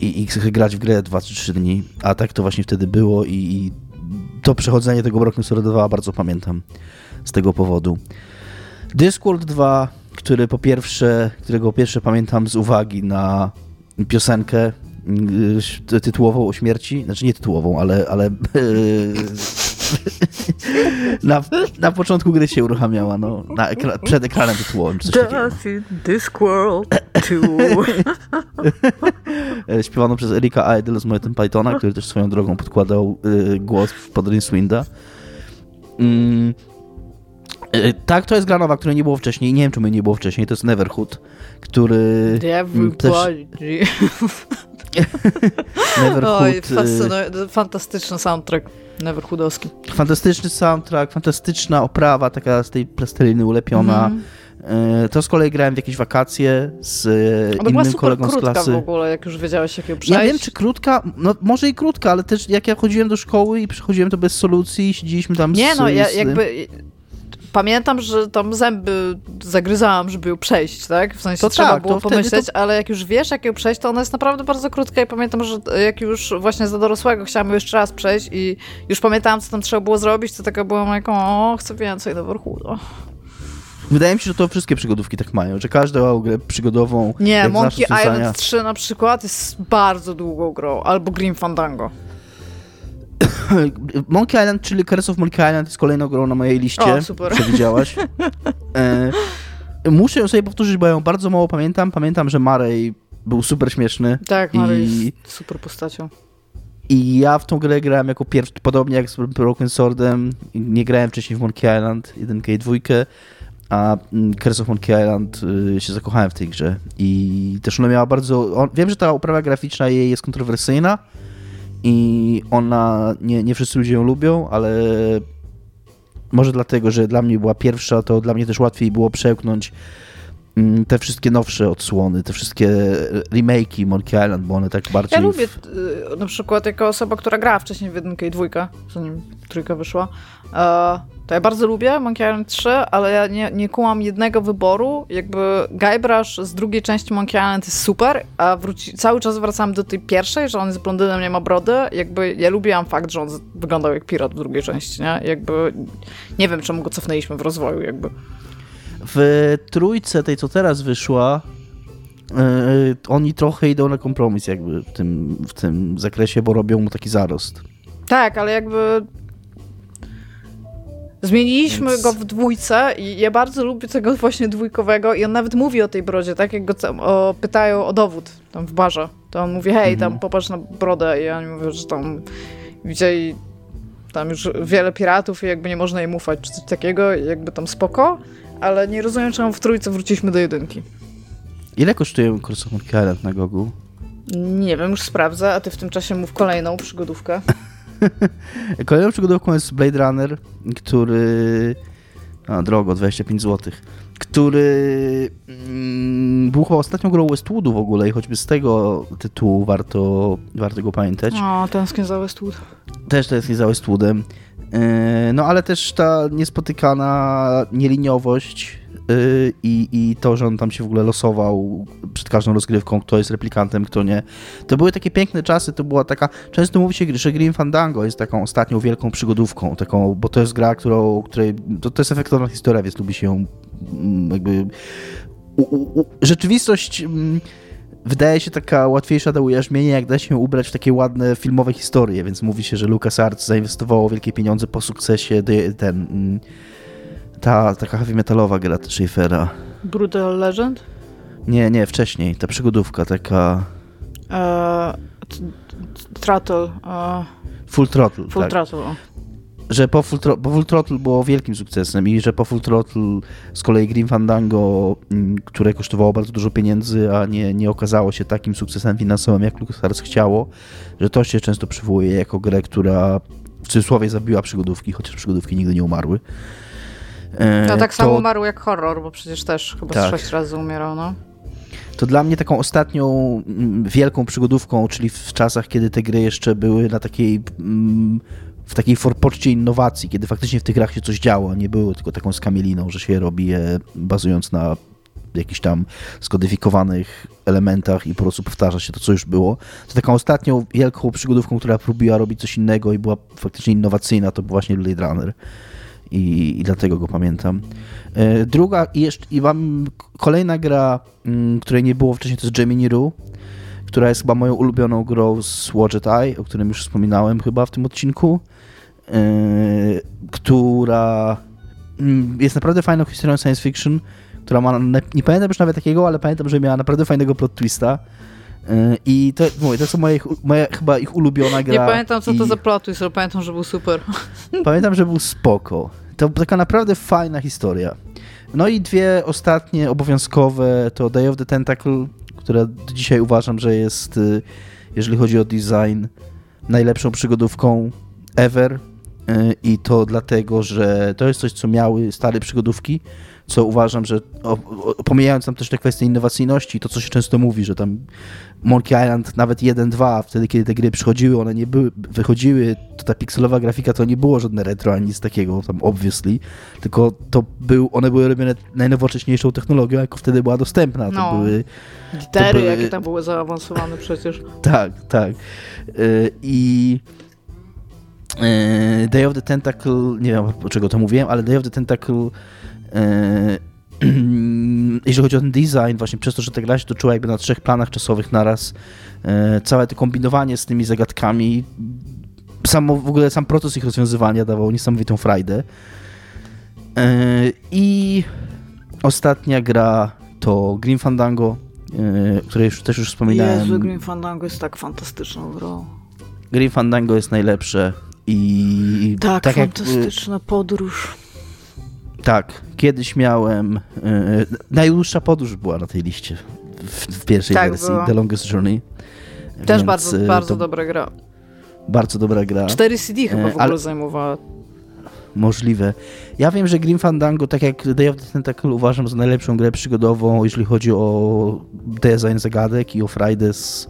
i, i grać w grę 2 czy 3 dni. A tak to właśnie wtedy było i, i to przechodzenie tego Broken Sword 2 bardzo pamiętam z tego powodu. Discworld 2, który po pierwsze, którego pierwsze pamiętam z uwagi na piosenkę y, tytułową o śmierci, znaczy nie tytułową, ale, ale na, na początku gry się uruchamiała, no, na ekra przed ekranem tytułowym. Czy coś Discworld 2. Śpiewano przez Erika Idle z Monty Pythona, który też swoją drogą podkładał y, głos w Podrin Swinda. Mm. E, tak, to jest gra nowa, której nie było wcześniej. Nie wiem, czemu nie było wcześniej. To jest Neverhood, który mm, też... Neverhood. Oj, y- fantastyczny soundtrack Neverhoodowski. Fantastyczny soundtrack, fantastyczna oprawa, taka z tej plasteliny ulepiona. Mm. To z kolei grałem w jakieś wakacje z Ona innym kolegą z klasy. w ogóle, jak już wiedziałeś, jak ją przejść. Ja wiem, czy krótka, no może i krótka, ale też jak ja chodziłem do szkoły i przychodziłem to bez solucji, siedzieliśmy tam Nie, z, no, ja, jakby pamiętam, że tam zęby zagryzałam, żeby ją przejść, tak? W sensie to trzeba tak, było pomyśleć, to... ale jak już wiesz, jak ją przejść, to ona jest naprawdę bardzo krótka i pamiętam, że jak już właśnie za dorosłego chciałam ją jeszcze raz przejść i już pamiętałam, co tam trzeba było zrobić, to taka byłam jak, o, chcę więcej do No. Wydaje mi się, że to wszystkie przygodówki tak mają, że każda grę przygodową... Nie, Monkey Island 3 na przykład jest bardzo długą grą, albo Green Fandango. Monkey Island, czyli Curse of Monkey Island jest kolejną grą na mojej liście. O, super. Przewidziałaś. E, muszę ją sobie powtórzyć, bo ją bardzo mało pamiętam. Pamiętam, że Marej był super śmieszny. Tak, Marej i... jest super postacią. I ja w tą grę grałem jako pierwszy, podobnie jak z Broken Swordem. Nie grałem wcześniej w Monkey Island, jedynkę i dwójkę, a mm, Curse of Monkey Island y, się zakochałem w tej grze. I też ona miała bardzo... On, wiem, że ta oprawa graficzna jej jest kontrowersyjna, i ona, nie, nie wszyscy ludzie ją lubią, ale może dlatego, że dla mnie była pierwsza, to dla mnie też łatwiej było przełknąć mm, te wszystkie nowsze odsłony, te wszystkie remake'i Monkey Island, bo one tak bardziej... Ja lubię w... na przykład jako osoba, która grała wcześniej w jedynkę i dwójkę, zanim trójka wyszła, to ja bardzo lubię Monkey Island 3, ale ja nie, nie kułam jednego wyboru. Jakby Guybrush z drugiej części Monkey Island jest super, a wróci, cały czas wracam do tej pierwszej, że on jest blondynem, nie ma brody. Jakby ja lubiłam fakt, że on wyglądał jak pirat w drugiej części, nie? Jakby nie wiem, czemu go cofnęliśmy w rozwoju, jakby. W trójce, tej co teraz wyszła, yy, oni trochę idą na kompromis jakby w tym, w tym zakresie, bo robią mu taki zarost. Tak, ale jakby Zmieniliśmy Więc... go w dwójce i ja bardzo lubię tego właśnie dwójkowego i on nawet mówi o tej brodzie, tak? Jak go o, pytają o dowód tam w barze, to on mówi, hej, tam mhm. popatrz na brodę i oni mówią, że tam widzieli tam już wiele piratów i jakby nie można im ufać, czy coś takiego, jakby tam spoko, ale nie rozumiem, czemu w trójce wróciliśmy do jedynki. Ile kosztuje kurs Island na Gogu? Nie wiem, już sprawdzę, a ty w tym czasie mów kolejną przygodówkę. Kolejną przygodówką jest Blade Runner, który... A, drogo, 25 zł. Który mm, był chyba ostatnią grą Westwoodu w ogóle i choćby z tego tytułu warto, warto go pamiętać. O, tęsknię za Westwood. Też tęsknię za Westwoodem. Yy, no ale też ta niespotykana nieliniowość i, i to, że on tam się w ogóle losował przed każdą rozgrywką, kto jest replikantem, kto nie. To były takie piękne czasy, to była taka, często mówi się, że Grim Fandango jest taką ostatnią wielką przygodówką, taką, bo to jest gra, którą, której, to, to jest efektowna historia, więc lubi się ją mm, jakby u, u, u, rzeczywistość mm, wydaje się taka łatwiejsza do ujarzmienia, jak da się ubrać w takie ładne filmowe historie, więc mówi się, że LucasArts zainwestowało wielkie pieniądze po sukcesie ten mm, ta taka heavy metalowa gra Schaeffera. Brutal Legend? Nie, nie, wcześniej. Ta przygodówka taka... Throttle. Uh, full Throttle, Full tak. Throttle, Że po full, bo full Throttle było wielkim sukcesem i że po Full Throttle z kolei Grim Fandango, mm, które kosztowało bardzo dużo pieniędzy, a nie, nie okazało się takim sukcesem finansowym, jak LucasArts chciało, że to się często przywołuje jako grę, która w cudzysłowie zabiła przygodówki, chociaż przygodówki nigdy nie umarły. E, no tak to... samo umarł jak horror, bo przecież też chyba tak. sześć razy umierał, no. To dla mnie taką ostatnią mm, wielką przygodówką, czyli w czasach, kiedy te gry jeszcze były na takiej mm, w takiej forpoczcie innowacji, kiedy faktycznie w tych grach się coś działo, nie było tylko taką skamieliną, że się robi je bazując na jakichś tam skodyfikowanych elementach i po prostu powtarza się to, co już było. To taką ostatnią wielką przygodówką, która próbowała robić coś innego i była faktycznie innowacyjna, to był właśnie Blade Runner i, i dlatego go pamiętam. E, druga i, jeszcze, i mam kolejna gra, mm, której nie było wcześniej, to jest Gemini Rue, która jest chyba moją ulubioną grą z Watchet Eye, o którym już wspominałem chyba w tym odcinku, e, która mm, jest naprawdę fajną historią science fiction, która ma, nie pamiętam już nawet takiego, ale pamiętam, że miała naprawdę fajnego plot twista. E, I to, mówię, to są moje, moja chyba ich ulubiona gra. Nie pamiętam, co to za plot ale pamiętam, że był super. Pamiętam, że był spoko. To taka naprawdę fajna historia. No i dwie ostatnie obowiązkowe to Day of the Tentacle, które dzisiaj uważam, że jest, y, jeżeli chodzi o design, najlepszą przygodówką ever. Y, I to dlatego, że to jest coś, co miały stare przygodówki, co uważam, że pomijając tam też te kwestie innowacyjności, to co się często mówi, że tam Monkey Island nawet 1-2, wtedy kiedy te gry przychodziły, one nie były, wychodziły, to ta pikselowa grafika to nie było żadne retro ani nic takiego, tam obviously, tylko to był, one były robione najnowocześniejszą technologią, jako wtedy była dostępna. To no. były... Gitery, były... jakie tam były zaawansowane przecież. tak, tak. Y, I... Y, Day of the Tentacle, nie wiem czego to mówiłem, ale Day of the Tentacle E, jeżeli chodzi o ten design, właśnie przez to, że ta gra się toczyła jakby na trzech planach czasowych naraz, e, całe to kombinowanie z tymi zagadkami, samo, w ogóle sam proces ich rozwiązywania dawał niesamowitą frajdę. E, I ostatnia gra to Green Fandango, o której już, też już wspominałem. Jezu, Green Fandango jest tak fantastyczną grą. Green Fandango jest najlepsze i... Tak, tak fantastyczna jak, podróż. Tak, kiedyś miałem. Yy, najdłuższa podróż była na tej liście w, w pierwszej tak, wersji, The Longest Journey. Też Więc, bardzo, bardzo dobra gra. Bardzo dobra gra. 4 CD chyba w ogóle ale... zajmowała. Możliwe. Ja wiem, że Grim Fandango, tak jak Day of the Tentacle uważam za najlepszą grę przygodową, jeżeli chodzi o design zagadek i o frajdę z,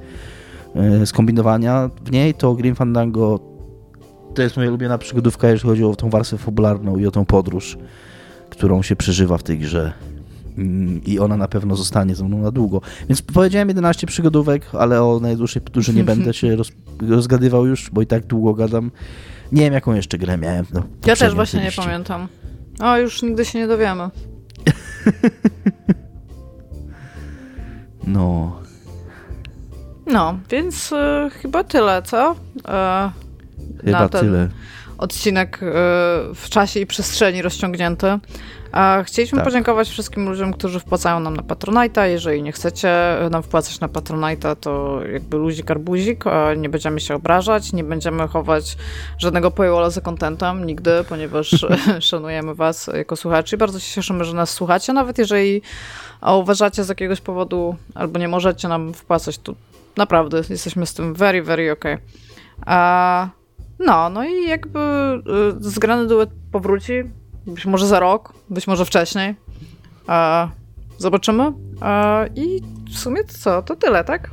e, skombinowania w niej, to Grim Fandango to jest moja ulubiona przygodówka, jeżeli chodzi o tą warstwę fabularną i o tą podróż, którą się przeżywa w tej grze. Mm, I ona na pewno zostanie ze mną na długo. Więc powiedziałem 11 przygodówek, ale o najdłuższej podróży nie będę się roz, rozgadywał już, bo i tak długo gadam. Nie wiem, jaką jeszcze grę miałem. No, ja też właśnie nie pamiętam. O, już nigdy się nie dowiemy. no. No, więc y, chyba tyle, co? Y, chyba tyle. Odcinek y, w czasie i przestrzeni rozciągnięty. A chcieliśmy tak. podziękować wszystkim ludziom, którzy wpłacają nam na Patronite'a. Jeżeli nie chcecie nam wpłacać na Patronite'a, to jakby luzik arbuzik, nie będziemy się obrażać, nie będziemy chować żadnego paywalla za contentem nigdy, ponieważ szanujemy was jako słuchaczy. Bardzo się cieszymy, że nas słuchacie, nawet jeżeli uważacie z jakiegoś powodu albo nie możecie nam wpłacać, to naprawdę jesteśmy z tym very, very ok. A, no, no i jakby y, zgrany duet powróci być może za rok, być może wcześniej. E, zobaczymy. E, I w sumie co? To tyle, tak?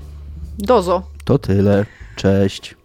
Dozo. To tyle. Cześć.